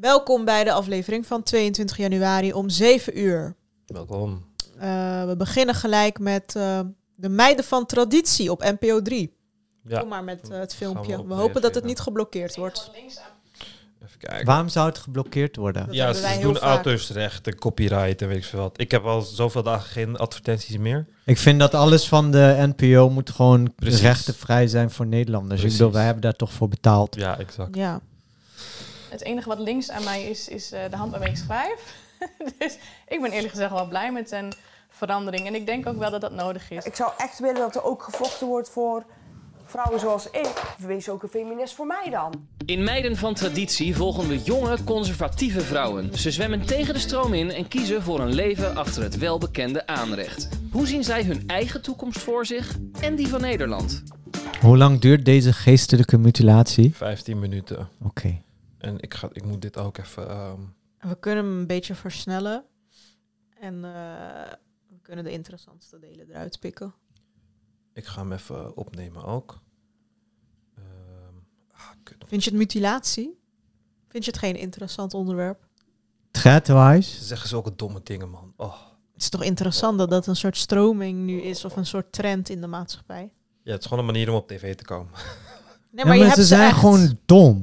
Welkom bij de aflevering van 22 januari om 7 uur. Welkom. Uh, we beginnen gelijk met uh, de meiden van traditie op NPO 3. Ja. Kom maar met uh, het we filmpje. We, hopen dat het niet geblokkeerd wordt. Even kijken. Waarom zou het geblokkeerd worden? Dat ja, ze doen vaak. auteursrecht en copyright en weet ik veel wat. Ik heb al zoveel dagen geen advertenties meer. Ik vind dat alles van de NPO moet gewoon Precies. rechtenvrij zijn voor Nederlanders. Ik bedoel, wij hebben daar toch voor betaald. Ja, exact. Ja. Het enige wat links aan mij is, is eh, de hand waarmee ik schrijf. dus ik ben eerlijk gezegd wel blij met een verandering. En ik denk ook wel dat dat nodig is. Ik zou echt willen dat er ook gevochten wordt voor vrouwen zoals ik. Wees ook een feminist voor mij dan. In Meiden van Traditie volgen we jonge, conservatieve vrouwen. Ze zwemmen tegen de stroom in en kiezen voor een leven achter het welbekende aanrecht. Hoe zien zij hun eigen toekomst voor zich en die van Nederland? Hoe lang duurt deze geestelijke mutilatie? 15 minuten. Oké. En ik, ga, ik moet dit ook even... ehm, We kunnen hem een beetje versnellen. En eh, we kunnen de interessantste delen eruit pikken. ik ga hem even opnemen ook. Ehm, ah, kut. Vind je het mutilatie? Vind je het geen interessant onderwerp? Ze zeggen zulke domme dingen, man. Oh. Het is toch interessant dat dat een soort stroming nu is of een soort trend in de maatschappij. Ja, het is gewoon een manier om op tv te komen. Nee, Ja, je maar hebt ze zijn echt. gewoon dom.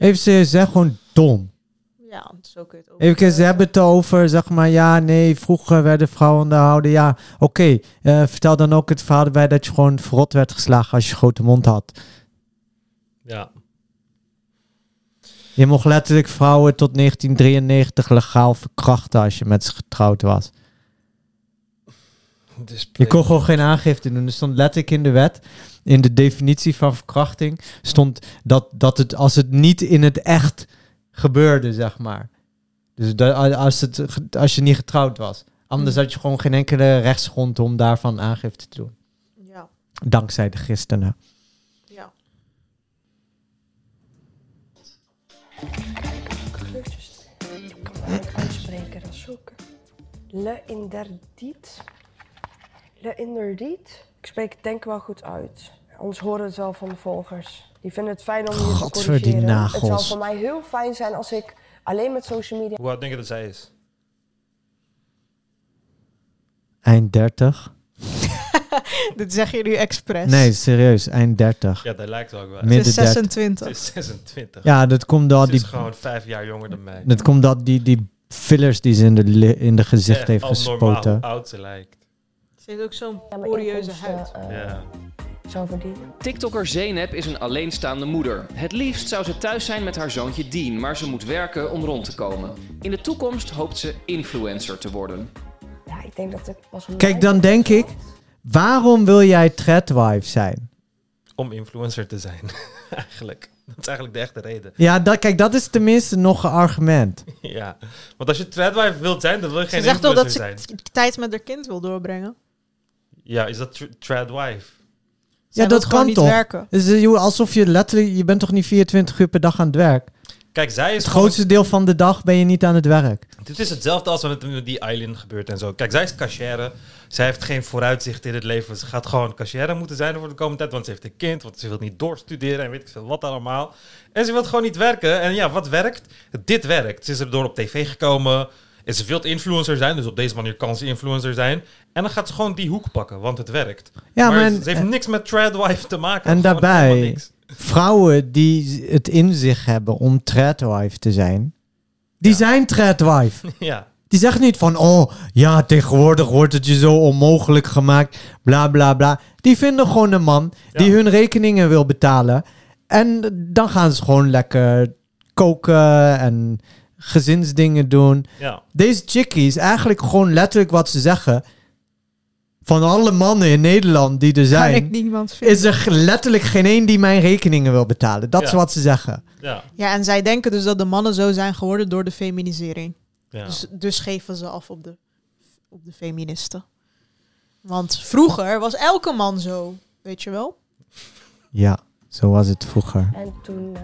Even serieus, ze zijn gewoon dom. Ja, zo kun je het ook. Even kijken, ze eh, hebben het over, zeg maar, ja, nee, vroeger werden vrouwen onderhouden. Ja, oké. eh, vertel dan ook het verhaal erbij dat je gewoon verrot werd geslagen als je grote mond had. Ja. Je mocht letterlijk vrouwen tot 1993 legaal verkrachten als je met ze getrouwd was. Display. Je kon gewoon geen aangifte doen. Er stond letterlijk in de wet, in de definitie van verkrachting, stond dat, dat het als het niet in het echt gebeurde, zeg maar. Dus dat, als, het, als je niet getrouwd was. Anders Hmm. had je gewoon geen enkele rechtsgrond om daarvan aangifte te doen. Ja, Dankzij de christenen. ja. Kleurtjes. Ik kan het eigenlijk uitspreken, dat is ook. Le interdit. Le interdit. Ik spreek het denk ik wel goed uit. Anders horen het wel van de volgers. Die vinden het fijn om je te die corrigeren. Het zou voor mij heel fijn zijn als ik alleen met social media... Hoe oud denk je dat zij is? Eind 30? Dit zeg je nu expres. Nee, serieus, eind 30. Ja, dat lijkt wel ook wel. Ze midden is 30. 26. Ze is 26. Ja, dat komt door Ze is die, gewoon vijf jaar jonger dan mij. dat komt door die, die fillers die ze in de, in de gezicht Echt heeft gespoten. hoe oud ze lijkt. Ze heeft ook zo'n Ja, huid. eh, Ja. zou verdienen. TikToker Zeynep is een alleenstaande moeder. Het liefst zou ze thuis zijn met haar zoontje Dean, maar ze moet werken om rond te komen. In de toekomst hoopt ze influencer te worden. Ja, ik denk dat ik pas een Kijk, dan denk ik, waarom wil jij threadwife zijn? Om influencer te zijn. eigenlijk. Dat is eigenlijk de echte reden. Ja, dat, kijk, dat is tenminste nog een argument. ja. Want als je threadwife wilt zijn, dan wil je Ze geen zegt wel dat influencer ze zijn. k- tijd met haar kind wil doorbrengen. Ja, is dat tr- threadwife? Zij ja, dat kan niet toch? werken. Dus, eh, joh, alsof je letterlijk, je bent toch niet 24 uur per dag aan het werk? Kijk, zij is Het gewoon- grootste deel van de dag ben je niet aan het werk. Dit is hetzelfde als wat met die Eileen gebeurt en zo. Kijk, zij is cashier. Zij heeft geen vooruitzicht in het leven. Ze gaat gewoon cashier moeten zijn voor de komende tijd. Want ze heeft een kind. Want ze wil niet doorstuderen en weet ik veel wat allemaal. En ze wil gewoon niet werken. En ja, wat werkt? Dit werkt. Ze is er door op tv gekomen. En ze wil influencer zijn. Dus op deze manier kan ze influencer zijn. En dan gaat ze gewoon die hoek pakken. Want het werkt. Ja, maar maar, ze heeft niks met Tradwife te maken. en daarbij- vrouwen die het in zich hebben om threadwife te zijn, die Ja. zijn threadwife. Ja. Die zeggen niet van, oh ja, tegenwoordig wordt het je zo onmogelijk gemaakt, bla bla bla. Die vinden gewoon een man die Ja. hun rekeningen wil betalen. En dan gaan ze gewoon lekker koken en gezinsdingen doen. Ja. Deze chickie is eigenlijk gewoon letterlijk wat ze zeggen. Van alle mannen in Nederland die er Kan ik zijn, is er letterlijk geen één die mijn rekeningen wil betalen. Dat is wat ze zeggen. Ja. Ja, en zij denken dus dat de mannen zo zijn geworden door de feminisering. Ja. Dus, dus geven ze af op de, op de feministen. Want vroeger was elke man zo, weet je wel? Ja. Zo was het vroeger. En toen eh,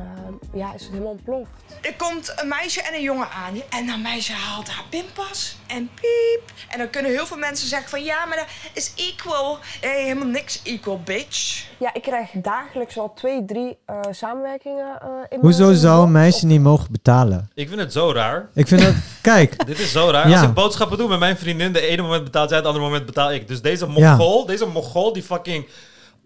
ja, is het helemaal ontploft. Er komt een meisje en een jongen aan. En dat meisje haalt haar pinpas en piep. En dan kunnen heel veel mensen zeggen van... Ja, maar dat is equal. Nee, helemaal niks equal, bitch. Ja, ik krijg dagelijks al twee, drie eh, samenwerkingen eh, in Hoezo mijn zou een meisje niet mogen betalen? Ik vind het zo raar. Ik vind dat... Kijk, Dit is zo raar. Ja. Als ik boodschappen doe met mijn vriendin, de ene moment betaalt zij, het andere moment betaal ik. Dus deze Mongool, deze Mongool die fucking,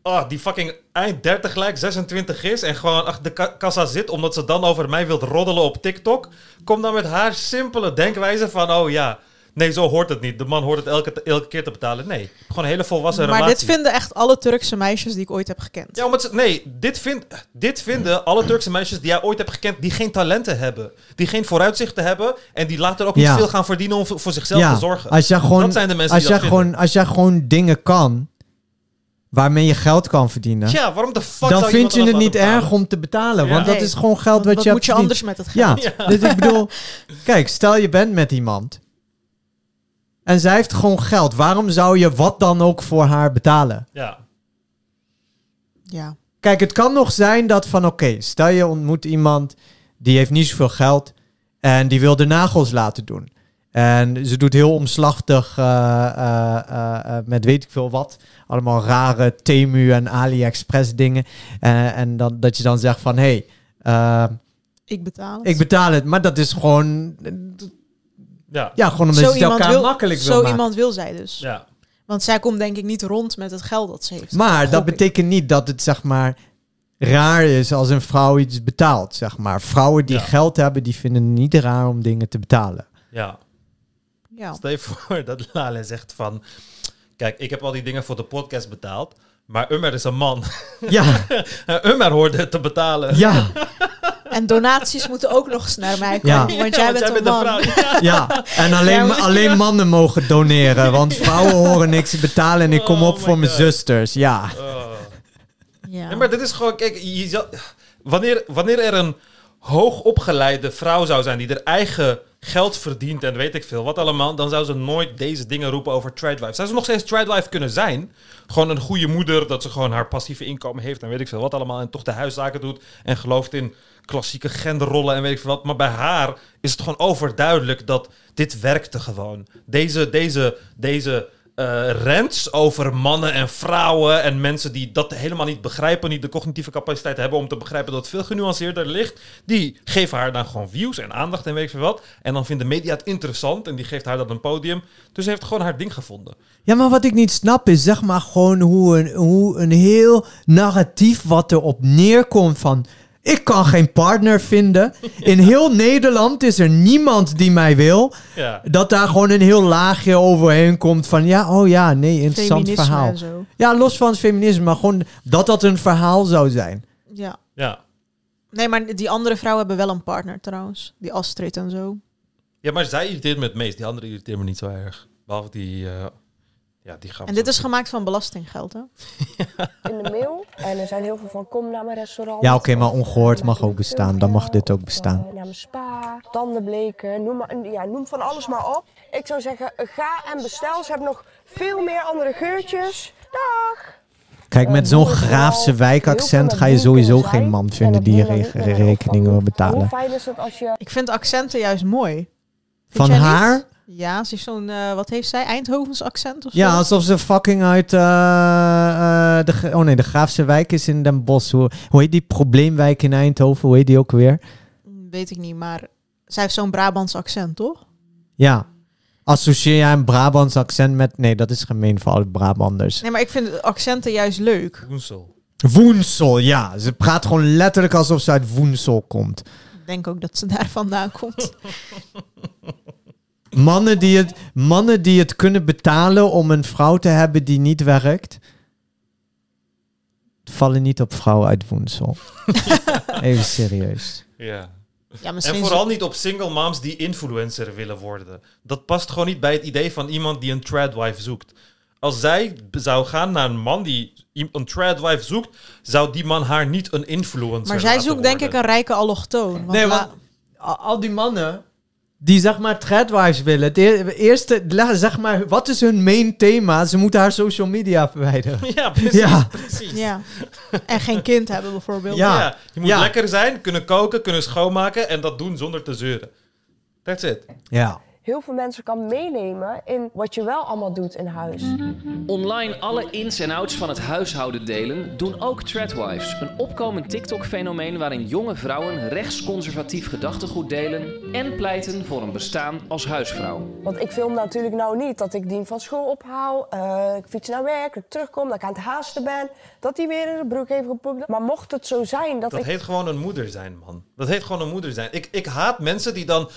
ah, die fucking eind 30 gelijk, 26 is en gewoon achter de ka- kassa zit omdat ze dan over mij wilt roddelen op TikTok, komt dan met haar simpele denkwijze van, oh ja, nee, zo hoort het niet. De man hoort het elke, elke keer te betalen. Nee, gewoon een hele volwassen Maar relatie. dit vinden echt alle Turkse meisjes die ik ooit heb gekend. Ja, omdat ze, nee, dit, vind, dit vinden alle Turkse meisjes die jij ooit hebt gekend, die geen talenten hebben. Die geen vooruitzichten hebben en die later ook Ja. niet veel gaan verdienen om voor voor zichzelf ja, te zorgen. als jij gewoon, dat zijn de mensen als die jij dat gewoon, als jij gewoon dingen kan waarmee je geld kan verdienen. Ja, waarom de fuck dan zou vind je het niet erg om te betalen. Ja. Want dat Nee. is gewoon geld wat, wat je moet je anders met het geld? Ja, dus ik bedoel, kijk, stel je bent met iemand en zij heeft gewoon geld. Waarom zou je wat dan ook voor haar betalen? Ja, Ja. Kijk, het kan nog zijn dat van oké, stel je ontmoet iemand die heeft niet zoveel geld en die wil de nagels laten doen. En ze doet heel omslachtig eh, eh, eh, met weet ik veel wat. Allemaal rare Temu en AliExpress dingen. Eh, en dan, dat je dan zegt van hé, hey, Ik betaal het. ik betaal het. Maar dat is gewoon, ja, ja, gewoon omdat zo je het iemand elkaar wil, makkelijk wil Zo maken. iemand wil zij dus. ja. Want zij komt denk ik niet rond met het geld dat ze heeft. Maar dat betekent niet dat het zeg maar raar is als een vrouw iets betaalt. Zeg maar. Vrouwen die Ja. geld hebben, die vinden het niet raar om dingen te betalen. ja. Ja. Stel je voor dat Lale zegt van... Kijk, ik heb al die dingen voor de podcast betaald. Maar Ummer is een man. Ja, En Ummer hoorde het te betalen. ja, En donaties moeten ook nog eens naar mij Ja. komen. Want jij bent een man. vrouw. Ja. ja. En alleen, alleen mannen mogen doneren, want vrouwen horen niks te betalen en ik kom Oh op voor mijn zusters. Ja. Oh. Ja. Nee, maar dit is gewoon, kijk, je wanneer, wanneer er een hoogopgeleide vrouw zou zijn die er eigen geld verdient en weet ik veel wat allemaal, dan zou ze nooit deze dingen roepen over tradwife. Zou ze nog steeds tradwife kunnen zijn? Gewoon een goede moeder, dat ze gewoon haar passieve inkomen heeft en weet ik veel wat allemaal en toch de huiszaken doet en gelooft in klassieke genderrollen en weet ik veel wat. Maar bij haar is het gewoon overduidelijk dat dit werkte gewoon. Deze, deze, deze eh rents over mannen en vrouwen en mensen die dat helemaal niet begrijpen, niet de cognitieve capaciteit hebben om te begrijpen dat het veel genuanceerder ligt, die geven haar dan gewoon views en aandacht en weet veel wat. En dan vinden media het interessant en die geeft haar dan een podium. Dus ze heeft gewoon haar ding gevonden. Ja, maar wat ik niet snap is zeg maar gewoon hoe een, hoe een heel narratief wat erop neerkomt van... Ik kan geen partner vinden. In heel Nederland is er niemand die mij wil. Ja. Dat daar gewoon een heel laagje overheen komt van... Ja, oh ja, nee, interessant Feminisme verhaal. en zo. Ja, los van het feminisme, maar gewoon dat dat een verhaal zou zijn. Ja. Ja. Nee, maar die andere vrouwen hebben wel een partner trouwens. Die Astrid en zo. ja, maar zij irriteert me het meest. Die andere irriteert me niet zo erg. Behalve die, eh, ja, die gaan we En dit is gemaakt van belastinggeld, hè? in de mail. En er zijn heel veel van kom naar mijn restaurant. Ja, oké, maar ongehoord eh, mag ook bestaan. Dan mag dit ook bestaan. eh, naar mijn spa, tanden bleken, noem, maar, ja, noem van alles maar op. Ik zou zeggen, ga en bestel. Ze hebben nog veel meer andere geurtjes. Dag! Kijk, met zo'n Graafse wijkaccent ga je sowieso geen man En vinden die re- rekeningen wil Hoe betalen. fijn is het als je... Ik vind accenten juist mooi. Vind Van niet? Ja, ze heeft zo'n, eh, wat heeft zij? Eindhovens accent of zo? Ja, alsof ze fucking uit eh, eh, de... Oh nee, de Graafse wijk is in Den Bosch. Hoe, hoe heet die probleemwijk in Eindhoven? Hoe heet die ook weer? Mm, Weet ik niet, maar zij heeft zo'n Brabants accent, toch? Ja. Associeer jij een Brabants accent met... Nee, dat is gemeen voor alle Brabanders. Nee, maar ik vind accenten juist leuk. Woensel. Woensel, ja. Ze praat gewoon letterlijk alsof ze uit Woensel komt. Ik denk ook dat ze daar vandaan komt. Mannen die, het, mannen die het kunnen betalen om een vrouw te hebben die niet werkt... vallen niet op vrouwen uit Woensel. Even serieus. Ja. Ja, misschien En vooral niet op single moms die influencer willen worden. Dat past gewoon niet bij het idee van iemand die een tradwife zoekt. Als zij zou gaan naar een man die een tradwife zoekt, zou die man haar niet een influencer Maar zij laten zoekt denk ik een rijke allochtoon. Want Nee, want al die mannen die zeg maar threadwives willen. Het e- eerste, zeg maar, wat is hun main thema? Ze moeten haar social media verwijderen. Ja, precies. Ja. precies. Ja. En geen kind hebben bijvoorbeeld. Ja. Ja, je moet Ja. lekker zijn, kunnen koken, kunnen schoonmaken en dat doen zonder te zeuren. That's it. Ja. Heel veel mensen kan meenemen in wat je wel allemaal doet in huis. Online alle ins en outs van het huishouden delen doen ook Threadwives, een opkomend TikTok-fenomeen waarin jonge vrouwen rechtsconservatief gedachtegoed delen en pleiten voor een bestaan als huisvrouw. Want ik film natuurlijk nou niet dat ik Dien van school ophaal, eh, ik fiets naar werk, ik terugkom, dat ik aan het haasten ben, dat hij weer in de broek heeft gepoept. Maar mocht het zo zijn dat, Dat ik... heet gewoon een moeder zijn, man. Dat heet gewoon een moeder zijn. Ik, ik haat mensen die dan...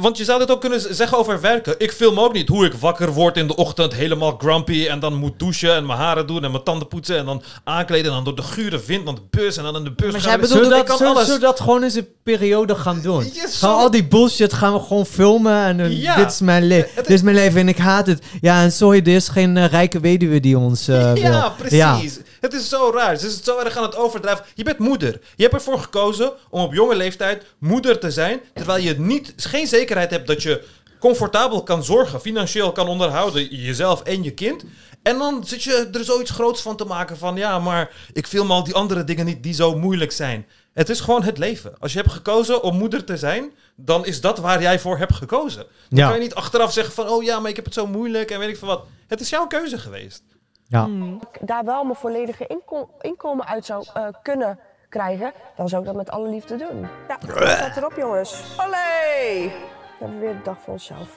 Want je zou dit ook kunnen zeggen over werken. Ik film ook niet hoe ik wakker word in de ochtend, helemaal grumpy. En dan moet douchen en mijn haren doen en mijn tanden poetsen. En dan aankleden en dan door de gure wind naar de bus. En dan in de bus Maar gaan. Ik bedoelt- kan dat, alles. dat gewoon eens een periode gaan doen? Gaan zo- al die bullshit gaan we gewoon filmen en Ja. dit is mijn leven. Dit is mijn leven en ik haat het. Ja, en sorry, er is geen eh, rijke weduwe die ons eh, wil. Ja, precies. Het is zo raar. Ze is zo erg aan het overdrijven. Je bent moeder. Je hebt ervoor gekozen om op jonge leeftijd moeder te zijn. Terwijl je niet, geen zekerheid hebt dat je comfortabel kan zorgen, financieel kan onderhouden, jezelf en je kind. En dan zit je er zoiets groots van te maken van ja, maar ik film al die andere dingen niet die zo moeilijk zijn. Het is gewoon het leven. Als je hebt gekozen om moeder te zijn, dan is dat waar jij voor hebt gekozen. Dan Ja. kan je niet achteraf zeggen van oh ja, maar ik heb het zo moeilijk en weet ik veel wat. Het is jouw keuze geweest. Ja. Mm. daar wel mijn volledige inko- inkomen uit zou eh, kunnen krijgen, dan zou ik dat met alle liefde doen. Ja, zet erop jongens. Allee! We hebben weer de dag voor onszelf.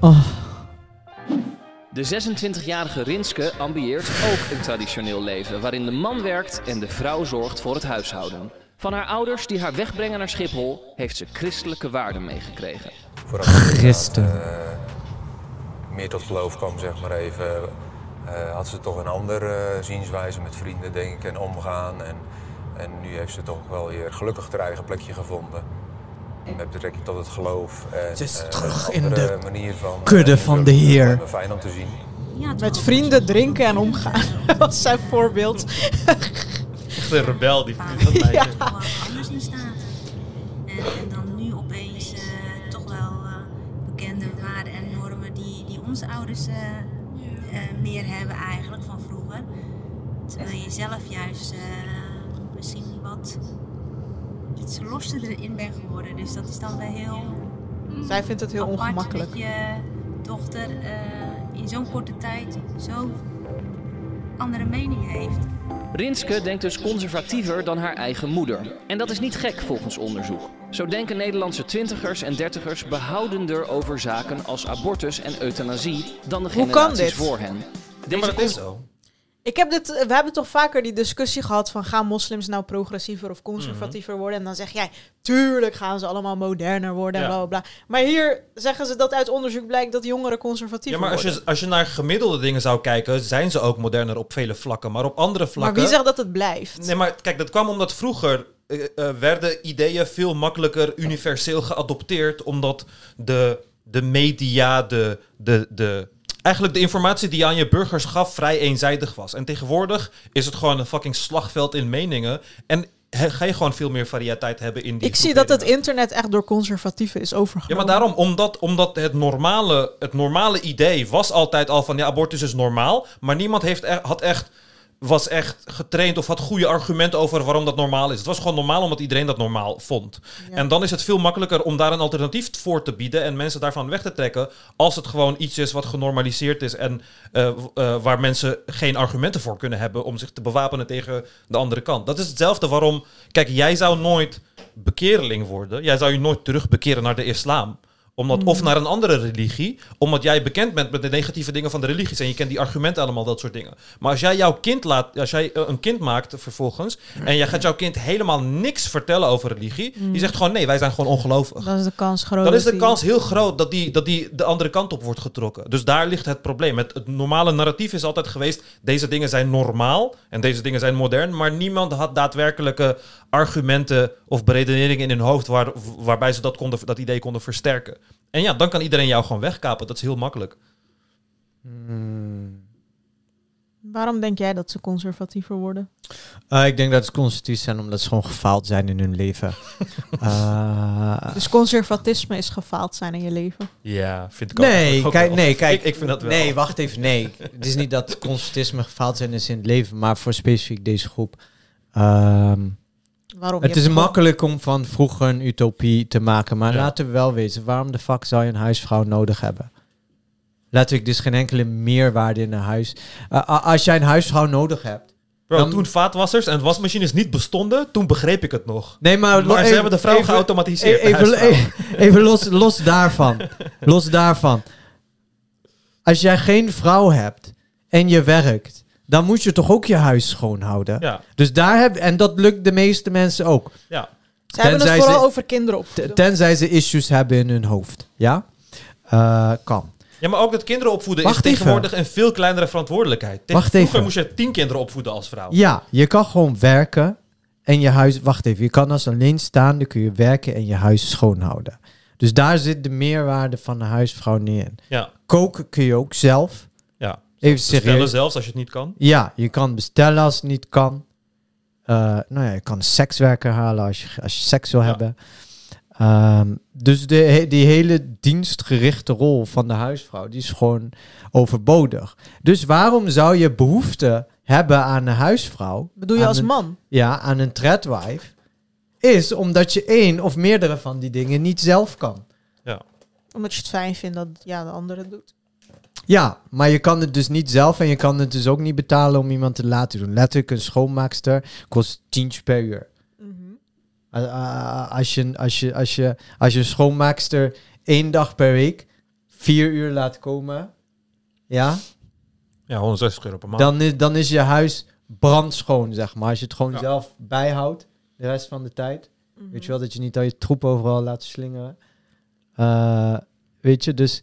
Oh, De 26-jarige Rinske ambieert ook een traditioneel leven waarin de man werkt en de vrouw zorgt voor het huishouden. Van haar ouders die haar wegbrengen naar Schiphol heeft ze christelijke waarden meegekregen. Ik inderdaad, Christen. eh, meer tot geloof kwam, zeg maar even, eh, had ze toch een andere zienswijze met vrienden, denk ik, en omgaan. En, en nu heeft ze toch wel weer gelukkig haar eigen plekje gevonden. Met betrekking tot het geloof. En, Ze is eh, terug een in andere de manier van, eh, kudde van de. Heer. Fijn om te zien. Met vrienden drinken en omgaan. Dat is zijn voorbeeld. Echt een rebel, die, die dat wel anders in staat. En, en dan nu opeens eh, toch wel eh, bekende waarden en normen die, die onze ouders eh, eh, meer hebben eigenlijk van vroeger. Terwijl je zelf juist eh, misschien wat iets losser erin bent geworden. Dus dat is dan wel heel Zij vindt het heel apart ongemakkelijk. dat je dochter eh, in zo'n korte tijd zo andere mening heeft. Rinske denkt dus conservatiever dan haar eigen moeder. En dat is niet gek volgens onderzoek. Zo denken Nederlandse twintigers en dertigers behoudender over zaken als abortus en euthanasie dan de Hoe kan generaties dit? voor hen. Ja, Deze maar dat is zo. Ik heb dit, we hebben toch vaker die discussie gehad van gaan moslims nou progressiever of conservatiever worden? En dan zeg jij, tuurlijk gaan ze allemaal moderner worden en Ja. bla bla. Maar hier zeggen ze dat uit onderzoek blijkt dat jongeren conservatiever Ja, maar als worden. je, als je naar gemiddelde dingen zou kijken, zijn ze ook moderner op vele vlakken. Maar op andere Maar vlakken... wie zegt dat het blijft? Nee, maar kijk, dat kwam omdat vroeger eh, eh, werden ideeën veel makkelijker universeel geadopteerd. Omdat de, de media, de, de, de, eigenlijk de informatie die je aan je burgers gaf, vrij eenzijdig was. En tegenwoordig is het gewoon een fucking slagveld in meningen. En he- ga je gewoon veel meer variëteit hebben in die Ik zie dat het internet echt door conservatieven is Ja, overgenomen. maar daarom, omdat, omdat het, normale, het normale idee was altijd al van ja, abortus is normaal. Maar niemand heeft had echt, was echt getraind of had goede argumenten over waarom dat normaal is. Het was gewoon normaal omdat iedereen dat normaal vond. Ja. En dan is het veel makkelijker om daar een alternatief voor te bieden en mensen daarvan weg te trekken. Als het gewoon iets is wat genormaliseerd is en eh, eh, waar mensen geen argumenten voor kunnen hebben om zich te bewapenen tegen de andere kant. Dat is hetzelfde waarom. Kijk, jij zou nooit bekeerling worden. Jij zou je nooit terug bekeren naar de islam omdat, Of naar een andere religie. Omdat jij bekend bent met de negatieve dingen van de religies. En je kent die argumenten allemaal, dat soort dingen. Maar als jij jouw kind laat. Als jij eh, een kind maakt vervolgens. En jij gaat jouw kind helemaal niks vertellen over religie. Die zegt gewoon nee, wij zijn gewoon ongelovig. Dan is de kans groot. Dan is de kans heel groot dat die, dat die de andere kant op wordt getrokken. Dus daar ligt het probleem. Het, het normale narratief is altijd geweest: deze dingen zijn normaal en deze dingen zijn modern. Maar niemand had daadwerkelijke argumenten of beredeneringen in hun hoofd waar, waarbij ze dat, konden, dat idee konden versterken. En ja, dan kan iedereen jou gewoon wegkapen. Dat is heel makkelijk. Waarom denk jij dat ze conservatiever worden? Eh, ik denk dat het conservatief zijn omdat ze gewoon gefaald zijn in hun leven. Eh, Dus conservatisme is gefaald zijn in je leven. Ja, vind ik ook. nee, ook kijk, wel. nee, kijk. Ik, ik vind dat wel. Nee, wacht even. Nee, het is niet dat conservatisme gefaald zijn is in het leven, maar voor specifiek deze groep. Ehm, Waarom? het is makkelijk om van vroeger een utopie te maken, maar Ja. laten we wel weten, waarom de fuck zou je een huisvrouw nodig hebben? Letterlijk, dus geen enkele meerwaarde in een huis. Als jij een huisvrouw nodig hebt. Bro, Dan- toen vaatwassers en wasmachines niet bestonden, toen begreep ik het nog. Nee, maar, Maar ze even- hebben de vrouw even- geautomatiseerd. Even, even, even los, los daarvan. los daarvan. Als jij geen vrouw hebt en je werkt, dan moet je toch ook je huis schoonhouden. Ja, Dus daar heb en dat lukt de meeste mensen ook. ja. Ze hebben het vooral ze- over kinderen opvoeden. tenzij ze issues hebben in hun hoofd. Ja? Eh, kan. ja, maar ook dat kinderen opvoeden Wacht is tegenwoordig een veel kleinere verantwoordelijkheid. Tegen- Wacht Vroeger even. moest je tien kinderen opvoeden als vrouw. Ja, je kan gewoon werken en je huis. Wacht even, je kan als alleenstaande kun je werken en je huis schoonhouden. Dus daar zit de meerwaarde van de huisvrouw niet in. Ja, Koken kun je ook zelf. Ja. Even Bestellen serieus. zelfs als je het niet kan. Ja, je kan bestellen als het niet kan. Eh, nou ja, je kan een sekswerker halen als je, als je seks wil Ja. hebben. Ehm, dus de, die hele dienstgerichte rol van de huisvrouw, die is gewoon overbodig. Dus waarom zou je behoefte hebben aan een huisvrouw? Bedoel je aan als een- man? Ja, aan een tredwife. Is omdat je één of meerdere van die dingen niet zelf kan. Omdat je het fijn vindt dat ja, de andere het doet. Ja, maar je kan het dus niet zelf en je kan het dus ook niet betalen om iemand te laten doen. Letterlijk, een schoonmaakster kost tientje per uur. Mhm. Uh, als, je, als, je, als, je, als je een schoonmaakster één dag per week vier uur laat komen, ja, Ja, 160 euro per maand. dan, is, dan is je huis brandschoon, zeg maar. Als je het gewoon Ja. zelf bijhoudt de rest van de tijd. Weet je wel, dat je niet al je troep overal laat slingeren. Eh, weet je, dus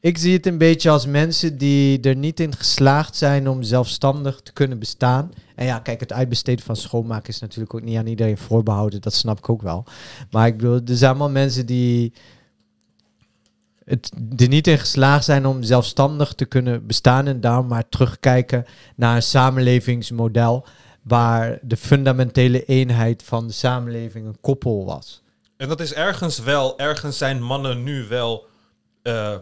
ik zie het een beetje als mensen die er niet in geslaagd zijn om zelfstandig te kunnen bestaan. En ja, kijk, het uitbesteden van schoonmaken is natuurlijk ook niet aan iedereen voorbehouden. Dat snap ik ook wel. Maar ik bedoel, er zijn allemaal mensen die het er niet in geslaagd zijn om zelfstandig te kunnen bestaan en daarom maar terugkijken naar een samenlevingsmodel waar de fundamentele eenheid van de samenleving een koppel was. En dat is ergens wel, ergens zijn mannen nu wel eh,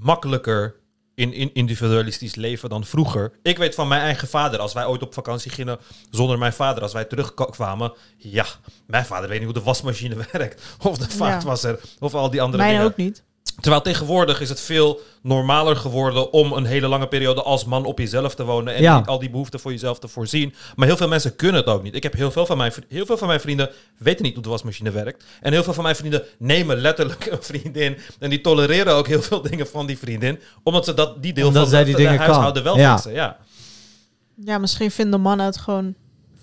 makkelijker in, in individualistisch leven dan vroeger. Ik weet van mijn eigen vader, als wij ooit op vakantie gingen zonder mijn vader, als wij terugkwamen, ja, mijn vader weet niet hoe de wasmachine werkt, of de vaatwasser, of al die andere Mijn dingen. ook niet. Terwijl tegenwoordig is het veel normaler geworden om een hele lange periode als man op jezelf te wonen en Ja. al die behoeften voor jezelf te voorzien. Maar heel veel mensen kunnen het ook niet. Ik heb heel veel van mijn, heel veel van mijn vrienden weten niet hoe de wasmachine werkt. En heel veel van mijn vrienden nemen letterlijk een vriendin en die tolereren ook heel veel dingen van die vriendin, omdat ze dat die deel Omdat van zij de, die de dingen huishouden kan. wel Ja. fixen. Ja. Ja, misschien vinden mannen het gewoon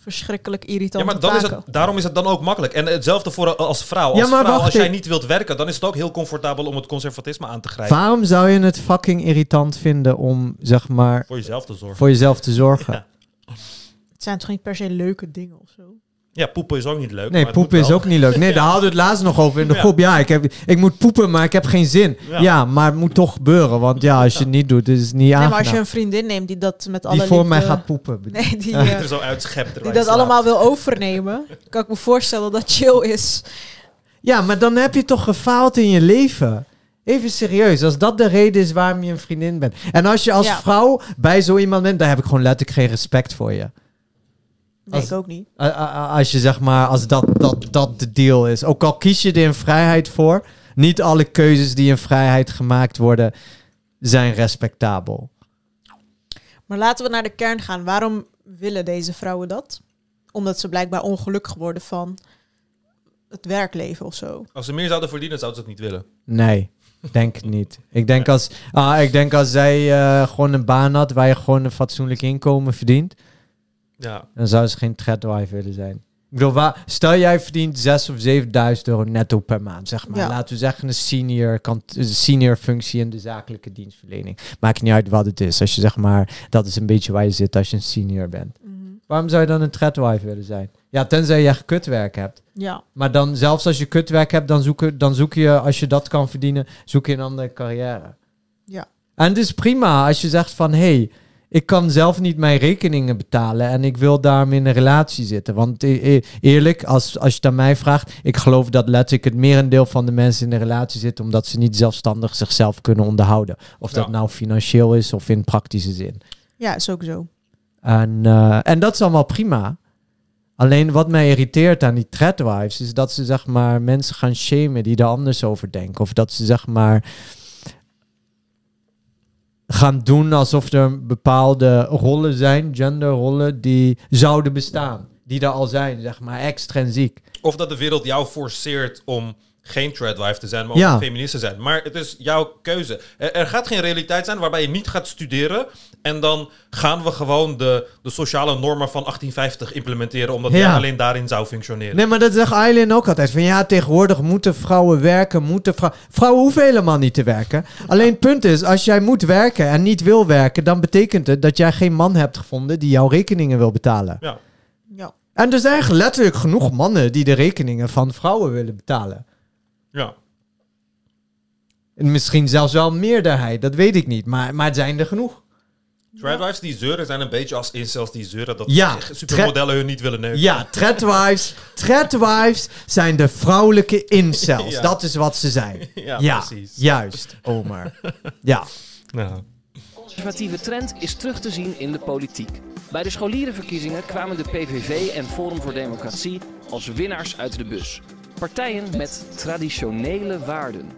verschrikkelijk irritant. Ja, maar dan is het, daarom is het dan ook makkelijk. En hetzelfde voor als vrouw. Als, Ja, maar vrouw, als jij niet wilt werken, dan is het ook heel comfortabel om het conservatisme aan te grijpen. Waarom zou je het fucking irritant vinden om, zeg maar, Voor jezelf te zorgen. voor jezelf te zorgen? Ja. Het zijn toch niet per se leuke dingen of zo? Ja, poepen is ook niet leuk. Nee, poepen is ook niet leuk. Nee, daar hadden we het laatst nog over in de Ja. groep. Ja, ik, heb, ik moet poepen, maar ik heb geen zin. Ja. Ja, maar het moet toch gebeuren. Want ja, als je het niet doet, is het niet Nee, aangenaam. maar als je een vriendin neemt die dat met alle Die voor mij gaat poepen. Nee, die, Ja. eh, er zo uitschept. die dat allemaal wil overnemen, kan ik me voorstellen dat chill is. Ja, maar dan heb je toch gefaald in je leven. Even serieus, als dat de reden is waarom je een vriendin bent. En als je als Ja. vrouw bij zo iemand bent, dan heb ik gewoon letterlijk geen respect voor je. Nee, Als- ik ook niet. Als je zeg maar, als dat, dat, dat de deal is. Ook al kies je er in vrijheid voor, niet alle keuzes die in vrijheid gemaakt worden, zijn respectabel. Maar laten we naar de kern gaan. Waarom willen deze vrouwen dat? Omdat ze blijkbaar ongelukkig worden van het werkleven of zo. Als ze meer zouden verdienen, zouden ze het niet willen. Nee, denk het niet. Ik denk als, ah, ik denk als zij eh, gewoon een baan had waar je gewoon een fatsoenlijk inkomen verdient, Ja. dan zou ze geen tredwife willen zijn. Ik bedoel, waar, stel jij verdient 6 of 7.000 euro netto per maand, zeg maar. Ja. Laten we zeggen een senior, kant, senior functie in de zakelijke dienstverlening. Maakt niet uit wat het is. Als je zeg maar, dat is een beetje waar je zit als je een senior bent. Mhm. Waarom zou je dan een tredwife willen zijn? Ja, tenzij je echt kutwerk hebt. Ja. Maar dan, zelfs als je kutwerk hebt, dan zoek, je- dan zoek je, als je dat kan verdienen, zoek je een andere carrière. Ja. En het is prima als je zegt van, hé, hey, ik kan zelf niet mijn rekeningen betalen en ik wil daarom in een relatie zitten. Want e- e- eerlijk, als, als je het aan mij vraagt, ik geloof dat letterlijk het merendeel van de mensen in een relatie zitten omdat ze niet zelfstandig zichzelf kunnen onderhouden. Of dat Ja. nou financieel is of in praktische zin. Ja, is ook zo. En, eh, en dat is allemaal prima. Alleen wat mij irriteert aan die threadwives is dat ze zeg maar mensen gaan shamen die er anders over denken. Of dat ze zeg maar gaan doen alsof er bepaalde rollen zijn, genderrollen, die zouden bestaan. Die er al zijn, zeg maar, extrinsiek. Of dat de wereld jou forceert om geen tradwife te zijn, maar Ja. een feminist te zijn. Maar het is jouw keuze. Er, er gaat geen realiteit zijn waarbij je niet gaat studeren. En dan gaan we gewoon de, de sociale normen van 1850 implementeren. Omdat Ja. jij alleen daarin zou functioneren. Nee, maar dat zegt Eileen ook altijd. Van ja, tegenwoordig moeten vrouwen werken, moeten vrouwen... Vrouwen hoeven helemaal niet te werken. Alleen het punt is, als jij moet werken en niet wil werken... dan betekent het dat jij geen man hebt gevonden die jouw rekeningen wil betalen. Ja. Ja. En er zijn letterlijk genoeg mannen die de rekeningen van vrouwen willen betalen. Ja. En misschien zelfs wel een meerderheid, dat weet ik niet. Maar, maar het zijn er genoeg. Tradwives die zeuren zijn een beetje als incels die zeuren dat Ja, supermodellen hun niet willen neuken. Ja, threadwives. Threadwives zijn de vrouwelijke incels. Ja. Dat is wat ze zijn. Ja, precies. juist, Omar. Ja. Nou. conservatieve trend is terug te zien in de politiek. Bij de scholierenverkiezingen kwamen de PVV en Forum voor Democratie als winnaars uit de bus. Partijen met traditionele waarden.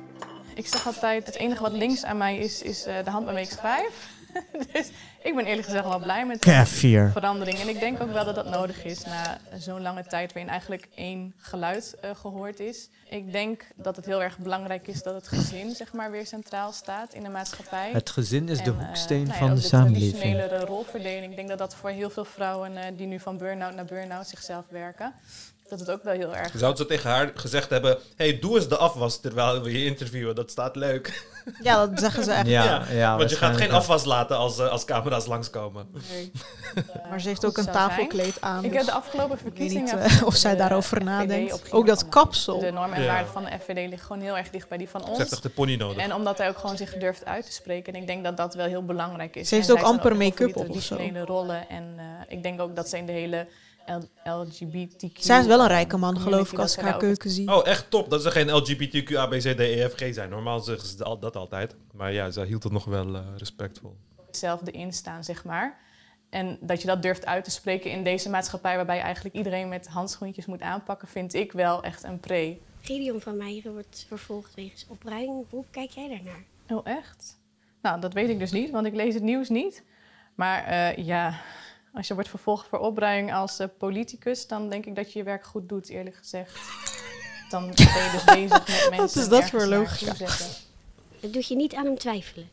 Ik zeg altijd, het enige wat links aan mij is, is eh, de hand waarmee ik schrijf. dus ik ben eerlijk gezegd wel blij met de verandering. En ik denk ook wel dat dat nodig is na zo'n lange tijd waarin eigenlijk één geluid eh, gehoord is. Ik denk dat het heel erg belangrijk is dat het gezin zeg maar, weer centraal staat in de maatschappij. Het gezin is de En, eh, hoeksteen nou ja, van ook de samenleving. traditionele rolverdeling. Ik denk dat dat voor heel veel vrouwen eh, die nu van burn-out naar burn-out zichzelf werken, dat het ook wel heel erg Zouden ze tegen haar gezegd hebben: hey, doe eens de afwas terwijl we je interviewen. Dat staat leuk. Ja, dat zeggen ze echt. Ja, Ja, ja, Want je gaat geen afwas laten als, eh, als camera's langskomen. Nee. Maar ze heeft ook een zou zijn. tafelkleed aan. Ik dus heb de afgelopen verkiezingen... niet eh, of zij daarover nadenkt. Ook dat kapsel. De normen en Ja. waarden van de FVD liggen gewoon heel erg dicht bij die van Ze heeft ons. echt de pony nodig. En omdat hij ook gewoon zich durft uit te spreken. En ik denk dat dat wel heel belangrijk is. Ze heeft En ook zijn amper make-up die op of zo. traditionele rollen. En eh, ik denk ook dat ze in de hele LGBTQ... Zij is wel een rijke man, geloof ik, als ze ik haar keuken zie. Oh, echt top dat ze geen LGBTQ, A, B, C, D, E, F, G zijn. Normaal zeggen ze dat altijd. Maar ja, zij hield het nog wel eh, respectvol. hetzelfde in staan, zeg maar. En dat je dat durft uit te spreken in deze maatschappij... waarbij je eigenlijk iedereen met handschoentjes moet aanpakken... vind ik wel echt een pre. Gideon van Meijeren wordt vervolgd wegens opruiming. Hoe kijk jij daarnaar? Oh, echt? Nou, dat weet ik dus niet, want ik lees het nieuws niet. Maar eh, ja, als je wordt vervolgd voor opruiming als eh, politicus... dan denk ik dat je je werk goed doet, eerlijk gezegd. Dan ben je dus bezig met mensen... is dat voor logica? Het doet je niet aan hem twijfelen.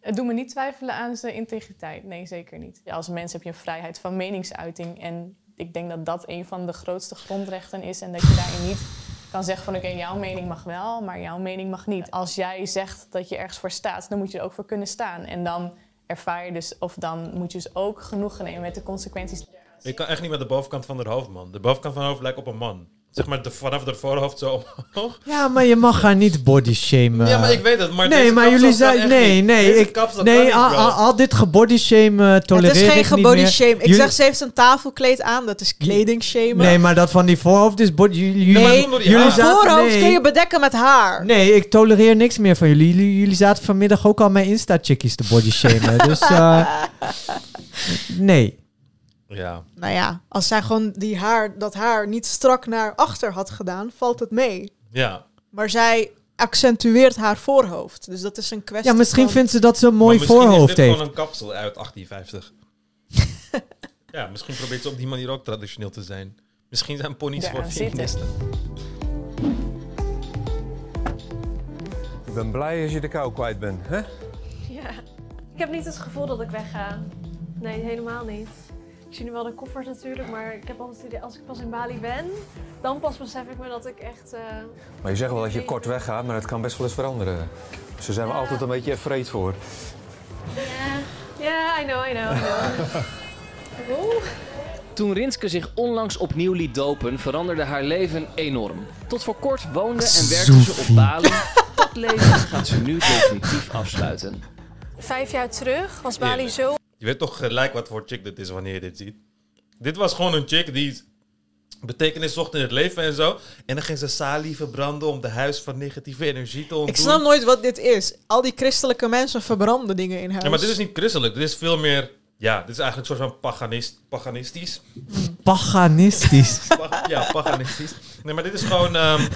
Het doet me niet twijfelen aan zijn integriteit. Nee, zeker niet. Ja, als mens heb je een vrijheid van meningsuiting. En ik denk dat dat een van de grootste grondrechten is. En dat je daarin niet kan zeggen van... oké, jouw mening mag wel, maar jouw mening mag niet. Als jij zegt dat je ergens voor staat, dan moet je er ook voor kunnen staan. En dan ervaar je dus... of dan moet je dus ook genoegen nemen met de consequenties. Ik kan echt niet met de bovenkant van haar hoofd, man. De bovenkant van haar hoofd lijkt op een man. Zeg maar de, vanaf haar voorhoofd zo omhoog. Ja, maar je mag haar niet body shamen. Ja, maar ik weet het. Maar nee, deze maar jullie zijn. Nee, niet. nee. Deze Ik, nee, niet, al, bro. al, al dit gebody shame tolereer Het is geen ik niet gebody shame. Ik Jullie- zeg, ze heeft een tafelkleed aan. Dat is kleding shamen. Nee, maar dat van die voorhoofd is body. Jullie, Nee, jullie haar. zaten- voorhoofd nee. kun je bedekken met haar. Nee, ik tolereer niks meer van jullie. Jullie, jullie zaten vanmiddag ook al mijn Insta-chickies te body shamen. dus eh, nee. Ja. Nou ja, als zij gewoon die haar, dat haar niet strak naar achter had gedaan, valt het mee. Ja. Maar zij accentueert haar voorhoofd. Dus dat is een kwestie Ja, misschien van... vindt ze dat ze een mooi misschien voorhoofd is dit heeft. gewoon een kapsel uit 1850. ja, misschien probeert ze op die manier ook traditioneel te zijn. Misschien zijn ponies voor feministen. Ik ben blij als je de kou kwijt bent, hè? Ja, ik heb niet het gevoel dat ik wegga. Nee, helemaal niet. Ik zie nu wel de koffers natuurlijk, maar ik heb altijd het idee, als ik pas in Bali ben, dan pas besef ik me dat ik echt... eh, Maar je zegt wel dat je kort weggaat, maar het kan best wel eens veranderen. Dus daar zijn we Ja. altijd een beetje afraid voor. Ja, ja, I know, I know, I know. Oeh. Toen Rinske zich onlangs opnieuw liet dopen, veranderde haar leven enorm. Tot voor kort woonde en werkte ze op Bali. Dat leven gaat ze nu definitief afsluiten. Vijf jaar terug was Bali zo Je weet toch gelijk wat voor chick dit is wanneer je dit ziet. Dit was gewoon een chick die betekenis zocht in het leven en zo. En dan ging ze salie verbranden om de huis van negatieve energie te ontdoen. Ik snap nooit wat dit is. Al die christelijke mensen verbranden dingen in huis. Ja, maar dit is niet christelijk. Dit is veel meer... Ja, dit is eigenlijk een soort van paganist, paganistisch. Paganistisch. Pa- ja, paganistisch. Nee, maar dit is gewoon... ehm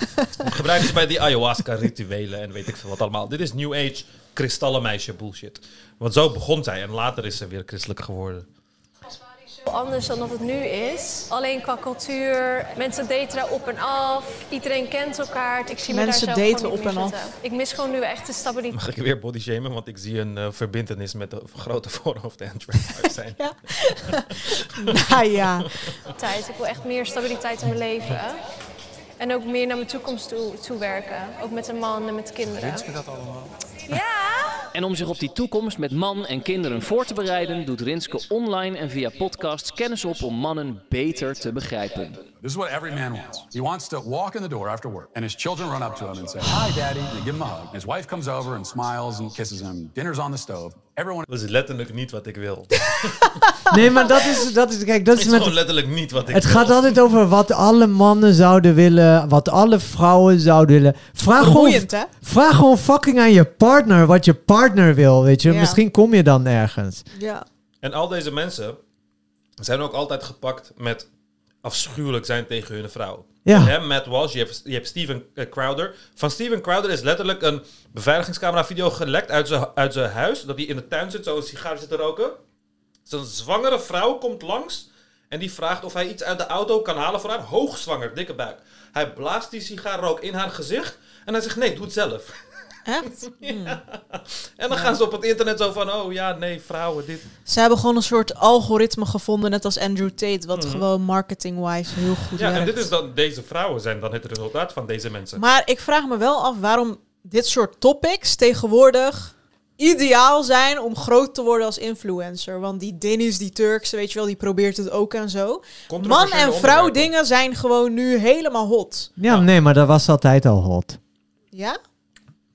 gebruiken ze bij die ayahuasca-rituelen en weet ik veel wat allemaal. Dit is New Age kristallenmeisje bullshit. Want zo begon zij en later is ze weer christelijk geworden. Anders dan dat het nu is. Alleen qua cultuur, mensen daten daar op en af. Iedereen kent elkaar. Ik zie me Mensen daar zelf daten op en zitten. Ik mis gewoon nu echt de stabiliteit. Mag ik weer body shamen? Want ik zie een eh, verbindenis met de grote voorhoofd en zijn. Ja. nou ja. Ik wil echt meer stabiliteit in mijn leven. En ook meer naar mijn toekomst toe, toe werken. Ook met een man en met kinderen. dat allemaal? En om zich op die toekomst met man en kinderen voor te bereiden, doet Rinske online en via podcasts kennis op om mannen beter te begrijpen. This is what every man wants. He wants to walk in the door after work, and his children run up to him and say, Hi, Daddy. And they give him a hug. And his wife comes over and smiles and kisses him. Dinner's on the stove. Everyone. Dat is letterlijk niet wat ik wil. Nee, maar dat is, dat is kijk, dat Het is is met, gewoon letterlijk niet wat ik Het wil. gaat altijd over wat alle mannen zouden willen, wat alle vrouwen zouden willen. Vraag gewoon, hè? vraag gewoon fucking aan je partner wat je partner wil, weet je. Ja. Misschien kom je dan ergens. Ja. En al deze mensen zijn ook altijd gepakt met afschuwelijk zijn tegen hun vrouw. Ja. Hebt Matt Walsh, je hebt, je hebt Steven eh, Crowder. Van Steven Crowder is letterlijk een beveiligingscamera video gelekt uit zijn, uit zijn huis. Dat hij in de tuin zit, zo een sigaar zit te roken. Zijn zwangere vrouw komt langs en die vraagt of hij iets uit de auto kan halen voor haar. Hoogzwanger, dikke buik. Hij blaast die sigaarrook in haar gezicht en hij zegt nee, doe het zelf. Echt? Hmm. En dan gaan ze op het internet zo van, oh ja, nee, vrouwen, dit. Ze hebben gewoon een soort algoritme gevonden, net als Andrew Tate, wat Mhm. gewoon marketing-wise heel goed Ja, werkt. en dit is dan, deze vrouwen zijn dan het resultaat van deze mensen. Maar ik vraag me wel af waarom dit soort topics tegenwoordig ideaal zijn om groot te worden als influencer. Want die Dennis, die Turkse, weet je wel, die probeert het ook en zo. Man en vrouw dingen zijn gewoon nu helemaal hot. Ja, nee, maar dat was altijd al hot. Ja?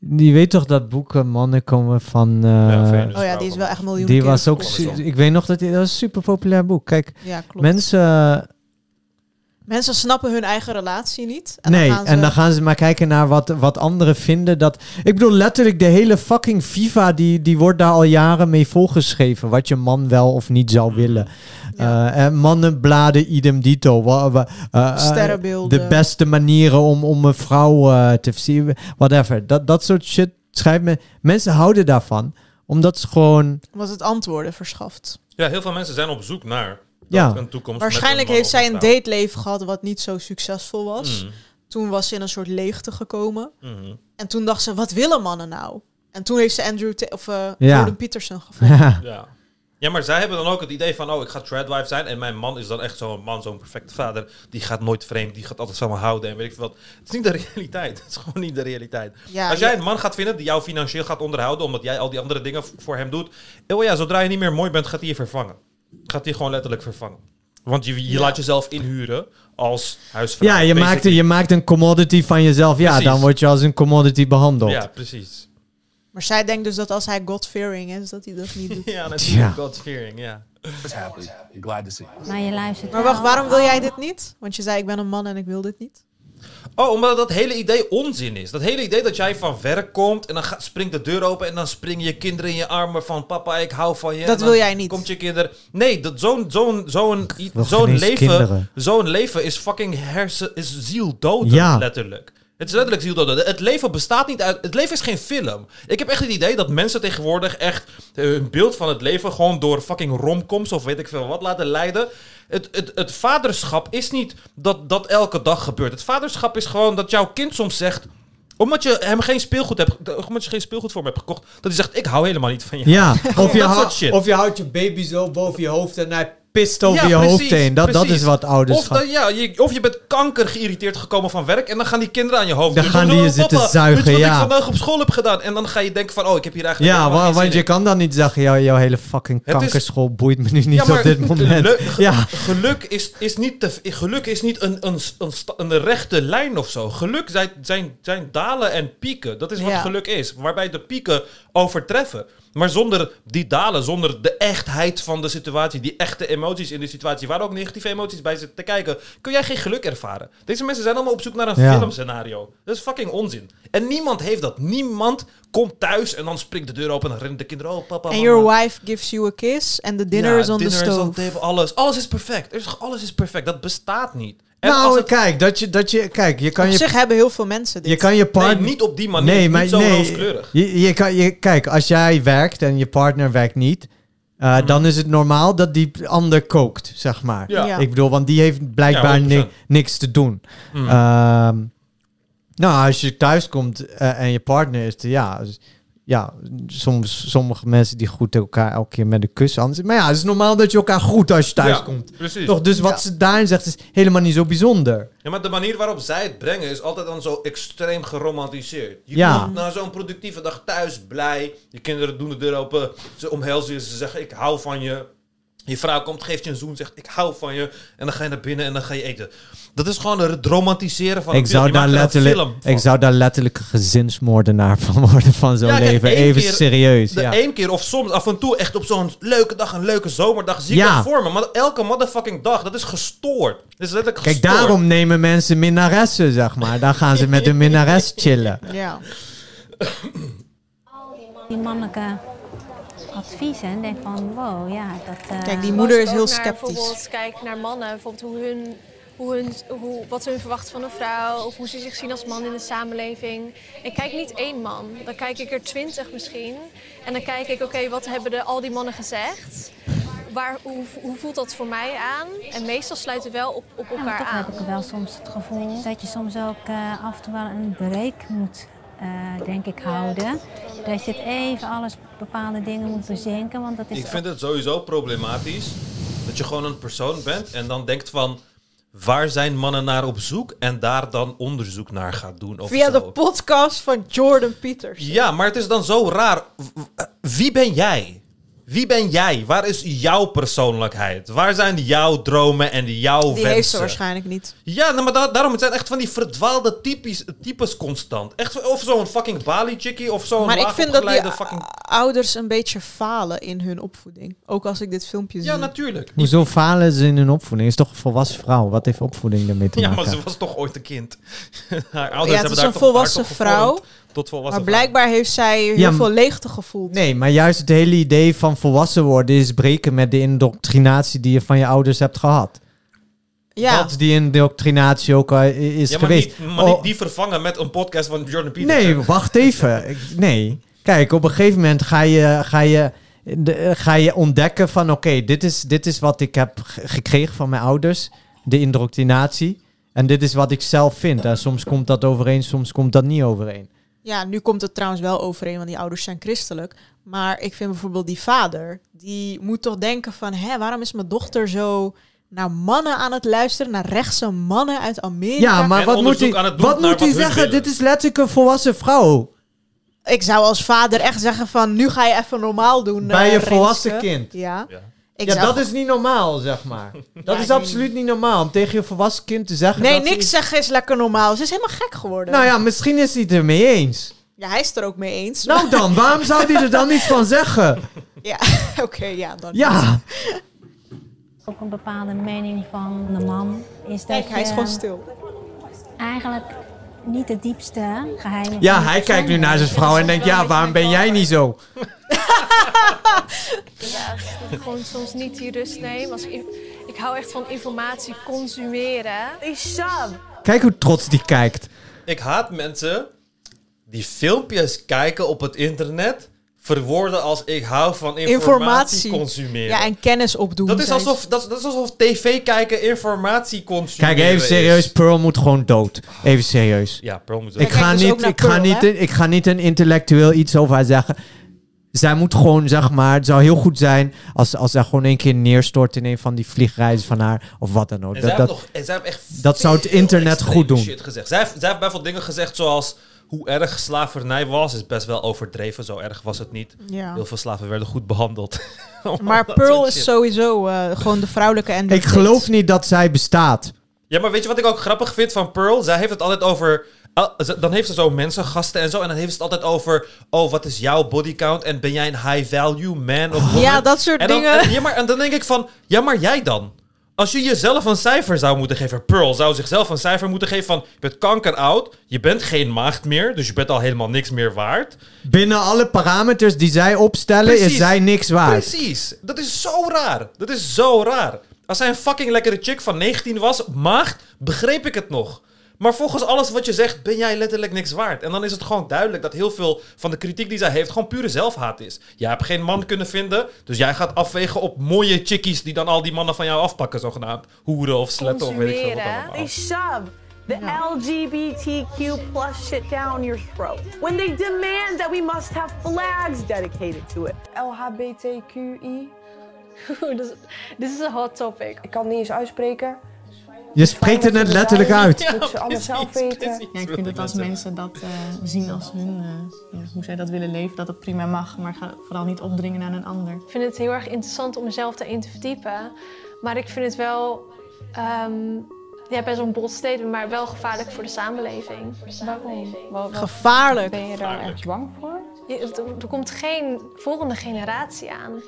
Je weet toch dat boeken mannen komen van... eh, Oh ja, die is wel echt miljoenen Die keer was ook... Ik weet nog dat die, dat was een super populair boek. Kijk, Ja, klopt. mensen... Mensen snappen hun eigen relatie niet. En nee, dan gaan ze... en dan gaan ze maar kijken naar wat, wat anderen vinden. Dat, ik bedoel, letterlijk de hele fucking FIFA, die, die wordt daar al jaren mee volgeschreven. Wat je man wel of niet zou willen. Eh, en mannenbladen, idem dito. Eh, eh, Sterrenbeelden. De beste manieren om, om een vrouw eh, te versieren. Whatever. Dat, dat soort shit schrijft men. Mensen houden daarvan. Omdat ze gewoon... Was het antwoorden verschaft. Ja, heel veel mensen zijn op zoek naar Ja. een toekomst. Waarschijnlijk met heeft zij een dateleven gehad wat niet zo succesvol was. Mhm. Toen was ze in een soort leegte gekomen. Mhm. En toen dacht ze, wat willen mannen nou? En toen heeft ze Andrew of eh, Ja. Jordan Peterson gevonden. Ja. ja, maar zij hebben dan ook het idee van, oh, ik ga tradwife zijn. En mijn man is dan echt zo'n man, zo'n perfecte vader. Die gaat nooit vreemd, die gaat altijd van me houden en weet ik veel wat. Het is niet de realiteit. Het is gewoon niet de realiteit. Ja, Als jij ja. een man gaat vinden die jou financieel gaat onderhouden, omdat jij al die andere dingen voor hem doet. Oh ja, zodra je niet meer mooi bent, gaat hij je vervangen. Gaat hij gewoon letterlijk vervangen. Want je, je Ja. laat jezelf inhuren als huisvrouw. Ja, je maakt, je maakt een commodity van jezelf. Ja, dan word je als een commodity behandeld. Ja, precies. Maar zij denkt dus dat als hij God-fearing is, dat hij dat niet doet. Ja, natuurlijk. Ja. God fearing, ja. Happy. Glad to see. Maar je luistert Maar wacht, waarom wil jij dit niet? Want je zei, ik ben een man en ik wil dit niet. Oh, omdat dat hele idee onzin is. Dat hele idee dat jij van werk komt en dan gaat, springt de deur open en dan springen je kinderen in je armen van papa, ik hou van je. Dat wil jij niet. Komt je kinder. Nee, dat zo'n zo'n zo'n zo'n leven, kinderen. zo'n leven is fucking hersen is zieldood Ja. letterlijk. Het is letterlijk zieldood. Het leven bestaat niet uit. Het leven is geen film. Ik heb echt het idee dat mensen tegenwoordig echt eh, hun beeld van het leven gewoon door fucking romcoms of weet ik veel wat laten leiden. Het, het, het vaderschap is niet dat dat elke dag gebeurt. Het vaderschap is gewoon dat jouw kind soms zegt omdat je hem geen speelgoed hebt, omdat je geen speelgoed voor hem hebt gekocht, dat hij zegt: Ik hou helemaal niet van je. Ja, of je, dat hou- soort shit. of je houdt je baby zo boven je hoofd en hij pist over Ja, je precies, hoofd heen. Dat, dat is wat ouders Of, dan, ja, je, of je bent kanker geïrriteerd gekomen van werk en dan gaan die kinderen aan je hoofd Dan doen. gaan Zo, die je "Oh, zitten papa, zuigen, Weet je wat ja. ik vandaag op school heb gedaan? En dan ga je denken van, oh, ik heb hier eigenlijk Ja, helemaal wa- geen want je in. kan dan niet zeggen, jouw, jouw hele fucking Het is- kankerschool boeit me nu niet Ja, maar op dit moment. le- ge- ja. Geluk is, is niet, te, geluk is niet een, een, een, rechte lijn of zo. Geluk zijn, zijn, zijn dalen en pieken. Dat is wat Ja. geluk is. Waarbij de pieken overtreffen. Maar zonder die dalen, zonder de echtheid van de situatie, die echte emoties in de situatie, waar ook negatieve emoties bij zitten te kijken, kun jij geen geluk ervaren. Deze mensen zijn allemaal op zoek naar een Ja. filmscenario. Dat is fucking onzin. En niemand heeft dat. Niemand komt thuis en dan springt de deur open en dan rennen de kinderen. Oh, papa, And mama. your wife gives you a kiss and the dinner Ja, is on dinner the is stove. on the table, alles. Alles is perfect. Er is, alles is perfect. Dat bestaat niet. En als Nou, het- kijk, dat je, dat je, kijk, je kan Op je, zich hebben heel veel mensen dit. je kan je partner... Nee, niet op die manier. Nee, niet maar zo nee. rooskleurig. Je, je kan, je, kijk, als jij werkt en je partner werkt niet, eh, Mhm. dan is het normaal dat die ander kookt, zeg maar. Ja. Ja. Ik bedoel, want die heeft blijkbaar Ja, 100%. ni- niks te doen. Mm. Ehm, nou, als je thuis komt eh, en je partner is er, ja, dus- ja, soms sommige mensen die groeten elkaar elke keer met een kus. Anders, maar ja, het is normaal dat je elkaar groet als je thuis Ja, komt. Precies. Toch, dus wat ze daarin zegt is helemaal niet zo bijzonder. Ja, maar de manier waarop zij het brengen is altijd dan zo extreem geromantiseerd. Je Ja. komt na zo'n productieve dag thuis blij. Je kinderen doen de deur open. Ze omhelzen je. Ze zeggen ik hou van je. Je vrouw komt, geeft je een zoen, zegt ik hou van je. En dan ga je naar binnen en dan ga je eten. Dat is gewoon het romantiseren van Ik een film. zou, daar er letterlijk, film van. ik zou daar letterlijk een gezinsmoordenaar van worden van zo'n Ja, kijk, leven. Even keer- serieus. De Ja. één keer of soms af en toe echt op zo'n leuke dag, een leuke zomerdag, zie ik Ja. dat voor me. Maar elke motherfucking dag, dat is gestoord. Dat is letterlijk Kijk, gestoord. daarom nemen mensen minnaressen, zeg maar. Daar gaan ze met een minnares chillen. Ja. Die mannelijke adviezen en denk van wow, ja, dat... eh, Kijk, die moeder is heel naar sceptisch. Bijvoorbeeld kijk naar mannen, bijvoorbeeld hoe hun, hoe hun, hoe, wat hun verwachten van een vrouw of hoe ze zich zien als man in de samenleving. Ik kijk niet één man, dan kijk ik er twintig misschien. En dan kijk ik, oké, wat hebben de, al die mannen gezegd? Waar, hoe, hoe voelt dat voor mij aan? En meestal sluiten wel op, op Ja, maar elkaar toch aan. heb ik wel soms het gevoel dat je soms ook eh, af en toe wel een break moet, eh, denk ik, houden. Dat je het even alles, bepaalde dingen moet bezinken, want dat is Ik vind het sowieso problematisch dat je gewoon een persoon bent en dan denkt van waar zijn mannen naar op zoek en daar dan onderzoek naar gaat doen. Of Via zo. de podcast van Jordan Peters. Ja, maar het is dan zo raar. Wie ben jij? Wie ben jij? Waar is jouw persoonlijkheid? Waar zijn jouw dromen en jouw Die wensen? heeft ze waarschijnlijk niet. Ja, nou, maar da- daarom, het zijn echt van die verdwaalde typisch, types constant. Echt, of zo'n fucking Bali-chickie, of zo'n Maar ik vind dat die fucking... ouders een beetje falen in hun opvoeding. Ook als ik dit filmpje zie. Ja, natuurlijk. Hoezo falen ze in hun opvoeding? Is toch een volwassen vrouw? Wat heeft opvoeding daarmee te Ja, maken? maar ze was toch ooit een kind. Haar ouders Ja, het hebben is daar een toch- volwassen gevormd vrouw. Tot volwassen Maar blijkbaar heeft zij heel Ja, veel leegte gevoeld. Nee, maar juist het hele idee van volwassen worden is breken met de indoctrinatie die je van je ouders hebt gehad. Ja. Dat die indoctrinatie ook al i- is Ja, maar, geweest. niet, maar Oh, niet die vervangen met een podcast van Jordan Peterson. nee, wacht even. Nee. Kijk, op een gegeven moment ga je, ga je, de- eh, ga je ontdekken van... oké, dit, is, dit is wat ik heb ge- gekregen van mijn ouders. De indoctrinatie. En dit is wat ik zelf vind. En soms komt dat overeen, soms komt dat niet overeen. Ja, nu komt het trouwens wel overeen, want die ouders zijn christelijk. Maar ik vind bijvoorbeeld die vader, die moet toch denken van... Hé, waarom is mijn dochter zo naar mannen aan het luisteren? Naar rechtse mannen uit Amerika? Ja, maar En wat moet hij, aan het doen wat naar moet hij wat zeggen? willen. Dit is letterlijk een volwassen vrouw. Ik zou als vader echt zeggen van... Nu ga je even normaal doen. Bij eh, je volwassen kind. Ja. Ja. Ik ja, dat is niet normaal, zeg maar. Dat Ja, is absoluut niet normaal om tegen je volwassen kind te zeggen. Nee, dat ze niks zeggen is lekker normaal. Ze is helemaal gek geworden. Nou ja, misschien is hij het ermee eens. Ja, hij is het er ook mee eens. Nou dan, waarom zou hij er dan iets van zeggen? Ja, oké, ja. Dan Ja, ook een bepaalde mening van de man. Is dat Kijk, hij is gewoon stil. eigenlijk niet de diepste geheimen ja hij kijkt nu naar zijn vrouw en denkt, ja, waarom ben jij niet zo? Ja, dat ik gewoon soms niet die rust neem. Als ik, ik hou echt van informatie consumeren. Isham! Kijk hoe trots die kijkt. Ik haat mensen die filmpjes kijken op het internet... verwoorden als ik hou van informatie, Informatie. consumeren. Ja, en kennis opdoen. dat, is alsof, dat, is- dat is alsof tv kijken informatie consumeren Kijk, even serieus, is. Pearl moet gewoon dood. Even serieus. Ja, Pearl moet Ik ga, dus niet, ik, ga niet, ik ga niet een intellectueel iets over haar zeggen. Zij moet gewoon, zeg maar, het zou heel goed zijn als, als zij gewoon een keer neerstort in een van die vliegreizen van haar, of wat dan ook. En Dat, zij, dat, heeft nog, en zij heeft echt dat zou het internet goed doen. Shit gezegd. Zij, heeft, zij heeft bijvoorbeeld dingen gezegd zoals hoe erg slavernij was, is best wel overdreven. Zo erg was het niet. Ja. Heel veel slaven werden goed behandeld. Maar Pearl is sowieso eh, gewoon de vrouwelijke Andrew ik geloof niet dat zij bestaat. Ja, maar weet je wat ik ook grappig vind van Pearl? Zij heeft het altijd over ze- dan heeft ze zo mensen, gasten en zo. En dan heeft ze het altijd over... Oh, wat is jouw body count? En ben jij een high value man of woman? Ja, dat soort en dan, dingen. En, ja, maar, en dan denk ik van... Ja, maar jij dan? Als je jezelf een cijfer zou moeten geven... Pearl zou zichzelf een cijfer moeten geven van... Je bent kankeroud. Je bent geen maagd meer. Dus je bent al helemaal niks meer waard. Binnen alle parameters die zij opstellen, is zij niks waard. Precies. Dat is zo raar. Dat is zo raar. Als hij een fucking lekkere chick van 19 was, maagd, begreep ik het nog. Maar volgens alles wat je zegt, ben jij letterlijk niks waard. En dan is het gewoon duidelijk dat heel veel van de kritiek die zij heeft gewoon pure zelfhaat is. Jij hebt geen man kunnen vinden, dus jij gaat afwegen op mooie chickies die dan al die mannen van jou afpakken, zogenaamd. Hoeren of sletten of weet ik veel wat allemaal. They shove the LGBTQ plus shit down your throat. When they demand that we must have flags dedicated to it. LHBTQI. Dit is een hot topic. Ik kan het niet eens uitspreken. Je spreekt het net letterlijk uit. Moeten ze allemaal zelf weten. Ja, ik vind dat als mensen dat eh, zien als hun, eh, ja, hoe zij dat willen leven, dat het prima mag. Maar ga vooral niet opdringen aan een ander. Ik vind het heel erg interessant om mezelf daarin te verdiepen. Maar ik vind het wel ehm ja, best wel een bold statement, maar wel gevaarlijk voor de samenleving. Waarom? Gevaarlijk. Ben je daar echt bang voor? Er, er komt geen volgende generatie aan.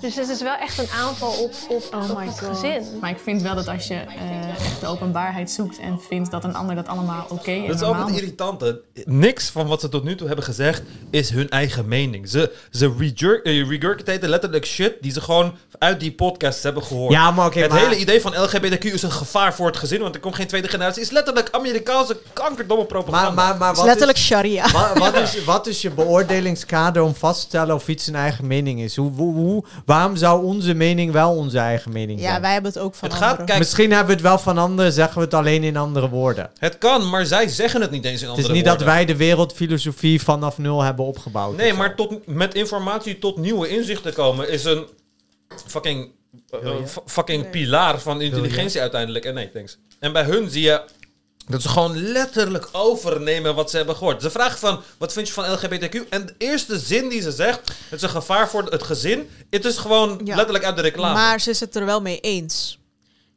Dus het is wel echt een aanval op, op, op het gezin. Maar ik vind wel dat als je eh, echt de openbaarheid zoekt en vindt dat een ander dat allemaal oké en Dat is ook het irritante. Niks van wat ze tot nu toe hebben gezegd is hun eigen mening. Ze, ze eh, regurgitaten letterlijk shit die ze gewoon uit die podcasts hebben gehoord. Ja, maar Het maar- hele idee van LGBTQ is een gevaar voor het gezin, want er komt geen tweede generatie. is letterlijk Amerikaanse kankerdomme propaganda. Maar, maar, maar is wat letterlijk is, sharia. wa- wat, is, wat is je beoordelingskader om vast te stellen of iets zijn eigen mening is? Hoe, hoe, hoe- waarom zou onze mening wel onze eigen mening zijn? Ja, wij hebben het ook van Het gaat- anderen. kijk- Misschien hebben we het wel van anderen, zeggen we het alleen in andere woorden. Het kan, maar zij zeggen het niet eens in Het andere is niet woorden. dat wij de wereldfilosofie vanaf nul hebben opgebouwd. Nee, maar tot, met informatie tot nieuwe inzichten komen is een fucking, eh, fucking pilaar van intelligentie uiteindelijk. En nee, thanks. En bij hun zie je dat ze gewoon letterlijk overnemen wat ze hebben gehoord. Ze vragen van, wat vind je van LGBTQ? En de eerste zin die ze zegt, het is een gevaar voor het gezin. Het is gewoon Ja. letterlijk uit de reclame. Maar ze is het er wel mee eens.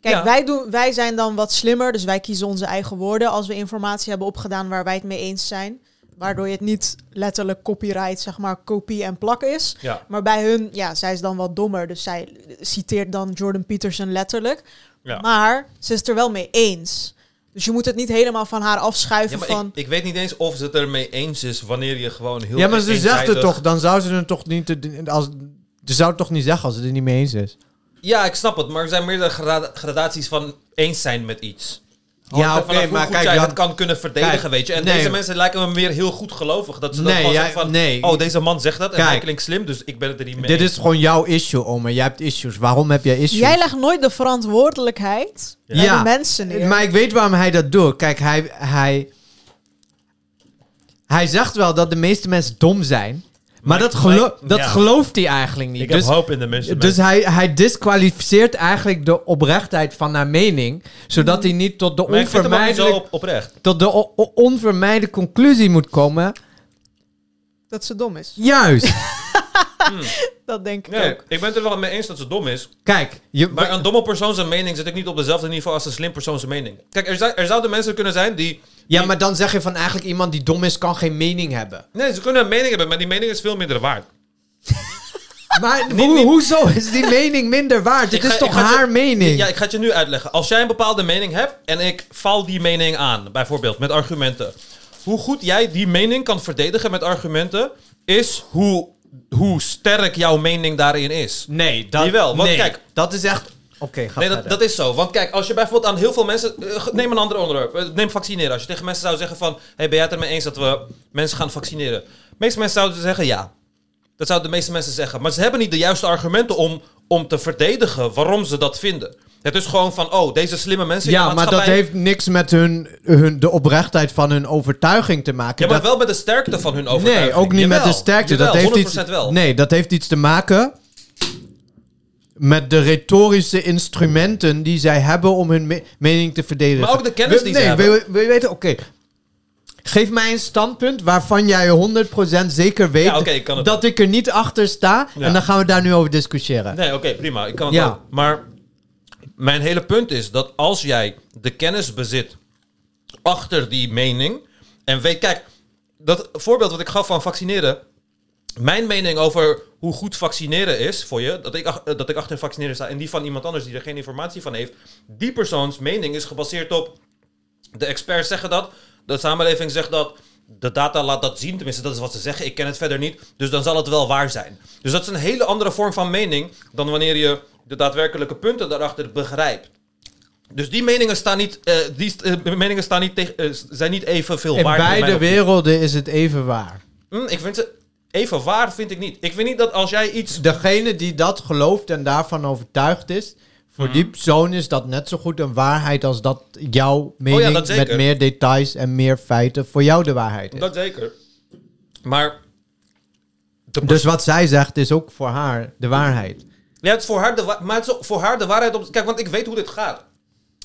Kijk, Ja. wij, doen, wij zijn dan wat slimmer, dus wij kiezen onze eigen woorden als we informatie hebben opgedaan waar wij het mee eens zijn. Waardoor je het niet letterlijk copyright, zeg maar, kopie en plak is. Ja. Maar bij hun, ja, zij is dan wat dommer, dus zij citeert dan Jordan Peterson letterlijk. Maar ze is het er wel mee eens. Dus je moet het niet helemaal van haar afschuiven van... ik, ik weet niet eens of ze het ermee eens is wanneer je gewoon heel Ja, maar ze zegt het toch, dan zou ze het toch niet... Als, ze zou het toch niet zeggen als ze het er niet mee eens is? Ja, ik snap het, maar er zijn meerdere grada- gradaties van eens zijn met iets. Ja, oké, maar kijk, jij het kan kunnen verdedigen, Kijk, weet je. En nee. deze mensen lijken me weer heel goed gelovig. Dat ze Nee, gewoon jij- van, nee. oh, deze man zegt dat en Kijk. hij klinkt slim, dus ik ben het er niet mee Dit is gewoon jouw issue, Omer. Jij hebt issues. Waarom heb jij issues? Jij legt nooit de verantwoordelijkheid bij de mensen neer. Maar ik weet waarom hij dat doet. Kijk, hij, hij, hij zegt wel dat de meeste mensen dom zijn. Maar, dat, gelo- dat ja. gelooft hij eigenlijk niet. Ik heb dus hoop in de meeste dus mensen. hij, hij disqualificeert eigenlijk de oprechtheid van haar mening. Zodat hij niet tot de onvermijdelijke, op, oprecht. tot de onvermijdelijke conclusie moet komen. Dat ze dom is. Juist. Dat denk ik Nee, ook. ik ben het er wel mee eens dat ze dom is. Kijk, je, Maar een domme persoon zijn mening zit ik niet op dezelfde niveau als een slim persoon zijn mening. Kijk, er, zou- er zouden mensen kunnen zijn die... ja, maar dan zeg je van eigenlijk iemand die dom is, kan geen mening hebben. Nee, ze kunnen een mening hebben, maar die mening is veel minder waard. Maar hoe, hoezo is die mening minder waard? Het Ik is toch je- haar mening? Ja, ik ga het je nu uitleggen. Als jij een bepaalde mening hebt en ik val die mening aan, bijvoorbeeld met argumenten. Hoe goed jij die mening kan verdedigen met argumenten, is hoe, hoe sterk jouw mening daarin is. Nee, dat, Jawel, want nee, kijk- dat is echt... Oké, ga Nee, dat is zo. Want kijk, als je bijvoorbeeld aan heel veel mensen... eh, neem een ander onderwerp. Eh, Neem vaccineren. Als je tegen mensen zou zeggen van... Hey, ben jij het ermee eens dat we mensen gaan vaccineren? De meeste mensen zouden zeggen ja. Dat zouden de meeste mensen zeggen. Maar ze hebben niet de juiste argumenten om, om te verdedigen waarom ze dat vinden. Het is gewoon van, oh, deze slimme mensen... Ja, maar dat heeft niks met hun, hun, de oprechtheid van hun overtuiging te maken. Ja, maar Dat- wel met de sterkte van hun overtuiging. nee, ook niet met de sterkte. jawel, dat heeft 100% iets, wel. Nee, dat heeft iets te maken met de retorische instrumenten die zij hebben om hun me- mening te verdedigen. Maar ook de kennis die ze nee, hebben. Wil, wil je weten? Oké. Geef mij een standpunt waarvan jij 100% zeker weet Ja, dat ik er niet achter sta. Ja. En dan gaan we daar nu over discussiëren. Nee, oké, prima. Ik kan het Ja. Maar mijn hele punt is dat als jij de kennis bezit achter die mening, En weet, kijk, dat voorbeeld wat ik gaf van vaccineren. Mijn mening over hoe goed vaccineren is voor je, dat ik, eh, dat ik achter vaccineren sta en die van iemand anders die er geen informatie van heeft, die persoons mening is gebaseerd op de experts zeggen dat, de samenleving zegt dat, de data laat dat zien, tenminste dat is wat ze zeggen, ik ken het verder niet, dus dan zal het wel waar zijn. Dus dat is een hele andere vorm van mening dan wanneer je de daadwerkelijke punten daarachter begrijpt. Dus die meningen staan niet, eh, die eh, meningen staan niet tegen, eh, zijn niet evenveel In waard. in beide werelden is het even waar. Hm, ik vind ze even waar, vind ik niet. Ik vind niet dat als jij iets... Degene die dat gelooft en daarvan overtuigd is, voor Mhm. die persoon is dat net zo goed een waarheid als dat jouw mening Oh dat zeker. met meer details en meer feiten voor jou de waarheid is. Dat zeker. Maar... Dus wat zij zegt is ook voor haar de waarheid. Ja, het is voor haar de, maar het is voor haar de waarheid. Op, kijk, want ik weet hoe dit gaat.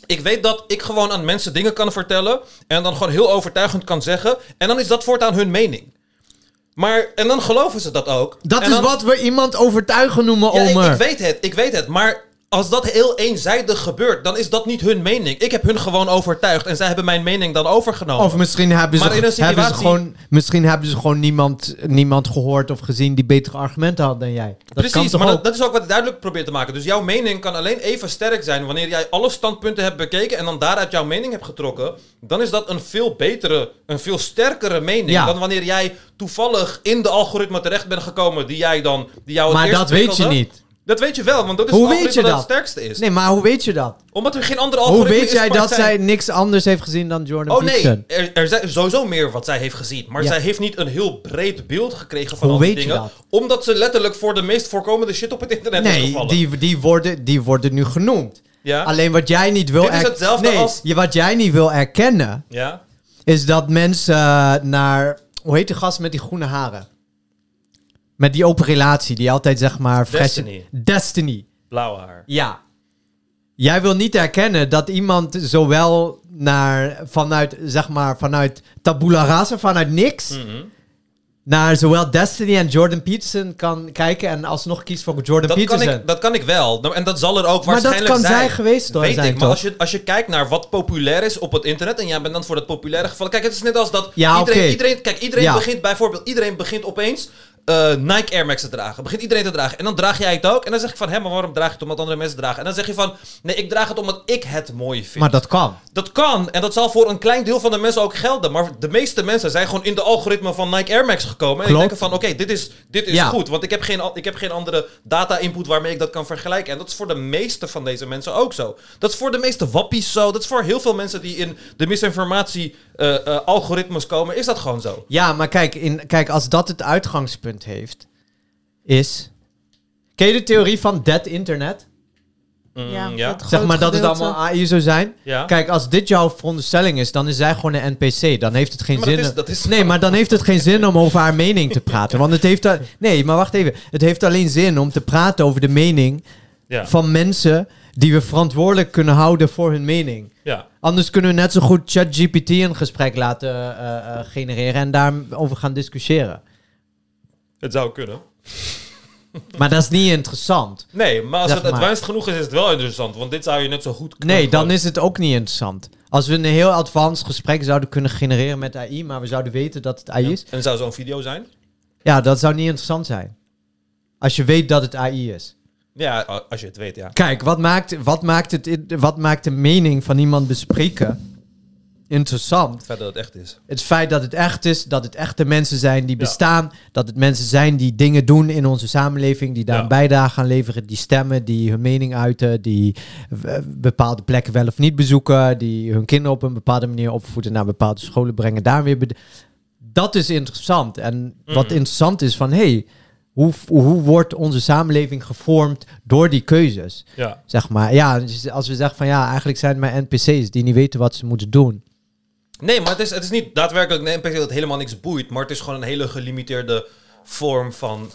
Ik weet dat ik gewoon aan mensen dingen kan vertellen. En dan gewoon heel overtuigend kan zeggen. En dan is dat voortaan hun mening. Maar, en dan geloven ze dat ook. Dat En is dan- wat we iemand overtuigen noemen, Ja, ik, Omer. ik weet het, ik weet het. Maar als dat heel eenzijdig gebeurt, dan is dat niet hun mening. Ik heb hun gewoon overtuigd. En zij hebben mijn mening dan overgenomen. Of misschien hebben ze, hebben ze gewoon, misschien hebben ze gewoon niemand, niemand gehoord of gezien die betere argumenten had dan jij. Dat Precies, maar dat, dat is ook wat ik duidelijk probeer te maken. Dus jouw mening kan alleen even sterk zijn wanneer jij alle standpunten hebt bekeken en dan daaruit jouw mening hebt getrokken. Dan is dat een veel betere, een veel sterkere mening Ja. dan wanneer jij toevallig in de algoritme terecht bent gekomen die jij dan, die jou het Maar dat weet je niet. Dat weet je wel, want dat is Hoe het weet je dat dat? het sterkste is. Nee, maar hoe weet je dat? Omdat er geen andere Hoe algoritme weet is jij waar dat zij- zij niks anders heeft gezien dan Jordan Oh nee, Peterson? er, er zijn sowieso meer wat zij heeft gezien. Maar Ja. zij heeft niet een heel breed beeld gekregen van Hoe al die weet je dingen. dat? Omdat ze letterlijk voor de meest voorkomende shit op het internet is Nee, gevallen. die, die, worden, die worden nu genoemd. Ja? Alleen wat jij niet wil... Dit is hetzelfde nee, als- je- wat jij niet wil erkennen, Ja? is dat mensen eh, naar... Hoe heet die gast met die groene haren? Met die open relatie, die altijd zeg maar... Destiny. Destiny. Blauw haar. Ja. Jij wil niet erkennen dat iemand zowel naar, vanuit, zeg maar, vanuit tabula rasa, vanuit niks, Mhm. naar zowel Destiny en Jordan Peterson kan kijken en alsnog kiest voor Jordan Dat kan, Peterson. ik, dat kan ik wel. Nou, En dat zal er ook Maar dat waarschijnlijk kan zijn. zij geweest door Weet zijn, ik, maar toch? als je, als je kijkt naar wat populair is op het internet... en jij bent dan voor dat populaire geval... Kijk, het is net als dat Ja, iedereen, iedereen... Kijk, iedereen Ja. begint bijvoorbeeld... Iedereen begint opeens eh, Nike Air Max te dragen. Begint iedereen te dragen. En dan draag jij het ook. En dan zeg ik van... Hé, maar waarom draag je het omdat andere mensen dragen? En dan zeg je van... Nee, ik draag het omdat ik het mooi vind. Maar dat kan. Dat kan. En dat zal voor een klein deel van de mensen ook gelden. Maar de meeste mensen zijn gewoon in de algoritme van Nike Air Max gekomen. En die denken van, oké, dit is, dit is Ja. goed. Want ik heb, geen, ik heb geen andere data-input waarmee ik dat kan vergelijken. En dat is voor de meeste van deze mensen ook zo. Dat is voor de meeste wappies zo. Dat is voor heel veel mensen die in de misinformatie-algoritmes komen. Is dat gewoon zo. Ja, maar kijk, in, kijk, als dat het uitgangspunt heeft, is... Ken je de theorie van dead internet? Mm, Ja, Zeg maar dat het allemaal AI zou zijn. Ja. Kijk, als dit jouw veronderstelling is, dan is zij gewoon een NPC. Dan heeft het geen Maar zin. dat is- dat is- nee, maar dan heeft het geen zin om over haar mening te praten. Want het heeft. Nee, maar wacht even. Het heeft alleen zin om te praten over de mening Ja. van mensen die we verantwoordelijk kunnen houden voor hun mening. Ja. Anders kunnen we net zo goed ChatGPT een gesprek laten eh, eh, genereren en daarover gaan discussiëren. Het zou kunnen. Maar dat is niet interessant. Nee, maar als Zeg het maar. advanced genoeg is, is het wel interessant. Want dit zou je net zo goed kunnen. Nee, dan is het ook niet interessant. Als we een heel advanced gesprek zouden kunnen genereren met AI, maar we zouden weten dat het AI is, En zou zo'n video zijn? ja, dat zou niet interessant zijn. Als je weet dat het AI is. Ja, als je het weet, ja. Kijk, wat maakt, wat maakt, het, wat maakt de mening van iemand bespreken interessant? Het feit dat het echt is. Het feit dat het echt is, dat het echte mensen zijn die Ja. bestaan, dat het mensen zijn die dingen doen in onze samenleving, die daar Ja. een bijdrage aan leveren, die stemmen, die hun mening uiten, die eh, bepaalde plekken wel of niet bezoeken, die hun kinderen op een bepaalde manier opvoeden, naar bepaalde scholen brengen, daar weer. Dat is interessant. En wat Mhm. interessant is van, hey, hoe, hoe wordt onze samenleving gevormd door die keuzes? Ja. Zeg maar, ja, als we zeggen van ja, eigenlijk zijn het maar NPC's die niet weten wat ze moeten doen. Nee, maar het is, het is niet daadwerkelijk een NPC dat helemaal niks boeit. Maar het is gewoon een hele gelimiteerde vorm van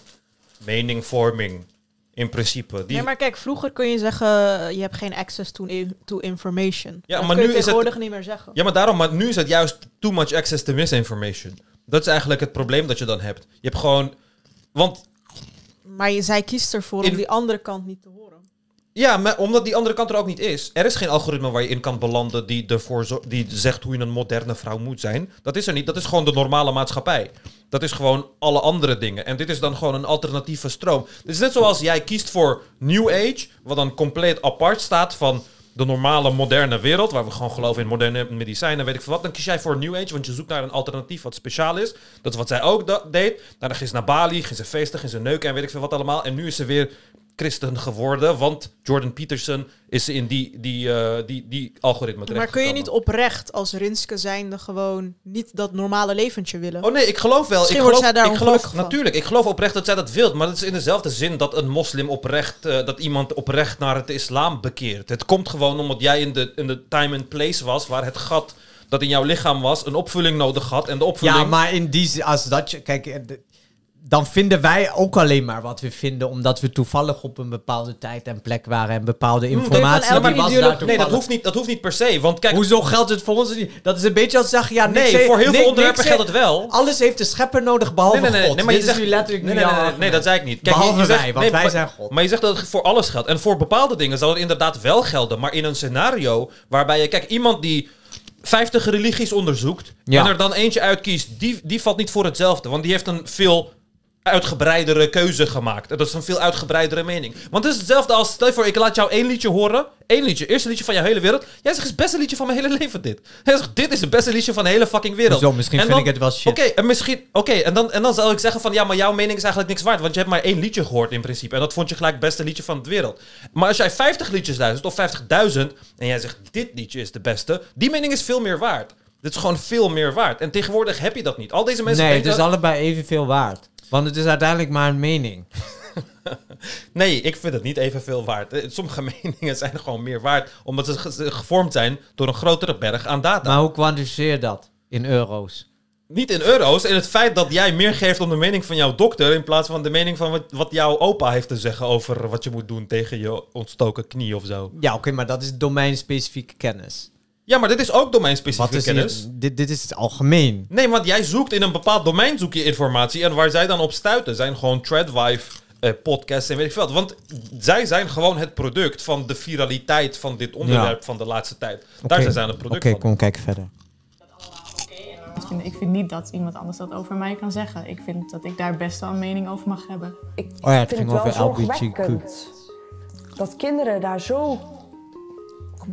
meningvorming. In principe. Die, Nee, maar kijk, vroeger kun je zeggen, je hebt geen access to, to information. Ja, dat maar kun je nu is het- tegenwoordig niet meer zeggen. Ja, maar daarom, maar nu is het juist too much access to misinformation. Dat is eigenlijk het probleem dat je dan hebt. Je hebt gewoon. Want Maar je, zij kiest ervoor In- om die andere kant niet te horen. Ja, omdat die andere kant er ook niet is. Er is geen algoritme waar je in kan belanden die, ervoor die zegt hoe je een moderne vrouw moet zijn. Dat is er niet. Dat is gewoon de normale maatschappij. Dat is gewoon alle andere dingen. En dit is dan gewoon een alternatieve stroom. Het is net zoals jij kiest voor New Age, wat dan compleet apart staat van de normale moderne wereld, waar we gewoon geloven in moderne medicijnen, weet ik veel wat. Dan kies jij voor New Age, want je zoekt naar een alternatief wat speciaal is. Dat is wat zij ook deed. Nou, dan ging ze naar Bali, ging ze feesten, ging ze neuken en weet ik veel wat allemaal. En nu is ze weer christen geworden, want Jordan Peterson is in die, die, eh, die, die algoritme Maar kun je niet oprecht als Rinske zijnde gewoon niet dat normale leventje willen? Oh nee, ik geloof wel. Misschien ik wordt geloof, zij daar ik geloof van. natuurlijk. Ik geloof oprecht dat zij dat wil. Maar dat is in dezelfde zin dat een moslim oprecht, eh, dat iemand oprecht naar het islam bekeert. Het komt gewoon omdat jij in de, in de time and place was waar het gat dat in jouw lichaam was een opvulling nodig had. En de opvulling. Ja, maar in die zin, als dat je. Kijk, eh, dan vinden wij ook alleen maar wat we vinden, omdat we toevallig op een bepaalde tijd en plek waren en bepaalde Hmm, informatie. nee, die was daar nee, dat hoeft, niet, dat hoeft niet per se. Want kijk, Hoezo geldt het voor ons niet? Dat is een beetje als zeggen, ja, Nee, voor heel veel onderwerpen geldt het wel. Alles heeft de schepper nodig, behalve nee, nee, nee, God. nee, maar je is zegt nu letterlijk nee, niet nee, nee, dat zei ik niet. Behalve je zegt- wij, want wij zijn God. Maar je zegt dat het voor alles geldt. En voor bepaalde dingen zal het inderdaad wel gelden. Maar in een scenario waarbij je... Kijk, iemand die 50 religies onderzoekt... Ja. en er dan eentje uitkiest... Die, die valt niet voor hetzelfde. Want die heeft een veel uitgebreidere keuze gemaakt. Dat is een veel uitgebreidere mening. Want het is hetzelfde als... Stel je voor, ik laat jou één liedje horen. Eén liedje. Eerste liedje van jouw hele wereld. Jij zegt, het beste liedje van mijn hele leven dit. Jij zegt, dit is het beste liedje van de hele fucking wereld. Zo, misschien En vind dan- ik het wel shit. Oké, en misschien... Oké, en, dan, en dan zal ik zeggen van... Ja, maar jouw mening is eigenlijk niks waard. Want je hebt maar één liedje gehoord in principe. En dat vond je gelijk het beste liedje van de wereld. Maar als jij 50 liedjes luistert, of 50.000... En jij zegt, dit liedje is de beste. Die mening is veel meer waard. Dit is gewoon veel meer waard. En tegenwoordig heb je dat niet. Al deze mensen Nee, het is allebei evenveel waard. Want het is uiteindelijk maar een mening. Nee, ik vind het niet evenveel waard. Eh, Sommige meningen zijn gewoon meer waard... omdat ze ge- gevormd zijn door een grotere berg aan data. Maar hoe kwantificeer je dat in euro's? Niet in euro's. En het feit dat jij meer geeft om de mening van jouw dokter... in plaats van de mening van wat, wat jouw opa heeft te zeggen... over wat je moet doen tegen je ontstoken knie of zo. Ja, oké, maar dat is domeinspecifieke kennis. Ja, maar dit is ook domeinspecifieke Wat is kennis. hier- dit, dit is het algemeen. Nee, want jij zoekt in een bepaald domein zoek je informatie. En waar zij dan op stuiten zijn gewoon Threadwife eh, podcasts en weet ik veel wat. Want zij zijn gewoon het product van de viraliteit van dit onderwerp Ja. van de laatste tijd. Daar zijn zij het product Oké, van. kom kijken verder. Ik vind, ik vind niet dat iemand anders dat over mij kan zeggen. Ik vind dat ik daar best wel een mening over mag hebben. Ik Oh ja, het vind ging het wel over LGBTQ. dat kinderen daar zo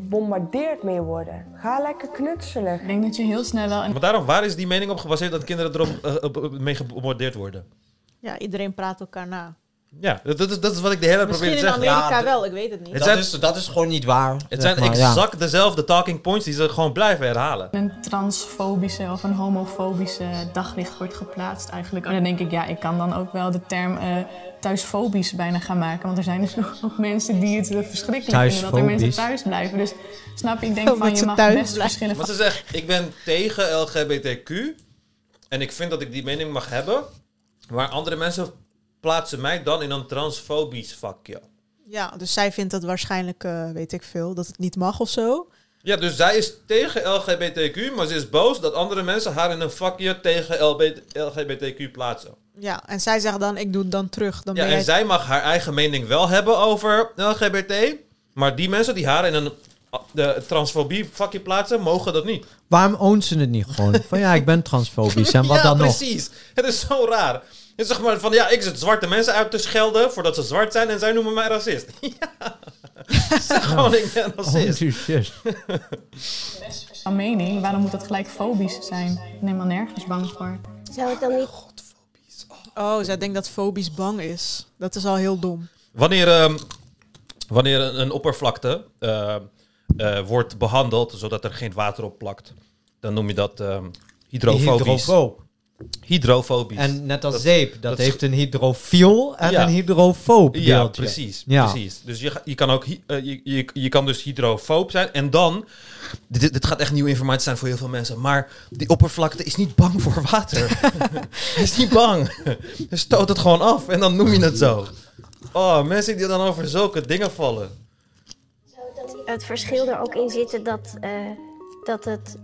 gebombardeerd mee worden. Ga lekker knutselen. Ik denk dat je heel snel wel... Maar daarom, waar is die mening op gebaseerd dat kinderen erop eh, mee gebombardeerd worden? Ja, iedereen praat elkaar na. Ja, dat, dat is, dat is wat ik de hele tijd Misschien probeer in te zeggen. Amerika Ja, wel, ik weet het niet. Het dat, zijn- is, dat is gewoon niet waar. Het zeg zijn maar, ja. exact dezelfde talking points die ze gewoon blijven herhalen. een transfobische of een homofobische daglicht wordt geplaatst eigenlijk. En dan denk ik, ja, ik kan dan ook wel de term eh, thuisfobisch bijna gaan maken. Want er zijn dus ook mensen die het eh, verschrikkelijk vinden dat er mensen thuis blijven. Dus snap je, ik denk Oh, van, je mag thuis best blijven. verschillen Maar ze zegt, ik ben tegen LGBTQ. En ik vind dat ik die mening mag hebben. Maar andere mensen plaatsen mij dan in een transfobisch vakje. Ja, dus zij vindt dat waarschijnlijk, eh, weet ik veel, dat het niet mag of zo. Ja, dus zij is tegen LGBTQ, maar ze is boos dat andere mensen haar in een vakje tegen LB LGBTQ plaatsen. Ja, en zij zegt dan, ik doe het dan terug. Dan Ja, ben en jij... zij mag haar eigen mening wel hebben over LGBT. Maar die mensen die haar in een de transfobie vakje plaatsen, mogen dat niet. Waarom oont ze het niet gewoon? Van ja, ik ben transfobisch. En wat ja, dan nog? precies. Het is zo raar. Het is zeg maar van, ja, ik zit zwarte mensen uit te schelden voordat ze zwart zijn en zij noemen mij racist. ja. zeg gewoon, ik ben racist. Oh, shit. Van mening, waarom moet dat gelijk fobisch zijn? Ik ben helemaal nergens bang voor. Zou het dan niet... Oh, zij denkt dat fobisch bang is. Dat is al heel dom. Wanneer, ehm, wanneer een, oppervlakte eh, eh, wordt behandeld zodat er geen water op plakt, dan noem je dat ehm hydrofobisch. Hydrofoob. Hydrofobisch. En net als Dat- zeep, dat, heeft een hydrofiel en Ja. een hydrofoob Ja, deeltje. precies. Ja. precies. Dus je, je, kan ook, eh, je, je, je kan dus hydrofoob zijn. En dan, dit, dit gaat echt nieuwe informatie zijn voor heel veel mensen. Maar die oppervlakte is niet bang voor water. Hij is niet bang. Hij stoot het gewoon af en dan noem je het zo. Oh, mensen die dan over zulke dingen vallen. het verschil er ook in zitten dat, eh, dat, het,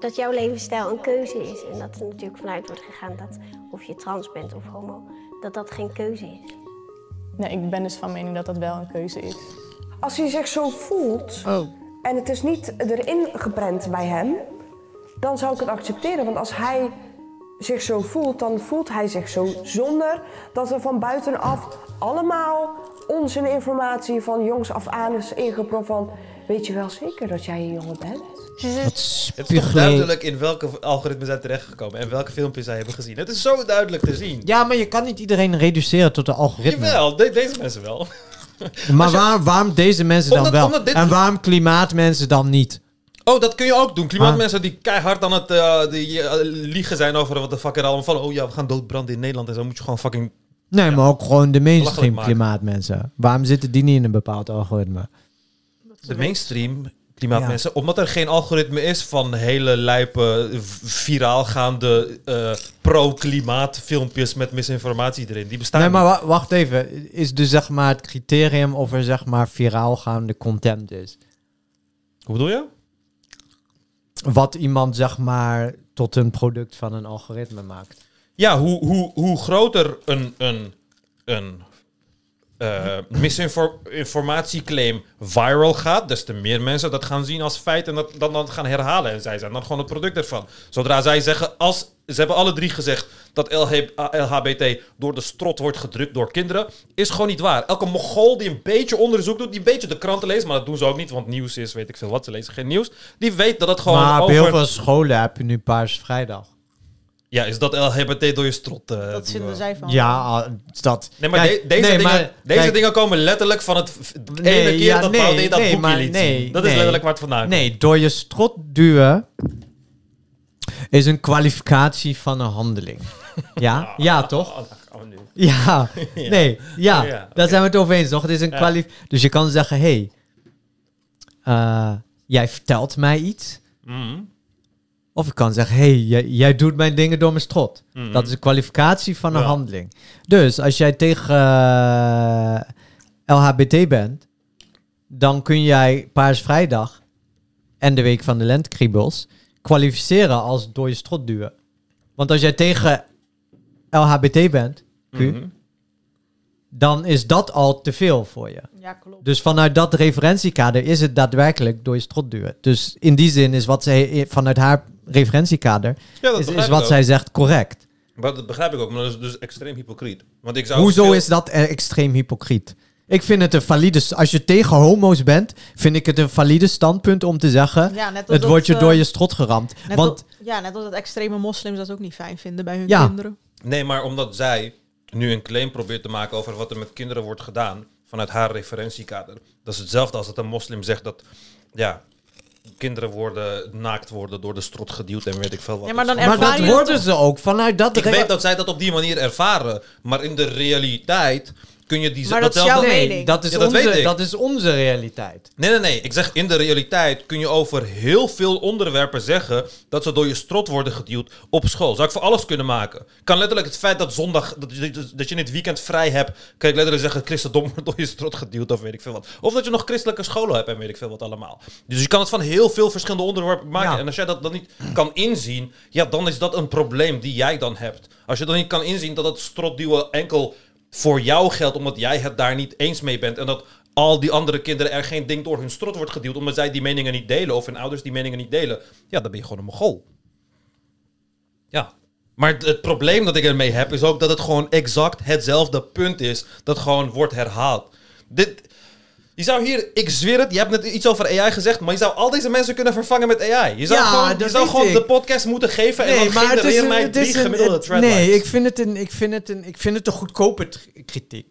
dat jouw levensstijl een keuze is. En dat er natuurlijk vanuit wordt gegaan dat of je trans bent of homo, dat dat geen keuze is. Nee, ik ben dus van mening dat dat wel een keuze is. Als hij zich zo voelt Oh. en het is niet erin geprent bij hem, dan zou ik het accepteren. Want als hij zich zo voelt, dan voelt hij zich zo zonder dat er van buitenaf allemaal onzin informatie van jongs af aan is ingepropt van weet je wel zeker dat jij een jongen bent? Het is toch duidelijk in welke algoritmes zij terechtgekomen en welke filmpjes zij hebben gezien. Het is zo duidelijk te zien. Ja, maar je kan niet iedereen reduceren tot de algoritme. Jawel, de- deze mensen wel. Maar waar, waarom deze mensen dan wel? dit- En waarom klimaatmensen dan niet? Oh, dat kun je ook doen. Klimaatmensen die keihard aan het eh, die, eh, liegen zijn over wat de fuck er allemaal van. Oh ja, we gaan doodbranden in Nederland en zo moet je gewoon fucking... Nee, maar ook gewoon de mainstream klimaatmensen. Waarom zitten die niet in een bepaald algoritme? De mainstream klimaatmensen. Omdat er geen algoritme is van hele lijpe, viraal gaande eh, pro-klimaat filmpjes met misinformatie erin. Die bestaan Nee, maar wa- wacht even. Is dus zeg maar het criterium of er zeg maar viraal gaande content is? Hoe bedoel je? Wat iemand zeg maar tot een product van een algoritme maakt. Ja, hoe, hoe, hoe groter een, een, een eh, misinformatieclaim viral gaat, des te meer mensen dat gaan zien als feit en dat dan, dan gaan herhalen. En zij zijn dan gewoon het product ervan. Zodra zij zeggen, als ze hebben alle drie gezegd dat LH, LHBT door de strot wordt gedrukt door kinderen, is gewoon niet waar. Elke mogol die een beetje onderzoek doet, die een beetje de kranten leest, maar dat doen ze ook niet, want nieuws is, weet ik veel wat, ze lezen geen nieuws, die weet dat het gewoon maar op over... heel veel scholen heb je nu Paars Vrijdag. Ja, is dat LHBT door je strot? eh, Dat vinden we- zij van. Ja, ah, dat. Nee, maar Kijk, de- deze, nee, dingen, maar- deze kijk, dingen komen letterlijk van het v- ene Nee, keer ja, dat nee, Baudet dat nee, boekje maar liet nee, zien. Dat nee. is letterlijk waar het vandaan komt. Nee, door je strot duwen is een kwalificatie van een handeling. Ja? Ja, toch? Oh, daar gaan we nu. Ja. Ja. Nee, ja. Ja, Daar zijn we het over eens, toch? Het is een Ja. kwalif... Dus je kan zeggen, hé, hey, jij vertelt mij iets. Mhm. Of ik kan zeggen, hé, hey, jij, jij doet mijn dingen door mijn strot. Mhm. Dat is een kwalificatie van een Ja. handeling. Dus als jij tegen eh, LHBT bent, dan kun jij Paars Vrijdag en de Week van de Lentekriebels kwalificeren als door je strot duwen. Want als jij tegen LHBT bent, Q, Mhm. dan is dat al te veel voor je. Ja, klopt. Dus vanuit dat referentiekader is het daadwerkelijk door je strot duwen. Dus in die zin is wat zij vanuit haar referentiekader, Ja, dat is, wat ook. zij zegt correct. Maar dat begrijp ik ook, maar dat is dus extreem hypocriet. Want ik zou Hoezo veel- is dat extreem hypocriet? Ik vind het een valide... Als je tegen homo's bent, vind ik het een valide standpunt om te zeggen... Ja, net als het dat, wordt je eh, door je strot geramd. Net Want ja, net als dat extreme moslims dat ook niet fijn vinden bij hun Ja. kinderen. Nee, maar omdat zij nu een claim probeert te maken over wat er met kinderen wordt gedaan vanuit haar referentiekader. Dat is hetzelfde als dat een moslim zegt dat ja, kinderen worden naakt worden door de strot geduwd en weet ik veel wat. Ja, maar dan maar dat worden ze ook vanuit dat... Ik weet dat zij dat op die manier ervaren, maar in de realiteit kun je die Maar dat is datzelfde- jouw Nee, mening. dat is, Ja, dat weet onze, ik. dat is onze realiteit. Nee, nee, nee. Ik zeg in de realiteit kun je over heel veel onderwerpen zeggen dat ze door je strot worden geduwd op school. Zou ik voor alles kunnen maken. Kan letterlijk het feit dat zondag, dat je, dat je in het weekend vrij hebt, kan ik letterlijk zeggen christendom wordt door je strot geduwd of weet ik veel wat. Of dat je nog christelijke scholen hebt en weet ik veel wat allemaal. Dus je kan het van heel veel verschillende onderwerpen maken. Ja. En als jij dat dan niet kan inzien, ja, dan is dat een probleem die jij dan hebt. Als je dan niet kan inzien dat het strotduwen enkel voor jou geldt, omdat jij het daar niet eens mee bent. En dat al die andere kinderen er geen ding door hun strot wordt geduwd, omdat zij die meningen niet delen, of hun ouders die meningen niet delen. Ja, dan ben je gewoon een mogol. Ja. Maar het, het probleem dat ik ermee heb, is ook dat het gewoon exact hetzelfde punt is, dat gewoon wordt herhaald. Dit, je zou hier, ik zweer het, je hebt net iets over AI gezegd, maar je zou al deze mensen kunnen vervangen met AI. Je zou Ja, gewoon, je zou gewoon de podcast moeten geven en dan genereer een- mij het drie gemiddelde het- threadlines. Nee, ik vind het een, ik vind het een, ik vind het een goedkope kritiek.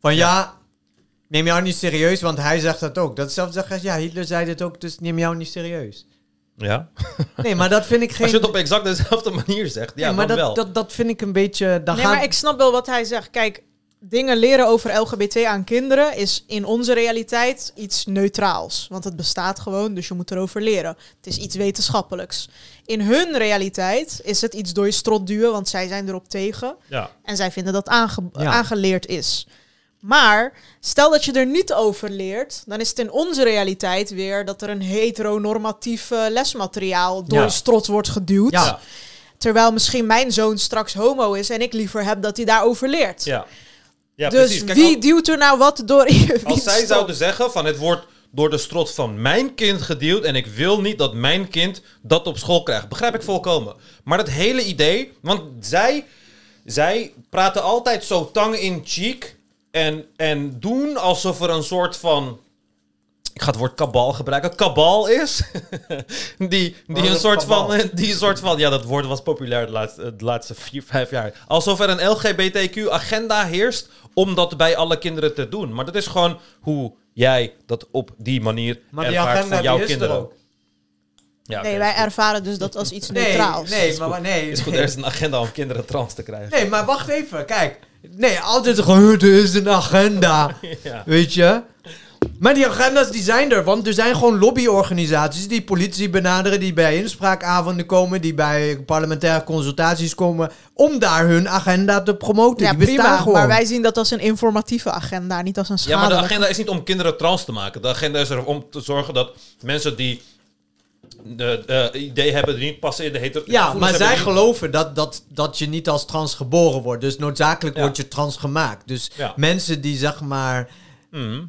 Van ja. neem jou niet serieus, want hij zegt dat ook. Dat is zelfs zeggen, ja, Hitler zei dit ook, dus neem jou niet serieus. Ja. Nee, maar dat vind ik geen... Als je het op exact dezelfde manier zegt, ja, nee, maar dan dat, wel. Dat, dat vind ik een beetje... Dan nee, maar ik snap wel wat hij zegt. Kijk, dingen leren over LGBT aan kinderen is in onze realiteit iets neutraals. Want het bestaat gewoon, dus je moet erover leren. Het is iets wetenschappelijks. In hun realiteit is het iets door je strot duwen, want zij zijn erop tegen. Ja. En zij vinden dat aange- Ja. aangeleerd is. Maar stel dat je er niet over leert, dan is het in onze realiteit weer dat er een heteronormatief lesmateriaal door Ja. je strot wordt geduwd. Ja. Terwijl misschien mijn zoon straks homo is en ik liever heb dat hij daarover leert. Ja. Ja, dus. Kijk, wie al- duwt er nou wat door je Als zij zouden zeggen van het wordt door de strot van mijn kind gedeeld en ik wil niet dat mijn kind dat op school krijgt. Begrijp ik volkomen. Maar dat hele idee, want zij, zij praten altijd zo tang in cheek en, en doen alsof er een soort van... Ik ga het woord kabal gebruiken. Kabal is. die, die een soort kabal? van. Die een soort van. Ja, dat woord was populair de laatste, de laatste vier, vijf jaar. Alsof er een LGBTQ-agenda heerst. om dat bij alle kinderen te doen. Maar dat is gewoon hoe jij dat op die manier. Maar die ervaart agenda voor jouw er kinderen. ook. Ja, nee, wij ervaren dus dat als iets Nee, neutraals. nee, Is maar, nee. Is goed, nee. er is een agenda om kinderen trans te krijgen. Nee, maar wacht even. Kijk. Nee, altijd gewoon, er is een agenda. Ja. Weet je? Maar die agenda's die zijn er, want er zijn gewoon lobbyorganisaties die politie benaderen, die bij inspraakavonden komen, die bij parlementaire consultaties komen, om daar hun agenda te promoten. Ja, die prima. gewoon. Maar wij zien dat als een informatieve agenda, niet als een Ja, maar schadelijke. de agenda is niet om kinderen trans te maken. De agenda is er om te zorgen dat mensen die de, de idee hebben die niet passen in de hetero... Ja, maar zij geloven dat, dat, dat je niet als trans geboren wordt. Dus noodzakelijk Ja. word je trans gemaakt. Dus Ja. mensen die zeg maar Mhm.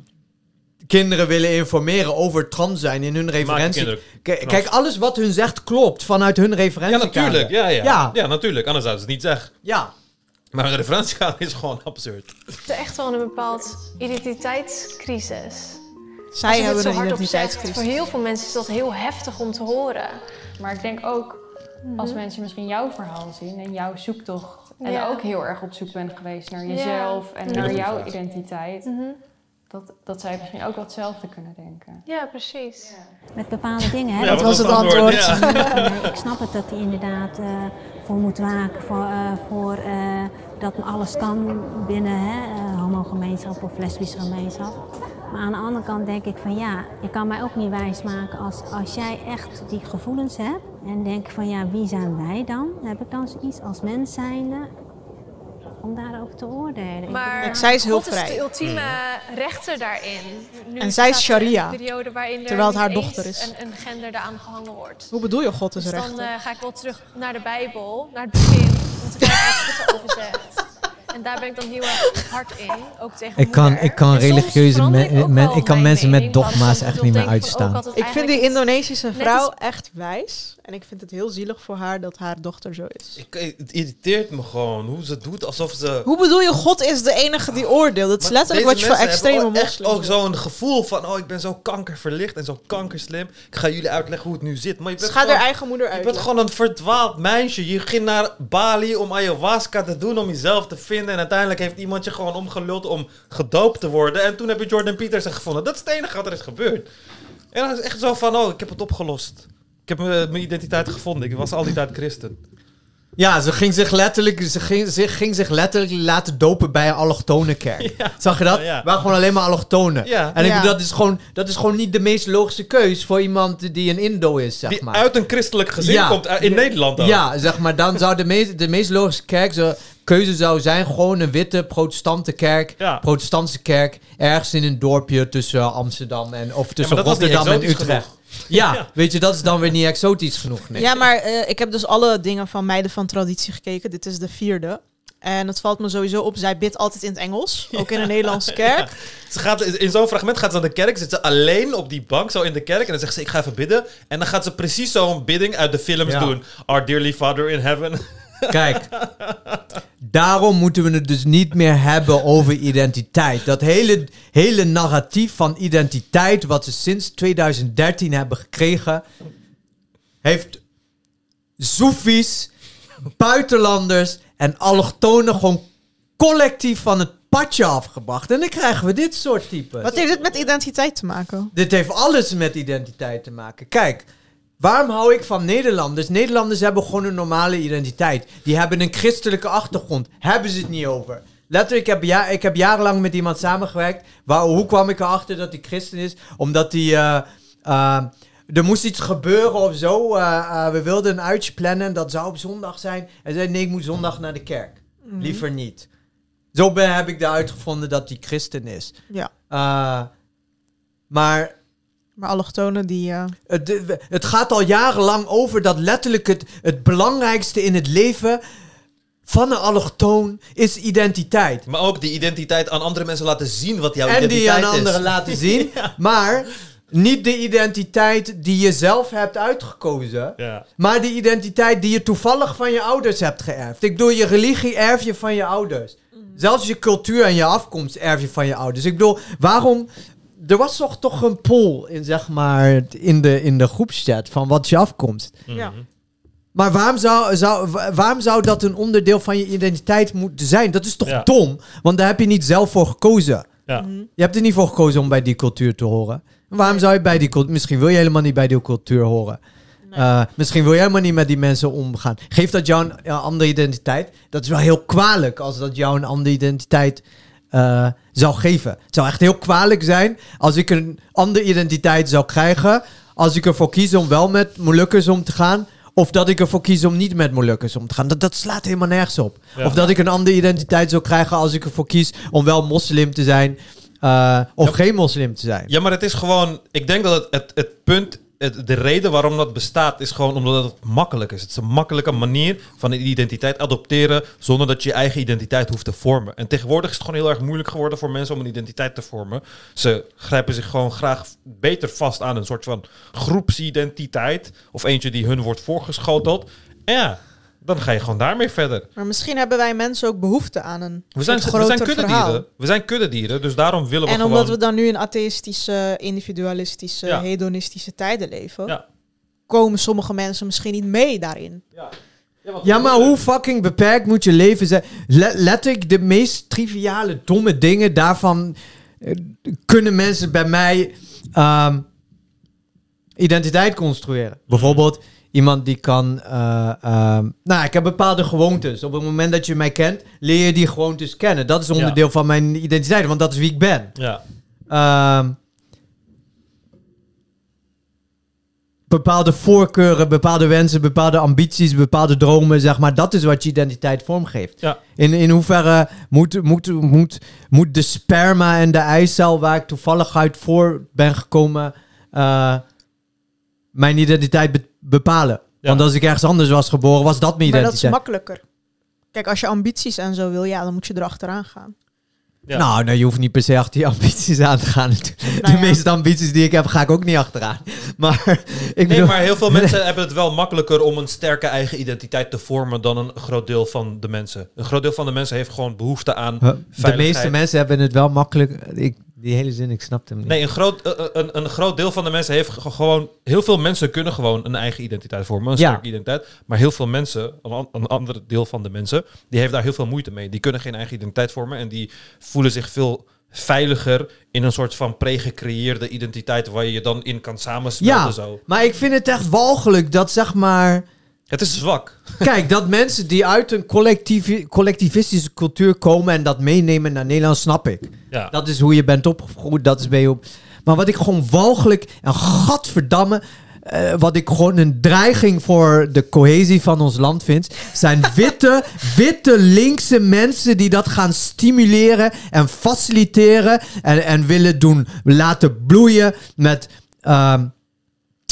Kinderen willen informeren over trans zijn in hun referentie. Kijk, alles wat hun zegt klopt vanuit hun Ja, referentie. natuurlijk. Ja, ja. Ja. Ja. natuurlijk. Anders zouden ze het niet zeggen. Ja. Maar een referentiekader is gewoon absurd. Het is echt wel een bepaald identiteitscrisis. Zij Als hebben een identiteitscrisis. Voor heel veel mensen is dat heel heftig om te horen. Maar ik denk ook, als Mhm. mensen misschien jouw verhaal zien en jouw zoektocht... en Ja. ook heel erg op zoek bent geweest naar Ja. jezelf en naar jouw identiteit... Mhm. Dat, dat zij misschien ook wel hetzelfde kunnen denken. Ja, precies. Met bepaalde dingen. Hè? Ja, wat was het antwoord? Ja. Nee, ik snap het dat hij inderdaad eh, voor moet waken. Voor, eh, voor eh, dat alles kan binnen hè, eh, homogemeenschap of lesbische gemeenschap. Maar aan de andere kant denk ik van ja, je kan mij ook niet wijsmaken als, als jij echt die gevoelens hebt. En denk van ja, wie zijn wij dan? Heb ik dan zoiets als mens zijnde om daarover te oordelen? Maar Kijk, zij is heel God vrij. is de ultieme rechter daarin. Nu En zij is sharia, periode waarin er terwijl het haar dochter is. Een, een gender eraan gehangen wordt. Hoe bedoel je God is Dus dan eh, ga ik wel terug naar de Bijbel, naar het begin, om te kijken wat erover zegt. En daar ben ik dan heel erg hard in, ook tegen Ik kan, ik kan religieuze men- ik kan mensen met dogma's echt niet meer uitstaan. Ik vind die Indonesische vrouw echt wijs. En ik vind het heel zielig voor haar dat haar dochter zo is. Ik, het irriteert me gewoon hoe ze doet alsof ze... Hoe bedoel je, God is de enige die oordeelt? Het is Maar letterlijk wat je voor extreme ook echt moslims ook zo'n gevoel van... oh, ik ben zo kankerverlicht en zo kankerslim. Ik ga jullie uitleggen hoe het nu zit. Maar je Ze bent haar eigen moeder Je bent gewoon een verdwaald meisje. Je ging naar Bali om ayahuasca te doen, om jezelf te vinden. En uiteindelijk heeft iemand je gewoon omgeluld om gedoopt te worden. En toen heb je Jordan Peterson gevonden. Dat is het enige wat er is gebeurd. En dan is echt zo van, oh, ik heb het opgelost. Ik heb eh, mijn identiteit gevonden. Ik was al die tijd christen. Ja, ze ging zich letterlijk, ze ging, ze ging zich letterlijk laten dopen bij een allochtone kerk. Zag je dat? Ja. Waar gewoon alleen maar allochtonen. Ja. En ik bedoel, dat is, gewoon, dat is gewoon niet de meest logische keus voor iemand die een Indo is, zeg Die maar. uit een christelijk gezin komt, eh, in Nederland ook. Ja, zeg maar, dan zou de meest, de meest logische kerk, zo, keuze zou zijn gewoon een witte protestante kerk, protestantse kerk, ergens in een dorpje tussen Amsterdam en, of tussen Rotterdam en Utrecht. Ja, Ja. weet je, dat is dan weer niet exotisch genoeg. Nee. Ja, maar eh, ik heb dus alle dingen van Meiden van Traditie gekeken. Dit is de vierde. En het valt me sowieso op. Zij bidt altijd in het Engels. Ook in een Nederlandse kerk. Ze gaat, in zo'n fragment gaat ze naar de kerk, zit ze alleen op die bank, zo in de kerk. En dan zegt ze, ik ga even bidden. En dan gaat ze precies zo'n bidding uit de films Ja. doen. Our dearly father in heaven. Kijk, daarom moeten we het dus niet meer hebben over identiteit. Dat hele, hele narratief van identiteit, wat ze sinds 2013 hebben gekregen, heeft Soefies, buitenlanders en allochtonen gewoon collectief van het padje afgebracht. En dan krijgen we dit soort typen. Wat heeft dit met identiteit te maken? Dit heeft alles met identiteit te maken. Kijk, waarom hou ik van Nederlanders? Nederlanders hebben gewoon een normale identiteit. Die hebben een christelijke achtergrond. Hebben ze het niet over. Letterlijk, ik heb, ja, ik heb jarenlang met iemand samengewerkt. Waar, hoe kwam ik erachter dat hij christen is? Omdat hij... eh, eh, er moest iets gebeuren of zo. Eh, we wilden een uitje plannen. Dat zou op zondag zijn. Hij zei, nee, ik moet zondag naar de kerk. Mhm. Liever niet. Zo ben, heb ik eruit gevonden dat hij christen is. Ja. Maar Maar allochtonen die... eh, het, het gaat al jarenlang over dat letterlijk het, het belangrijkste in het leven van een allochtoon is identiteit. Maar ook die identiteit aan andere mensen laten zien wat jouw en die identiteit aan is. anderen laten zien. Maar niet de identiteit die je zelf hebt uitgekozen. Ja. Maar de identiteit die je toevallig van je ouders hebt geërfd. Ik bedoel, je religie erf je van je ouders. Zelfs je cultuur en je afkomst erf je van je ouders. Ik bedoel, waarom... Er was toch, toch een poll in, zeg maar, in de, in de groepschat van wat is je afkomst. Ja. Maar waarom zou, zou, wa- waarom zou dat een onderdeel van je identiteit moeten zijn? Dat is toch Ja. dom? Want daar heb je niet zelf voor gekozen. Ja. Mhm. Je hebt er niet voor gekozen om bij die cultuur te horen. Waarom zou je bij die cultuur... Misschien wil je helemaal niet bij die cultuur horen. Eh, misschien wil je helemaal niet met die mensen omgaan. Geeft dat jou een, een andere identiteit? Dat is wel heel kwalijk als dat jou een andere identiteit eh, zou geven. Het zou echt heel kwalijk zijn als ik een andere identiteit zou krijgen... als ik ervoor kies om wel met Molukkers om te gaan... Of dat ik ervoor kies om niet met Molukkers om te gaan. Dat, dat slaat helemaal nergens op. Ja. Of dat ik een andere identiteit zou krijgen als ik ervoor kies om wel moslim te zijn. eh, of geen moslim te zijn. Ja, maar het is gewoon... Ik denk dat het, het, het punt... De reden waarom dat bestaat is gewoon omdat het makkelijk is. Het is een makkelijke manier van een identiteit adopteren zonder dat je je eigen identiteit hoeft te vormen. En tegenwoordig is het gewoon heel erg moeilijk geworden voor mensen om een identiteit te vormen. Ze grijpen zich gewoon graag beter vast aan een soort van groepsidentiteit of eentje die hun wordt voorgeschoteld. Ja, dan ga je gewoon daarmee verder. Maar misschien hebben wij mensen ook behoefte aan een We zijn, we zijn groter kuddedieren. verhaal. We zijn kuddedieren, dus daarom willen we En gewoon... omdat we dan nu in atheïstische, individualistische, Ja. hedonistische tijden leven, Ja. komen sommige mensen misschien niet mee daarin. Ja, maar hoe fucking beperkt moet je leven zijn? Le- letterlijk de meest triviale, domme dingen daarvan eh, kunnen mensen bij mij ehm, identiteit construeren. Bijvoorbeeld iemand die kan... eh, ehm, nou, ik heb bepaalde gewoontes. Op het moment dat je mij kent, leer je die gewoontes kennen. Dat is onderdeel van mijn identiteit, want dat is wie ik ben. Ja. Ehm, bepaalde voorkeuren, bepaalde wensen, bepaalde ambities, bepaalde dromen, zeg maar. Dat is wat je identiteit vormgeeft. Ja. In, in hoeverre moet, moet, moet, moet de sperma en de eicel waar ik toevallig uit voor ben gekomen eh, mijn identiteit be- bepalen? Want als ik ergens anders was geboren, was dat mijn Maar dat is makkelijker. Kijk, als je ambities en zo wil, ja, dan moet je erachteraan gaan. Nou, nou, je hoeft niet per se achter je ambities aan te gaan. De meeste ambities die ik heb, ga ik ook niet achteraan. Maar ik Nee, bedoel... maar heel veel mensen hebben het wel makkelijker om een sterke eigen identiteit te vormen dan een groot deel van de mensen. Een groot deel van de mensen heeft gewoon behoefte aan? De meeste mensen hebben het wel makkelijk. Ik, die hele zin, ik snapte hem niet. Nee, een groot, eh, eh, een, een groot deel van de mensen heeft ge- gewoon... Heel veel mensen kunnen gewoon een eigen identiteit vormen, een Ja. sterke identiteit. Maar heel veel mensen, een ander deel van de mensen, die heeft daar heel veel moeite mee. Die kunnen geen eigen identiteit vormen en die voelen zich veel veiliger in een soort van pre-gecreëerde identiteit waar je je dan in kan samensmelten Ja, zo. maar ik vind het echt walgelijk dat zeg maar. Het is zwak. Kijk, dat mensen die uit een collectief, collectivistische cultuur komen en dat meenemen naar Nederland, snap ik. Ja. Dat is hoe je bent opgegroeid, dat is ben je op. Maar wat ik gewoon walgelijk en gadverdamme. eh, wat ik gewoon een dreiging voor de cohesie van ons land vind, zijn witte, witte linkse mensen die dat gaan stimuleren en faciliteren en, en willen doen laten bloeien met, ehm,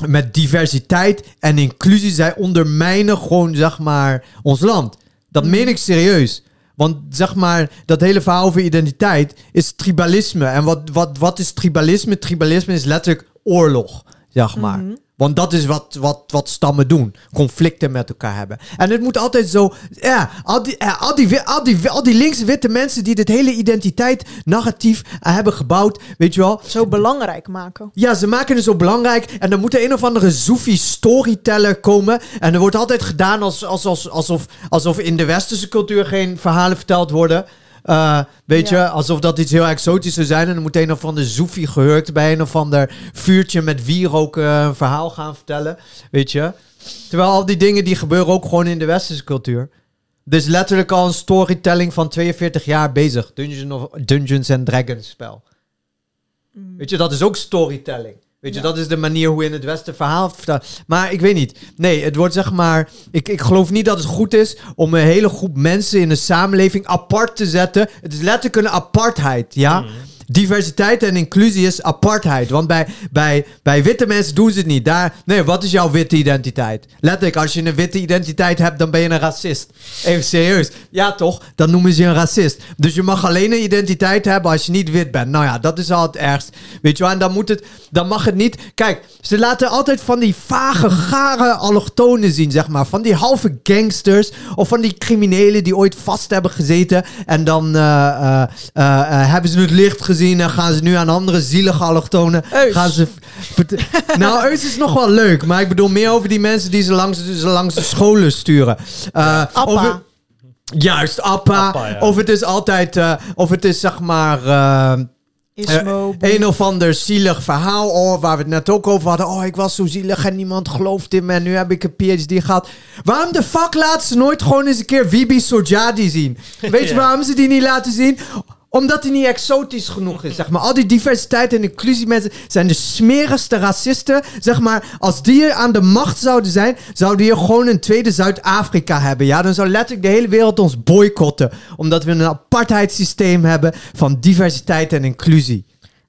met diversiteit en inclusie. Zij ondermijnen gewoon, zeg maar, ons land. Dat meen ik serieus. Want zeg maar, dat hele verhaal over identiteit is tribalisme. En wat, wat, wat is tribalisme? Tribalisme is letterlijk oorlog, zeg maar. Want dat is wat, wat, wat stammen doen. Conflicten met elkaar hebben. En het moet altijd zo... Ja, al die, eh, al die, al die, al die linkse witte mensen die dit hele identiteit narratief eh, hebben gebouwd. Weet je wel? Zo belangrijk maken. Ja, ze maken het zo belangrijk. En dan moet er een of andere Soefi storyteller komen. En er wordt altijd gedaan als, als, als, alsof, alsof in de westerse cultuur geen verhalen verteld worden. Eh, weet Ja. je, alsof dat iets heel exotisch zou zijn. En dan moet een of ander Soefi gehurkt bij een of ander vuurtje met wierook eh, een verhaal gaan vertellen. Weet je. Terwijl al die dingen die gebeuren ook gewoon in de westerse cultuur. Dus letterlijk al een storytelling van 42 jaar bezig. Dungeon of, Dungeons and Dragons spel. Weet je, dat is ook storytelling. Weet je, dat is de manier hoe je in het Westen verhaal vertelt. Maar ik weet niet. Nee, het wordt zeg maar. Ik, ik geloof niet dat het goed is om een hele groep mensen in een samenleving apart te zetten. Het is letterlijk een apartheid, ja. Diversiteit en inclusie is apartheid. Want bij, bij, bij witte mensen doen ze het niet. Daar, nee, wat is jouw witte identiteit? Letterlijk, als je een witte identiteit hebt, dan ben je een racist. Even serieus. Ja, toch? Dan noemen ze je een racist. Dus je mag alleen een identiteit hebben als je niet wit bent. Nou ja, dat is al het ergst. Weet je wel? En dan, moet het, dan mag het niet... Kijk, ze laten altijd van die vage, gare allochtonen zien, zeg maar. Van die halve gangsters. Of van die criminelen die ooit vast hebben gezeten. En dan eh, eh, eh, hebben ze het licht gezien. En gaan ze nu aan andere zielige allochtonen... Gaan ze... nou, Eus is nog wel leuk. Maar ik bedoel meer over die mensen die ze langs, ze langs de scholen sturen. Eh, Appa. over- Juist, Appa. Appa, ja. Of het is altijd, eh, of het is zeg maar. eh, Ismo, eh, een of ander zielig verhaal, oh, waar we het net ook over hadden. Oh, ik was zo zielig en niemand gelooft in me. En nu heb ik een PhD gehad. Waarom de fuck laten ze nooit gewoon eens een keer Wibi Sojadi zien? Weet je Ja. waarom ze die niet laten zien? Omdat hij niet exotisch genoeg is, zeg maar. Al die diversiteit en inclusie mensen zijn de smerigste racisten. Zeg maar, als die aan de macht zouden zijn, zouden we gewoon een tweede Zuid-Afrika hebben. Ja, dan zou letterlijk de hele wereld ons boycotten. Omdat we een apartheidssysteem hebben van diversiteit en inclusie.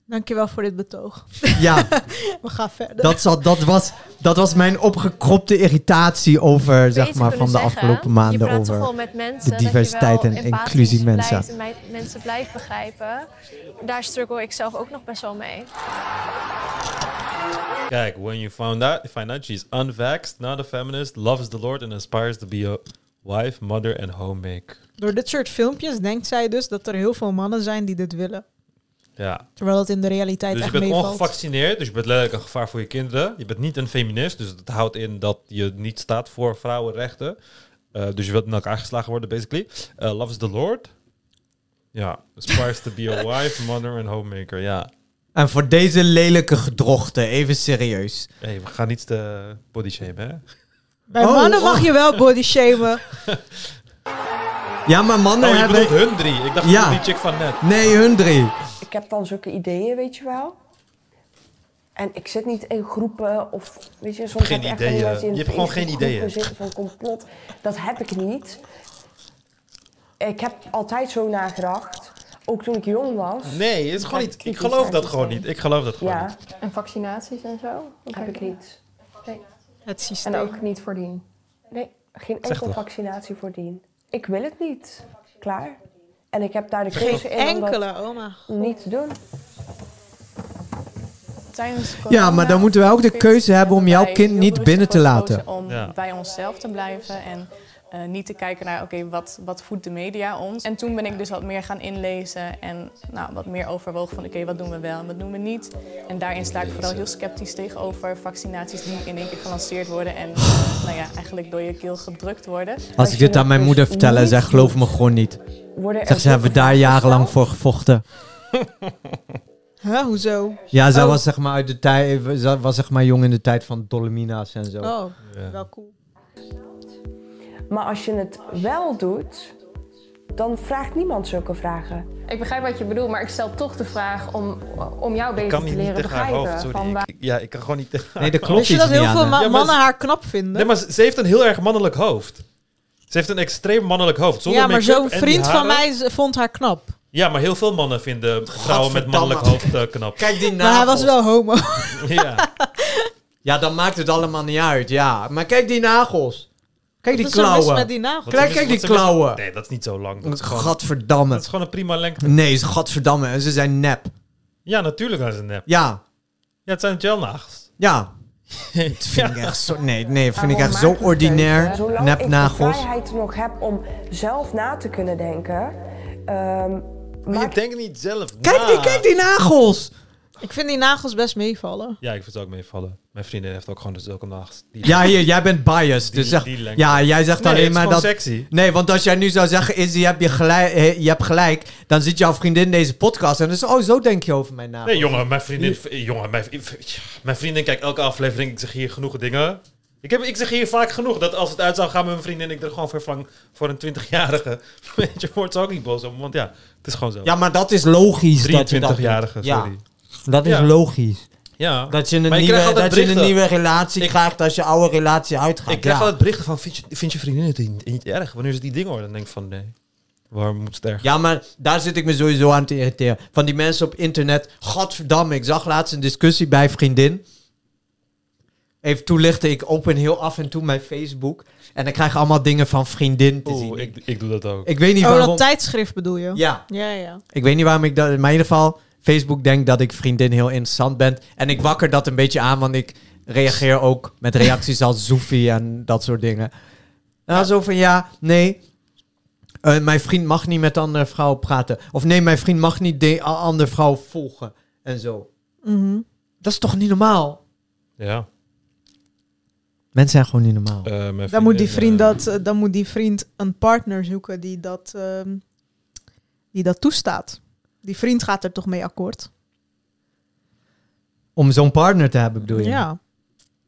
Dankjewel voor dit betoog. Ja, We gaan verder. dat, zal, dat, was, dat was mijn opgekropte irritatie over, zeg maar, van de zeggen. afgelopen Je maanden praat toch wel over met mensen de dat je diversiteit wel en inclusie mensen. blijft mensen blijft begrijpen. Daar struggle ik zelf ook nog best wel mee. Kijk, when you found out, find out she's unvaxxed, not a feminist, loves the Lord and aspires to be a wife, mother and homemaker. Door dit soort filmpjes denkt zij dus dat er heel veel mannen zijn die dit willen. Ja. Terwijl het in de realiteit Dus je echt bent meevalt. ongevaccineerd, dus je bent letterlijk een gevaar voor je kinderen. Je bent niet een feminist, dus dat houdt in dat je niet staat voor vrouwenrechten. Eh, dus je wilt in elkaar geslagen worden, basically. Eh, loves the Lord. Ja, aspires to be a wife, mother and homemaker. Ja. En voor deze lelijke gedrochten, even serieus. Hey, we gaan niet de body shamen, hè? Bij Oh, mannen oh. mag je wel body shamen. Ja, maar mannen Oh, je hebben... bedoelt hun drie. Ik dacht Ja. die chick van net. Nee, hun drie. Ik heb dan zulke ideeën, weet je wel. En ik zit niet in groepen of, weet je, soms Geen heb echt ideeën. in Je hebt gewoon geen ideeën. zitten van complot. Dat heb ik niet. Ik heb altijd zo nagedacht, ook toen ik jong was. Nee, het is gewoon niet. Ik geloof dat gewoon niet. Ik geloof dat gewoon Ja, niet. En vaccinaties en zo? Hoe heb ik niet. Nee, Het systeem. En ook niet voordien. nee geen enkel vaccinatie voordien. Ik wil het niet. Klaar. En ik heb daar de Geen keuze in om dat enkele, oh oma. niet te doen. Tijdens Ja, maar dan moeten wij ook de keuze hebben om jouw kind niet binnen te laten. Om Ja. bij onszelf te blijven en eh, niet te kijken naar, oké, wat, wat voedt de media ons? En toen ben ik dus wat meer gaan inlezen en nou, wat meer overwogen van, oké, wat doen we wel en wat doen we niet? En daarin sta ik vooral heel sceptisch tegenover vaccinaties die in één keer gelanceerd worden en eh, nou ja, eigenlijk door je keel gedrukt worden. Als ik dit aan mijn moeder vertel en zij gelooft me gewoon niet. Zeg, ze hebben daar jarenlang voor gevochten. Huh, hoezo? Ja, zij Oh. was zeg maar uit de tijd, ze was zeg maar jong in de tijd van Dolomina's en zo. Oh, Ja. wel cool. Maar als je het wel doet, dan vraagt niemand zulke vragen. Ik begrijp wat je bedoelt, maar ik stel toch de vraag om, om jou Ik beter kan te leren begrijpen. hoofd, sorry. van waar- Ik- ja, ik kan gewoon niet tegen Nee, dat hoofd. klopt je dat heel veel aan, ma- Ja, maar mannen haar knap vinden? Nee, maar ze heeft een heel erg mannelijk hoofd. Ze heeft een extreem mannelijk hoofd. Zonder ja, maar zo'n vriend van mij vond haar knap. Ja, maar heel veel mannen vinden vrouwen met mannelijk hoofd eh, knap. Kijk die Maar hij was wel homo. ja. Ja, dan maakt het allemaal niet uit, ja. Maar kijk die nagels. Kijk die klauwen. met die nagels? Wat Kijk, kijk die klauwen. Nee, dat is niet zo lang. Dat is gewoon, Gadverdamme. dat is gewoon een prima lengte. Nee, is gadverdamme. En ze zijn nep. Ja, natuurlijk zijn ze nep. Ja, Ja, het zijn gelnagels. ja. Dat vind ik echt zo... Nee, nee, vind ik echt zo ordinair. keuze. Zolang ik de vrijheid nog heb om zelf na te kunnen denken. ehm, Maar je denkt niet zelf Kijk na. die, kijk die nagels. Ik vind die nagels best meevallen. Ja, ik vind het ook meevallen. Mijn vriendin heeft ook gewoon zulke nagels. Die- Ja, hier, jij bent biased. Die- Dus zeg, die ja, jij zegt Nee, alleen maar gewoon dat... sexy. Nee, want als jij nu zou zeggen, Izzy, heb je, gelijk, eh, je hebt gelijk, dan zit jouw vriendin deze podcast en dan is oh, zo denk je over mijn nagels. Nee, jongen, mijn vriendin... Jongen, mijn, mijn vriendin kijkt elke aflevering. Ik zeg hier genoeg dingen. Ik, heb, ik zeg hier vaak genoeg dat als het uit zou gaan met mijn vriendin... ik er gewoon vervang voor een 20-jarige. Weet je, wordt ze ook niet boos om. Want ja, het is gewoon zo. Ja, maar dat is logisch. dat je dat doet. 23-jarige, Ja, sorry. Dat is Ja. logisch. Ja. Dat je een, Maar nieuwe, dat je een nieuwe relatie Ik- krijgt als je oude relatie uitgaat. Ik krijg ja. altijd berichten van... Vind je, vind je vriendin het niet, niet erg? Wanneer ze die dingen horen, dan denk ik van... Nee. Waarom moet het erg? Ja, maar daar zit ik me sowieso aan te irriteren. Van die mensen op internet. Gadverdamme, ik zag laatst een discussie bij vriendin. Even toelichten, ik open heel af en toe mijn Facebook. En ik krijg allemaal dingen van vriendin te zien. Ik, ik doe dat ook. Ik weet niet Oh, waarom. dat tijdschrift bedoel je? Ja. Ja, ja. Ik weet niet waarom ik dat... Maar in ieder geval, Facebook denkt dat ik vriendin heel interessant ben. En ik wakker dat een beetje aan, want ik reageer ook met reacties als Zoefie en dat soort dingen. Nou, zo van ja, nee. eh, mijn vriend mag niet met andere vrouwen praten. Of nee, mijn vriend mag niet de andere vrouwen volgen. En zo. Mhm. Dat is toch niet normaal? Ja. Mensen zijn gewoon niet normaal. Eh, Dan moet, die vriend dat, eh, dan moet die vriend een partner zoeken die dat, ehm, die dat toestaat. Die vriend gaat er toch mee akkoord? Om zo'n partner te hebben, bedoel je? Ja.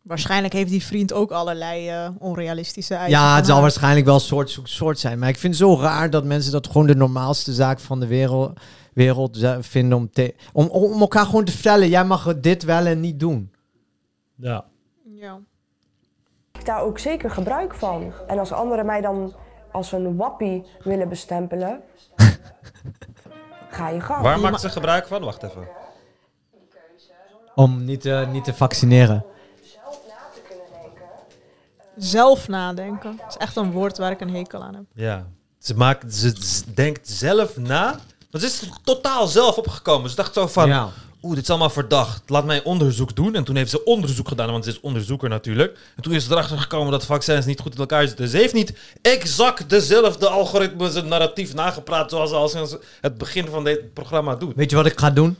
Waarschijnlijk heeft die vriend ook allerlei eh, onrealistische eisen. Ja, het zal haar. waarschijnlijk wel soort soort zijn. Maar ik vind het zo raar dat mensen dat gewoon de normaalste zaak van de wereld, wereld vinden om, te, om, om elkaar gewoon te vertellen. Jij mag dit wel en niet doen. Ja. Ja. Ik daar ook zeker gebruik van. En als anderen mij dan als een wappie willen bestempelen, ga je gang. Waar maakt ze gebruik van? Wacht even. Om niet, te- niet te vaccineren. Zelf nadenken. Dat is echt een woord waar ik een hekel aan heb. Ja. Ze, maakt, ze denkt zelf na. Want ze is er totaal zelf opgekomen. Ze dacht zo van... Ja. Oeh, dit is allemaal verdacht. Laat mij onderzoek doen. En toen heeft ze onderzoek gedaan, want ze is onderzoeker natuurlijk. En toen is ze erachter gekomen dat vaccins niet goed in elkaar zitten. Ze heeft niet exact dezelfde algoritmes en narratief nagepraat zoals ze al sinds het begin van dit programma doet. Weet je wat ik ga doen?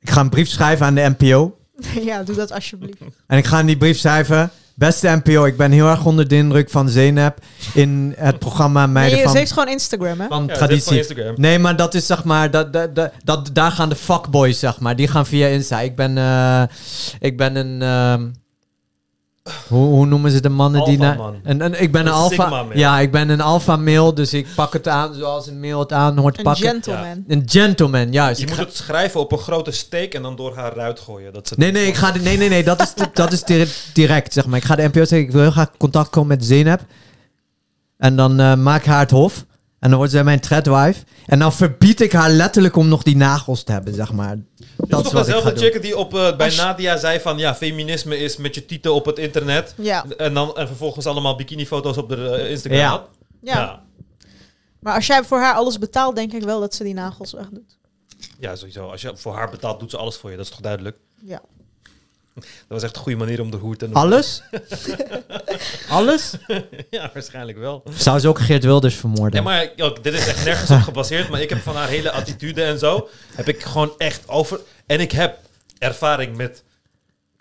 Ik ga een brief schrijven aan de NPO. ja, doe dat alsjeblieft. En ik ga in die brief schrijven... Beste NPO, ik ben heel erg onder de indruk van Zeynep in het programma Meiden Nee, van... ze heeft gewoon Instagram, hè? van Ja, traditie. Instagram. Nee, maar dat is zeg maar, dat, dat, dat, dat- daar gaan de fuckboys, zeg maar. Die gaan via Insta. Ik ben, eh, ik ben een, ehm, hoe, hoe noemen ze de mannen die... een, een, ik ben een, Een alpha... sigma-male. Ja, ik ben een alpha male, dus ik pak het aan zoals een male het aan hoort te Een pakken. gentleman. Een gentleman, juist. Je Ik moet ga- het schrijven op een grote steek en dan door haar ruit gooien. Dat ze Nee, nee, ik ga de, nee, nee, nee, dat is, dat is dire- direct, zeg maar. Ik ga de NPO zeggen, ik wil heel graag contact komen met Zeynep. En dan eh, maak haar het hof. En dan wordt zij mijn threadwife. En dan verbied ik haar letterlijk om nog die nagels te hebben, zeg maar. Dat Dat is toch dezelfde chick die op, eh, bij Als Nadia zei van... Ja, feminisme is met je tieten op het internet. Ja. En dan en vervolgens allemaal bikinifoto's op de eh, Instagram Ja. had. Ja. Maar als jij voor haar alles betaalt, denk ik wel dat ze die nagels wegdoet. Ja, sowieso. Als je voor haar betaalt, doet ze alles voor je. Dat is toch duidelijk? Ja. Dat was echt een goede manier om de hoer te noemen. Alles? Alles? ja, waarschijnlijk wel. Zou ze ook Geert Wilders vermoorden? Ja, maar dit is echt nergens op gebaseerd. Maar ik heb van haar hele attitude en zo... heb ik gewoon echt over... En ik heb ervaring met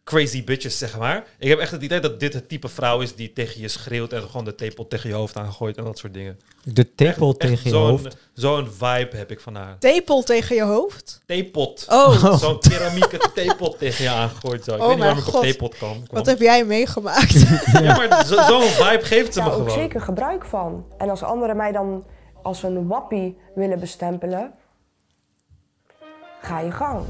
crazy bitches, zeg maar. Ik heb echt het idee dat dit het type vrouw is... die tegen je schreeuwt en gewoon de tepel tegen je hoofd aangooit... en dat soort dingen. De tepel Echt tegen je zo'n- hoofd? Zo'n vibe heb ik van haar. Tepel tegen je hoofd? Theepot. Oh. Zo'n keramieke theepot tegen je aangooit. Zo. Ik Oh weet niet waarom mijn ik op God. theepot kan. Wat heb jij meegemaakt? Ja, maar zo- zo'n vibe geeft ze me daar ook gewoon. zeker gebruik van. En als anderen mij dan als een wappie willen bestempelen, ga je gang.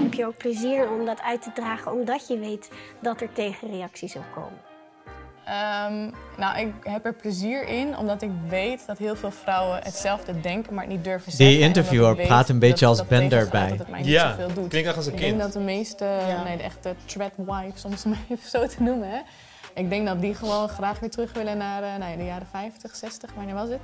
Heb je ook plezier om dat uit te dragen, omdat je weet dat er tegenreacties op komen? Ehm, nou, ik heb er plezier in, omdat ik weet dat heel veel vrouwen hetzelfde denken, maar het niet durven zeggen. Die interviewer ik praat een beetje als Ben tegenstaat erbij. Dat het mij niet Ja, zoveel doet. klinkt echt als een ik kind. denk dat de meeste, nee, de echte threadwives, om ze maar even zo te noemen, hè, ik denk dat die gewoon graag weer terug willen naar eh, nou ja, de jaren 50, 60, wanneer was het?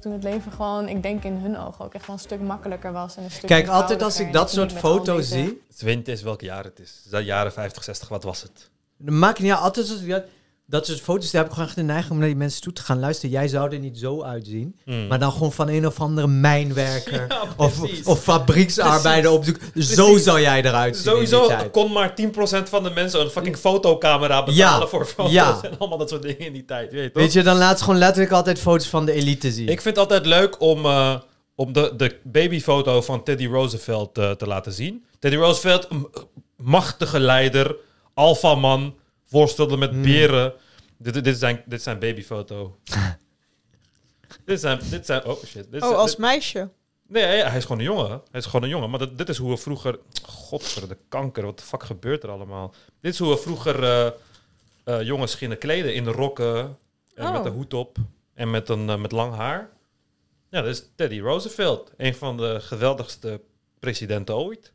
Toen het leven gewoon, ik denk in hun ogen ook echt wel een stuk makkelijker was. En een stuk Kijk, altijd als ik dat soort foto's deze- zie... Het wint is welk jaar het is. Is dat jaren 50, 60, wat was het? Dat maakt niet uit. Altijd als ik dat, dat soort foto's, daar heb ik gewoon echt de neiging om naar die mensen toe te gaan luisteren. Jij zou er niet zo uitzien. Hmm. Maar dan gewoon van een of andere mijnwerker. Ja, of, of fabrieksarbeider op zoek. Zo zou jij eruit zien. Sowieso kon maar 10% van de mensen een fucking fotocamera betalen Ja, voor foto's ja. en allemaal dat soort dingen in die tijd. Weet? Weet je, dan laat ze gewoon letterlijk altijd foto's van de elite zien. Ik vind het altijd leuk om, eh, om de, de babyfoto van Teddy Roosevelt eh, te laten zien. Teddy Roosevelt, machtige leider, alfaman, worstelde met Hmm. beren. Dit, dit, zijn, dit zijn babyfoto. dit, zijn, dit zijn... Oh shit. Dit Oh, zijn- als dit- meisje. Nee, hij is gewoon een jongen. Hij is gewoon een jongen. Maar dit, dit is hoe we vroeger... Godver, de kanker. Wat de fuck gebeurt er allemaal? Dit is hoe we vroeger eh, eh, jongens gingen kleden. In de rokken. En Oh. met de hoed op. En met, een, eh, met lang haar. Ja, dat is Teddy Roosevelt. Een van de geweldigste presidenten ooit.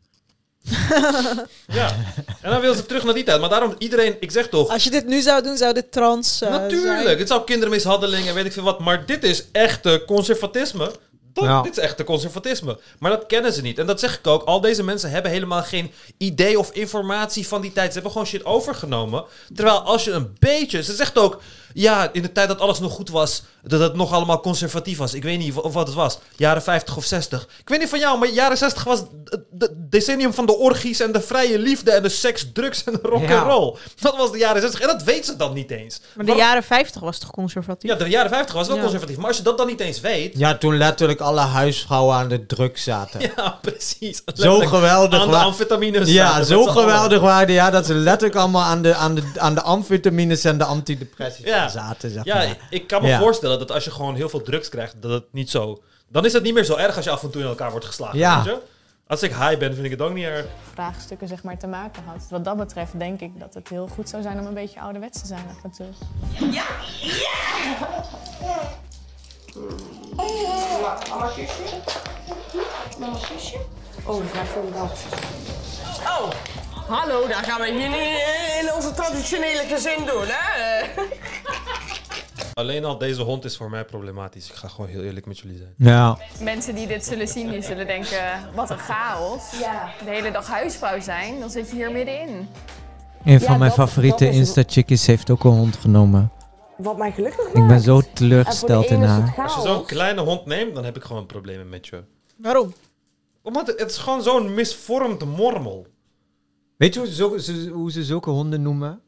ja, en dan wil ze terug naar die tijd. Maar daarom, iedereen, ik zeg toch... Als je dit nu zou doen, zou dit trans eh, Natuurlijk, zijn. het zou kindermishandeling en weet ik veel wat. Maar dit is echte conservatisme. Dat, Ja. Dit is echte conservatisme. Maar dat kennen ze niet. En dat zeg ik ook. Al deze mensen hebben helemaal geen idee of informatie van die tijd. Ze hebben gewoon shit overgenomen. Terwijl als je een beetje... Ze zegt ook... Ja, in de tijd dat alles nog goed was... Dat het nog allemaal conservatief was. Ik weet niet of wat het was. Jaren 50 of 60. Ik weet niet van jou, maar jaren 60 was het de decennium van de orgies... en de vrije liefde en de seks, drugs en de rock Ja. and roll. Dat was de jaren 60. En dat weet ze dan niet eens. Maar de Waarom- jaren 50 was toch conservatief? ja, de jaren 50 was wel Ja. conservatief. Maar als je dat dan niet eens weet. Ja, toen letterlijk alle huisvrouwen aan de drugs zaten. Ja, precies. Zo geweldig. Aan de amfetamines. Ja, zaten zo geweldig waren die. Ja, dat ze letterlijk allemaal aan de, aan de, aan de amfetamines en de antidepressiva Ja. zaten. Zeg Ja, maar. ik kan me Ja. Voorstellen dat als je gewoon heel veel drugs krijgt, dat het niet zo... Dan is het niet meer zo erg als je af en toe in elkaar wordt geslagen. Ja. Weet je? Als ik high ben, vind ik het ook niet erg. vraagstukken zeg maar, te maken had. Wat dat betreft denk ik dat het heel goed zou zijn om een beetje ouderwets te zijn af en toe. Ja! Mama kusje. Mama kusje. Oh, dat is mijn volle dat. Oh, hallo, daar gaan we hier niet in onze traditionele gezin doen, hè? Alleen al deze hond is voor mij problematisch. Ik ga gewoon heel eerlijk met jullie zijn. Ja. Mensen die dit zullen zien, die zullen denken, wat een chaos. De hele dag huisvrouw zijn, dan zit je hier middenin. Een van Ja, mijn dat- favoriete dat is- Insta-chickies heeft ook een hond genomen. Wat mij gelukkig Ik ben maakt. zo teleurgesteld in haar. Als je zo'n kleine hond neemt, dan heb ik gewoon problemen met je. Waarom? Omdat het, is gewoon zo'n misvormd mormel. Weet je hoe ze, zulke- ze- hoe ze zulke honden noemen?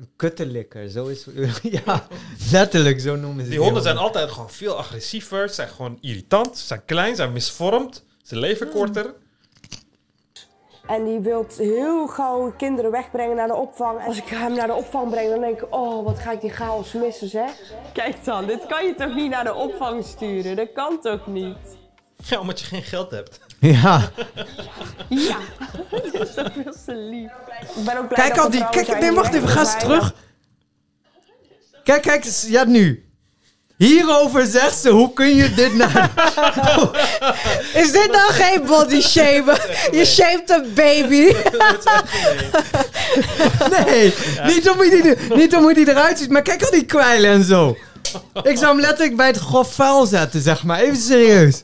Een kuttelikker. Zo is, ja, letterlijk, zo noemen ze Die honden zijn altijd gewoon veel agressiever. Ze zijn gewoon irritant. Ze zijn klein, ze zijn misvormd. Ze leven Hmm. korter. En die wil heel gauw kinderen wegbrengen naar de opvang. Als ik hem naar de opvang breng, dan denk ik... Oh, wat ga ik die chaos missen, zeg. Kijk dan, dit kan je toch niet naar de opvang sturen? Dat kan toch niet? Ja, omdat je geen geld hebt. Ja. Ja, dat is toch veel te lief. Ik ben ook blij Kijk dat al die. Kijk, nee, die wacht even. Ga eens zijn. terug. Kijk, kijk. Ja, nu. Hierover zegt ze, hoe kun je dit nou... Is dit nou geen body shamen? Je shamed een baby. Nee, niet, om hoe die, niet om hoe die eruit ziet, maar kijk al die kwijlen en zo. Ik zou hem letterlijk bij het grof vuil zetten, zeg maar. Even serieus.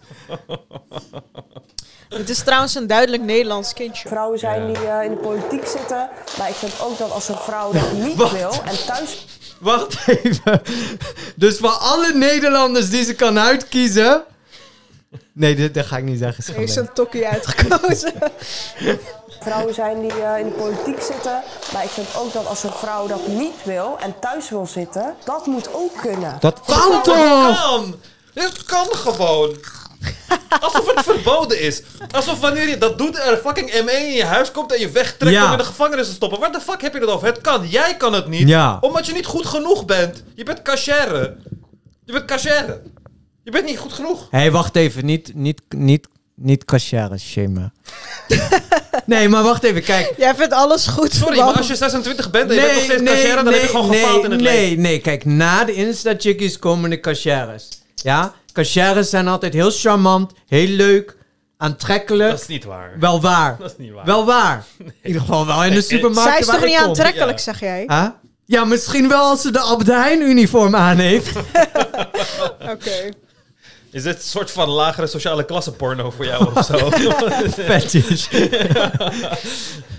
Het is trouwens een duidelijk Nederlands kindje. Vrouwen zijn die eh, in de politiek zitten. Maar ik vind ook dat als een vrouw dat niet wil en thuis... Wacht even. Dus voor alle Nederlanders die ze kan uitkiezen... Nee, dit, dat ga ik niet zeggen. Heeft schande. een tokkie uitgekozen. Vrouwen zijn die eh, in de politiek zitten. Maar ik vind ook dat als een vrouw dat niet wil en thuis wil zitten, dat moet ook kunnen. Dat kan Dat toch? kan! Dit kan gewoon. Alsof het verboden is. Alsof wanneer je dat doet, er fucking M1 in je huis komt en je wegtrekt Ja. om in de gevangenis te stoppen. Waar de fuck heb je het over? Het kan. Jij kan het niet. Ja. Omdat je niet goed genoeg bent. Je bent cachère. Je bent cachère. Je bent niet goed genoeg. Hé, hey, wacht even. Niet, niet, niet, niet cashier shamen. nee, maar wacht even. Kijk. Jij vindt alles goed. Sorry, maar als je 26 bent en je bent nog steeds cachère, dan heb je gewoon nee, gefaald in het nee, leven. Nee, kijk, na de Insta-chickies komen de cashiers. Ja? Cashiers zijn altijd heel charmant, heel leuk, aantrekkelijk. Dat is niet waar. Wel waar. Dat is niet waar. Wel waar. In ieder geval wel in de supermarkt Zij is toch niet aantrekkelijk, zeg jij? Huh? Ja, misschien wel als ze de Albert Heijn uniform aan heeft. Oké. Is dit een soort van lagere sociale klasse porno voor jou of zo? Fetish.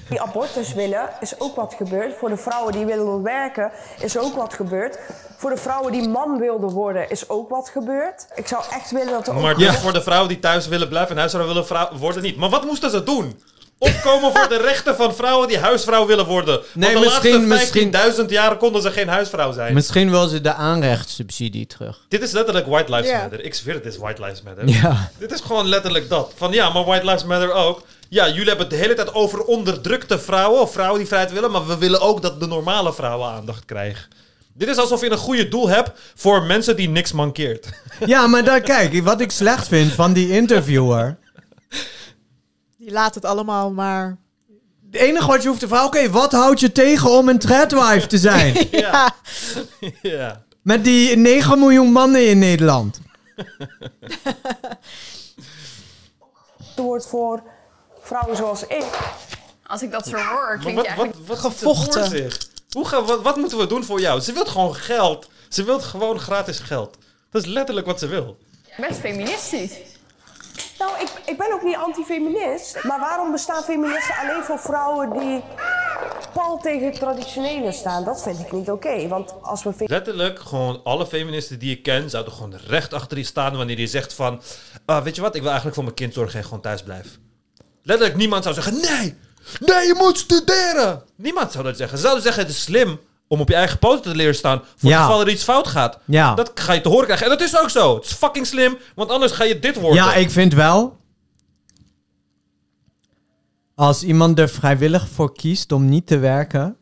Die abortus willen, is ook wat gebeurd. Voor de vrouwen die willen werken, is ook wat gebeurd. Voor de vrouwen die man wilden worden, is ook wat gebeurd. Ik zou echt willen dat er ook... Maar dus voor de vrouwen die thuis willen blijven en huisvrouw willen worden niet. Maar wat moesten ze doen? Opkomen voor de rechten van vrouwen die huisvrouw willen worden. Nee, Want de misschien- laatste 15.000 jaren konden ze geen huisvrouw zijn. Misschien wil ze de aanrechtssubsidie terug. Dit is letterlijk White Lives Ja. Matter. Ik zweer het is White Lives Matter. Ja. Dit is gewoon letterlijk dat. Van ja, maar White Lives Matter ook. Ja, jullie hebben het de hele tijd over onderdrukte vrouwen of vrouwen die vrijheid willen, maar we willen ook dat de normale vrouwen aandacht krijgen. Dit is alsof je een goede doel hebt voor mensen die niks mankeert. Ja, maar dan kijk, wat ik slecht vind van die interviewer. Die laat het allemaal maar... Het enige wat je hoeft te vragen, oké, wat houdt je tegen om een tradwife te zijn? ja. ja. Met die 9 miljoen mannen in Nederland. wordt voor vrouwen zoals ik. Als ik dat zo hoor, klinkt wat, je wat, eigenlijk... wat ze voor zich? Hoe gaan, wat, wat moeten we doen voor jou? Ze wil gewoon geld. Ze wil gewoon gratis geld. Dat is letterlijk wat ze wil. Best feministisch. Nou, ik, ik ben ook niet antifeminist. Maar waarom bestaan feministen alleen voor vrouwen die pal tegen het traditionele staan? Dat vind ik niet oké. Want als we... Letterlijk, gewoon alle feministen die ik ken, zouden gewoon recht achter je staan wanneer je zegt van, ah, weet je wat, ik wil eigenlijk voor mijn kind zorgen en gewoon thuis blijf. Letterlijk, niemand zou zeggen, nee, nee, je moet studeren. Niemand zou dat zeggen. Ze zouden zeggen, het is slim om op je eigen poten te leren staan voor Ja. het geval er iets fout gaat. Ja. Dat ga je te horen krijgen. En dat is ook zo. Het is fucking slim, want anders ga je dit worden. Ja, ik vind wel. Als iemand er vrijwillig voor kiest om niet te werken,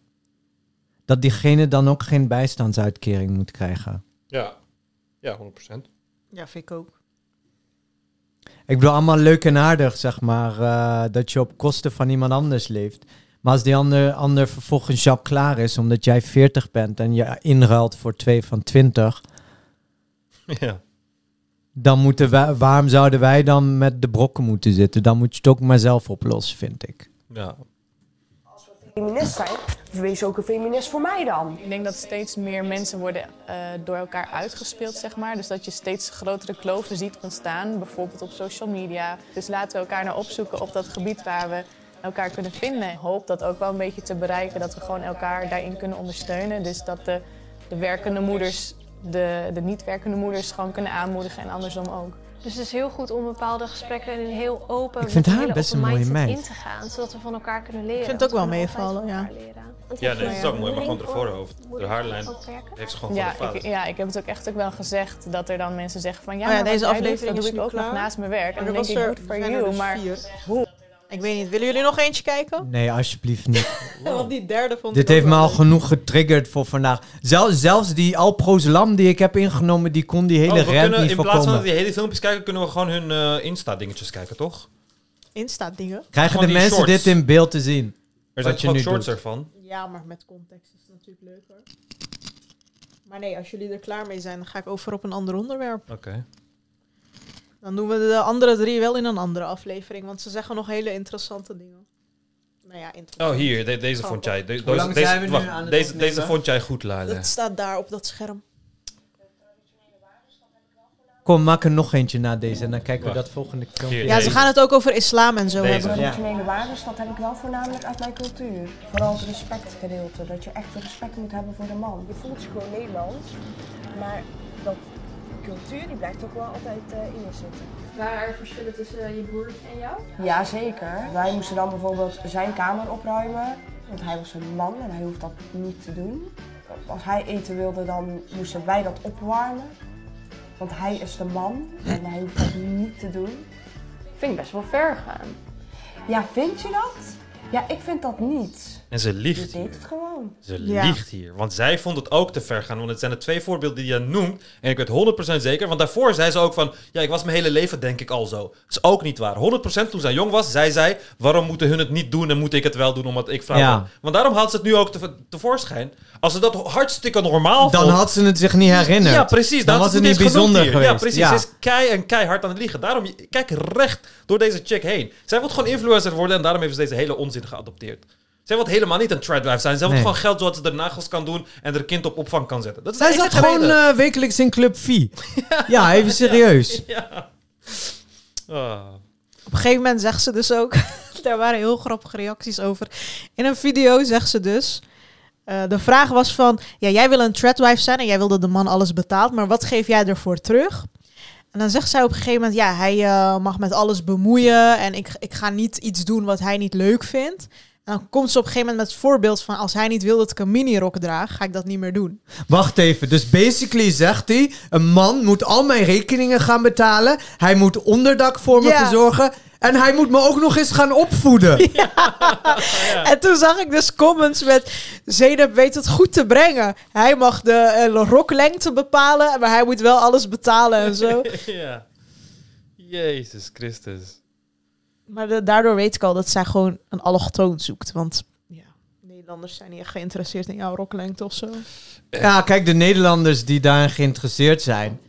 dat diegene dan ook geen bijstandsuitkering moet krijgen. Ja, ja 100%. Ja, vind ik ook. Ik bedoel, allemaal leuk en aardig, zeg maar, eh, dat je op kosten van iemand anders leeft. Maar als die ander, ander vervolgens jouw klaar is, omdat jij 40 bent en je inruilt voor twee van 20, Ja. dan moeten wij, waarom zouden wij dan met de brokken moeten zitten? Dan moet je het ook maar zelf oplossen, vind ik. Ja. Feminist zijn, wees ook een feminist voor mij dan. Ik denk dat steeds meer mensen worden eh, door elkaar uitgespeeld, zeg maar. Dus dat je steeds grotere kloven ziet ontstaan, bijvoorbeeld op social media. Dus laten we elkaar nou opzoeken op dat gebied waar we elkaar kunnen vinden. Ik hoop dat ook wel een beetje te bereiken, dat we gewoon elkaar daarin kunnen ondersteunen. Dus dat de, de werkende moeders de, de niet-werkende moeders gewoon kunnen aanmoedigen en andersom ook. Dus het is heel goed om bepaalde gesprekken in een heel open, Ik vind haar best een mooie meid. in te gaan, zodat we van elkaar kunnen leren. Ik vind het ook wel meevallen, ja. Ja, nee, dat is ook mooi, maar gewoon de voorhoofd. De haarlijn heeft ze gewoon Ja de ik, ja, ik heb het ook echt ook wel gezegd dat er dan mensen zeggen van ja, Oh ja, maar deze aflevering doe ik ook nog naast mijn werk. En dan denk ik good for zijn er you, dus maar. Hoe? Ik weet niet, willen jullie nog eentje kijken? Nee, alsjeblieft niet. Want die derde vond Dit heeft me al genoeg getriggerd voor vandaag. Zel, zelfs die Alprozolam die ik heb ingenomen, die kon die hele Oh, kunnen, niet in plaats van voorkomen. dat die hele filmpjes kijken, kunnen we gewoon hun eh, Insta-dingetjes kijken, toch? Insta-dingen. Krijgen de mensen shorts. dit in beeld te zien? Er zijn Wat je ook nu shorts doet? ervan? Ja, maar met context is het natuurlijk leuker. Maar nee, als jullie er klaar mee zijn, dan ga ik over op een ander onderwerp. Oké. Dan doen we de andere drie wel in een andere aflevering, want ze zeggen nog hele interessante dingen. Nou ja, interessant. Oh, hier, de- deze vond jij. De- deze, zijn we nu wacht, aan het deze, opnemen? deze vond jij goed, Lale. Dat staat daar op dat scherm. Kom, maak er nog eentje na deze en dan kijken we dat volgende filmpje. Hier, Ja, ze gaan het ook over islam en zo Deze. hebben. Ja. Traditionele waarden, dat heb ik wel voornamelijk uit mijn cultuur. Vooral het respectgedeelte, dat je echt respect moet hebben voor de man. Je voelt je gewoon Nederlands, maar dat cultuur die blijft toch wel altijd eh, in je zitten. Waren er verschillen tussen je broer en jou? Jazeker. Wij moesten dan bijvoorbeeld zijn kamer opruimen, want hij was een man en hij hoeft dat niet te doen. Als hij eten wilde, dan moesten wij dat opwarmen. Want hij is de man en hij hoeft dat niet te doen. vind ik best wel ver gaan. Ja, vind je dat? Ja, ik vind dat niet. En ze liegt deed hier. het gewoon. Ze Ja. liegt hier. Want zij vond het ook te ver gaan. Want het zijn de twee voorbeelden die je noemt. En ik weet 100% zeker. Want daarvoor zei ze ook van... Ja, ik was mijn hele leven denk ik al zo. Dat is ook niet waar. 100% toen zij jong was, zei zij... Waarom moeten hun het niet doen en moet ik het wel doen omdat ik vrouw Ja. ben? Want daarom haalt ze het nu ook te, tevoorschijn. Als ze dat hartstikke normaal Dan vond... had ze het zich niet herinnerd. Ja, precies. Dan Dat was het niet genoemd bijzonder hier. geweest. Ja, precies. Ja. Ze is kei en keihard aan het liegen. Daarom, kijk recht door deze chick heen. Zij wil gewoon influencer worden en daarom heeft ze deze hele onzin geadopteerd. Zij wil helemaal niet een tradwife zijn. Zij wil Nee. gewoon geld zodat ze de nagels kan doen en haar kind op opvang kan zetten. Dat is Zij zat gewoon eh, wekelijks in Club V. ja, even serieus. Ja. Op een gegeven moment zegt ze dus ook, daar waren heel grappige reacties over. In een video zegt ze dus, eh, de vraag was van, ja, jij wil een tradwife zijn en jij wil dat de man alles betaalt, maar wat geef jij ervoor terug? En dan zegt zij op een gegeven moment, ja, hij eh, mag met alles bemoeien en ik, ik ga niet iets doen wat hij niet leuk vindt. En dan komt ze op een gegeven moment met het voorbeeld van, als hij niet wil dat ik een minirok draag, ga ik dat niet meer doen. Wacht even, dus basically zegt hij... een man moet al mijn rekeningen gaan betalen... hij moet onderdak voor me Ja. verzorgen... en hij moet me ook nog eens gaan opvoeden. En toen zag ik dus comments met... Zeynep weet het goed te brengen. Hij mag de eh, roklengte bepalen, maar hij moet wel alles betalen en zo. ja. Jezus Christus. Maar de- daardoor weet ik al dat zij gewoon een allochtoon zoekt. Want ja, Nederlanders zijn niet echt geïnteresseerd in jouw roklengte of zo. Ja, kijk, de Nederlanders die daarin geïnteresseerd zijn,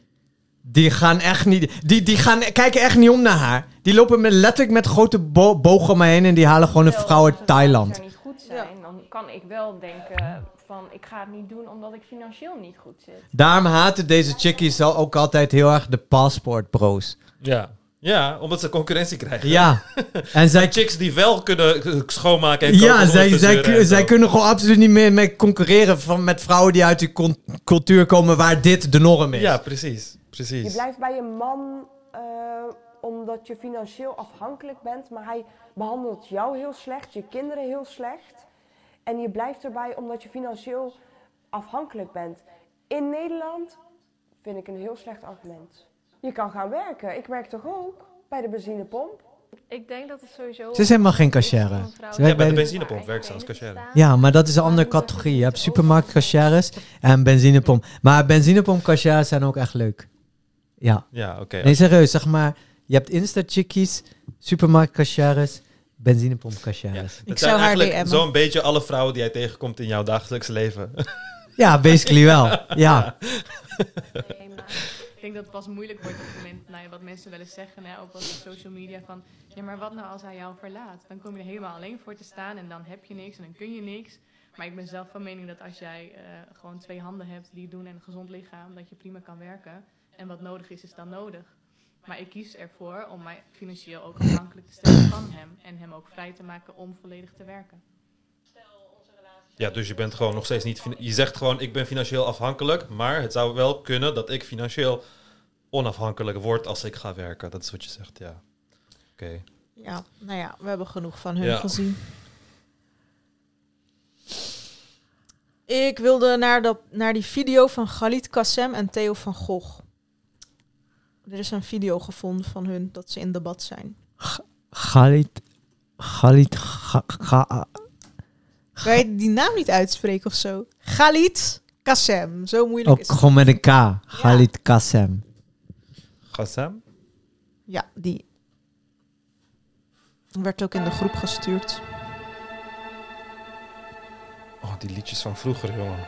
die gaan echt niet, die, die gaan, kijken echt niet om naar haar. Die lopen met, letterlijk met grote bo bogen om me heen en die halen gewoon een vrouw uit Thailand. er niet goed zijn, dan kan ik wel denken van ik ga het niet doen omdat ik financieel niet goed zit. Daarom haten deze chickies al- ook altijd heel erg de paspoortbro's. Ja. Ja, omdat ze concurrentie krijgen. Ja. En zij- chicks die wel kunnen eh, schoonmaken en Ja, zij, zij, zij kunnen gewoon absoluut niet meer mee concurreren van, met vrouwen die uit die cultuur komen waar dit de norm is. Ja, precies. Je precies. blijft bij je man eh, omdat je financieel afhankelijk bent, maar hij behandelt jou heel slecht, je kinderen heel slecht. En je blijft erbij omdat je financieel afhankelijk bent. In Nederland vind ik een heel slecht argument. Je kan gaan werken. Ik werk toch ook bij de benzinepomp? Ik denk dat het sowieso... Ze is helemaal geen cashier. Ze Ja, werkt bij bij de de- benzinepomp werkt ze als cashier. Ja, maar dat is een andere categorie. Je hebt supermarktcashieres en benzinepomp. Maar benzinepompcashieres zijn ook echt leuk. Ja. Ja, oké. Nee, serieus, zeg maar. Je hebt Insta-chickies, supermarktcashieres, benzinepompcashieres. Het zijn eigenlijk zo'n beetje alle vrouwen die jij tegenkomt in jouw dagelijks leven. Ja, basically wel. Ja. Nee, maar ik denk dat het pas moeilijk wordt op het moment, nou wat mensen wel eens zeggen, hè, ook op social media, van ja, maar wat nou als hij jou verlaat? Dan kom je er helemaal alleen voor te staan en dan heb je niks en dan kun je niks. Maar ik ben zelf van mening dat als jij eh, gewoon twee handen hebt die doen en een gezond lichaam, dat je prima kan werken. En wat nodig is, is dan nodig. Maar ik kies ervoor om mij financieel ook afhankelijk te stellen van hem en hem ook vrij te maken om volledig te werken. Ja, dus je bent gewoon nog steeds niet... Je zegt gewoon, ik ben financieel afhankelijk, maar het zou wel kunnen dat ik financieel onafhankelijk word als ik ga werken. Dat is wat je zegt, ja. Oké. Ja, nou ja, we hebben genoeg van hun Ja. gezien. Ik wilde naar, dat, naar die video van Galit Kassem en Theo van Gogh. Er is een video gevonden van hun dat ze in debat zijn. Galit. Galit. Ga, ga- Kan je die naam niet uitspreken of zo? Galit Kassem. Zo moeilijk ook is het. gewoon met een K. Galit Kassem. Gassam? Ja, die. Werd ook in de groep gestuurd. Oh, die liedjes van vroeger, jongen.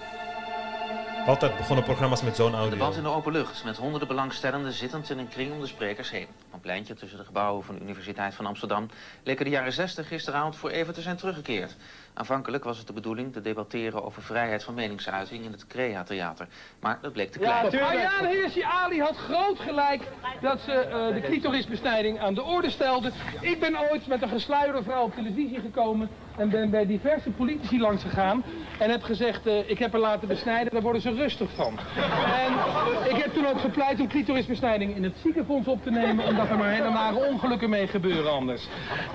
Altijd begonnen programma's met zo'n audio. Debat in de open lucht, met honderden belangstellenden zittend in een kring om de sprekers heen. Een pleintje tussen de gebouwen van de Universiteit van Amsterdam leken de jaren 60 gisteravond voor even te zijn teruggekeerd. Aanvankelijk was het de bedoeling te debatteren over vrijheid van meningsuiting in het Crea Theater. Maar dat bleek te klein. Ayaan Hirsi Ali had groot gelijk dat ze eh, de clitorisbesnijding aan de orde stelde. Ik ben ooit met een gesluierde vrouw op televisie gekomen en ben bij diverse politici langs gegaan en heb gezegd, eh, ik heb haar laten besnijden, daar worden ze rustig van. En ik heb toen ook gepleit om clitorisbesnijding in het ziekenfonds op te nemen, omdat er maar hele nare ongelukken mee gebeuren anders.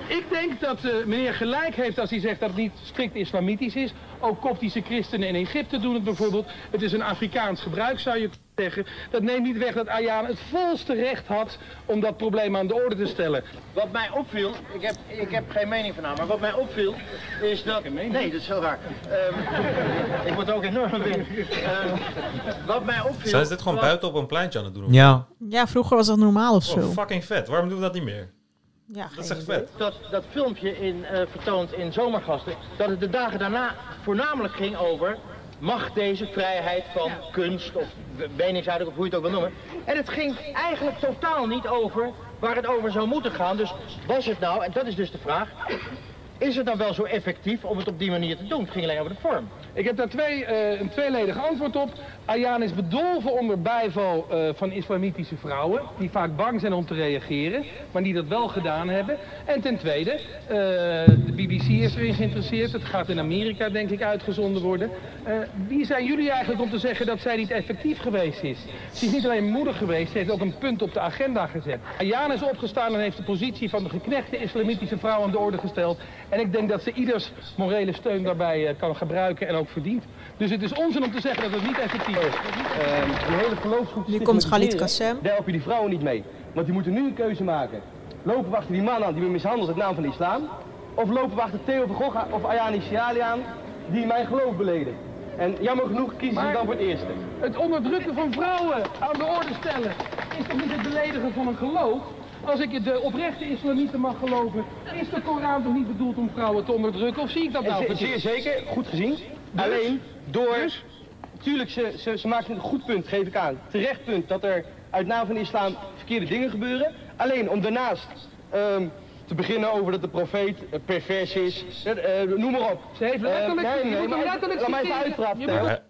Ik denk dat eh, meneer gelijk heeft als hij zegt dat het niet strikt islamitisch is. Ook koptische christenen in Egypte doen het bijvoorbeeld. Het is een Afrikaans gebruik, zou je zeggen. Dat neemt niet weg dat Ayaan het volste recht had om dat probleem aan de orde te stellen. Wat mij opviel, ik heb, ik heb geen mening van haar, maar wat mij opviel is dat... Nee, dat is heel raar. Ehm, ik word ook enorm weer. Ehm, wat mij opviel... Zijn ze dit gewoon was- buiten op een pleintje aan het doen? of Ja. Ja, vroeger was dat normaal of zo. Oh, fucking vet. Waarom doen we dat niet meer? Ja, dat is echt vet. Dat, dat filmpje in, eh, vertoond in Zomergasten, dat het de dagen daarna voornamelijk ging over... Mag deze vrijheid van kunst of meningsuiting of hoe je het ook wil noemen. En het ging eigenlijk totaal niet over waar het over zou moeten gaan. Dus was het nou, en dat is dus de vraag... Is het dan wel zo effectief om het op die manier te doen? Het ging alleen over de vorm. Ik heb daar twee, eh, een tweeledig antwoord op. Ayaan is bedolven onder bijval eh, van islamitische vrouwen, die vaak bang zijn om te reageren, maar die dat wel gedaan hebben. En ten tweede, eh, de BBC is erin geïnteresseerd. Het gaat in Amerika, denk ik, uitgezonden worden. Eh, wie zijn jullie eigenlijk om te zeggen dat zij niet effectief geweest is? Ze is niet alleen moeder geweest, ze heeft ook een punt op de agenda gezet. Ayaan is opgestaan en heeft de positie van de geknechte islamitische vrouw aan de orde gesteld. En ik denk dat ze ieders morele steun daarbij kan gebruiken en ook verdient. Dus het is onzin om te zeggen dat het niet effectief is. Ehm, die hele geloofsgroep Nu komt Galit Kassem. Daar help je die vrouwen niet mee. Want die moeten nu een keuze maken. Lopen we achter die man aan die me mishandelt in naam van de islam? Of lopen we achter Theo van Gogh of Ayani Siali aan die mijn geloof beleden? En jammer genoeg kiezen ze dan voor het eerste. Het onderdrukken van vrouwen aan de orde stellen is toch niet het beledigen van een geloof? Als ik de oprechte islamieten mag geloven, is de Koran toch niet bedoeld om vrouwen te onderdrukken? Of zie ik dat nou Zeer- verkeerd? Zeer zeker, goed gezien. Alleen door. Tuurlijk, ze, ze, ze maakt een goed punt, geef ik aan. Terecht punt dat er uit naam van de islam verkeerde dingen gebeuren. Alleen om daarnaast ehm, te beginnen over dat de profeet eh, pervers is. Eh, eh, noem maar op. Ze heeft letterlijk- Eh, nee, maar letterlijk laat mij even uitpraten.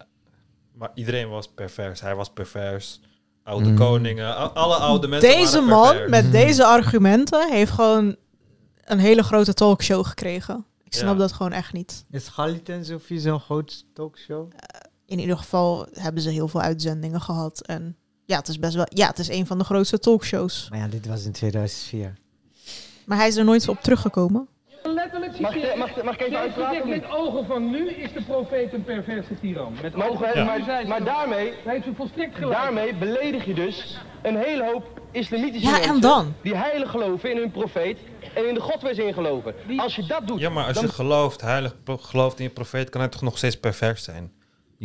Maar, iedereen was pervers. Hij was pervers. Oude Mm. koningen. Alle oude mensen Deze waren man met deze argumenten heeft gewoon een hele grote talkshow gekregen. Ik snap Ja. dat gewoon echt niet. Is Galit en Sophie zo'n groot talkshow? In ieder geval hebben ze heel veel uitzendingen gehad. En ja, het is best wel. Ja, het is een van de grootste talkshows. Maar ja, dit was in 2004. Maar hij is er nooit op teruggekomen. Letterlijk Mag ik- mag ik- mag ik even uitpraten Met ogen van nu is de profeet een perverse tiran. Met Maar, ogen van maar, maar daarmee, volstrekt gelijk. daarmee beledig je dus een hele hoop islamitische Ja, en mensen dan? die heilig geloven in hun profeet en in de godwezen in geloven. Als je dat doet, Ja, maar als dan je gelooft, heilig gelooft in je profeet, kan hij toch nog steeds pervers zijn?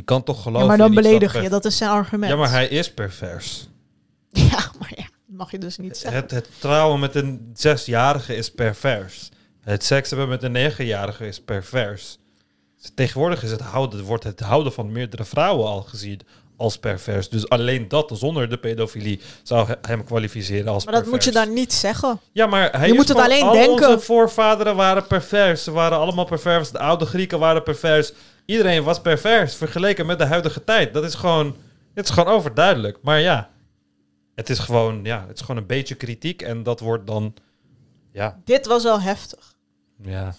Je kan toch geloven Ja, maar dan beledig je. Dat is zijn argument. Ja, maar hij is pervers. Ja, maar ja, mag je dus niet zeggen. Het, het trouwen met een zesjarige is pervers. Het seks hebben met een negenjarige is pervers. Tegenwoordig is het houden, wordt het houden van meerdere vrouwen al gezien als pervers. Dus alleen dat, zonder de pedofilie, zou he- hem kwalificeren als Maar dat pervers. moet je dan niet zeggen. Ja, maar hij je moet het alleen al denken. onze voorvaderen waren pervers. Ze waren allemaal pervers. De oude Grieken waren pervers. Iedereen was pervers vergeleken met de huidige tijd. Dat is gewoon, het is gewoon overduidelijk. Maar ja, het is gewoon, ja, het is gewoon een beetje kritiek en dat wordt dan, ja, Dit was wel heftig. ja.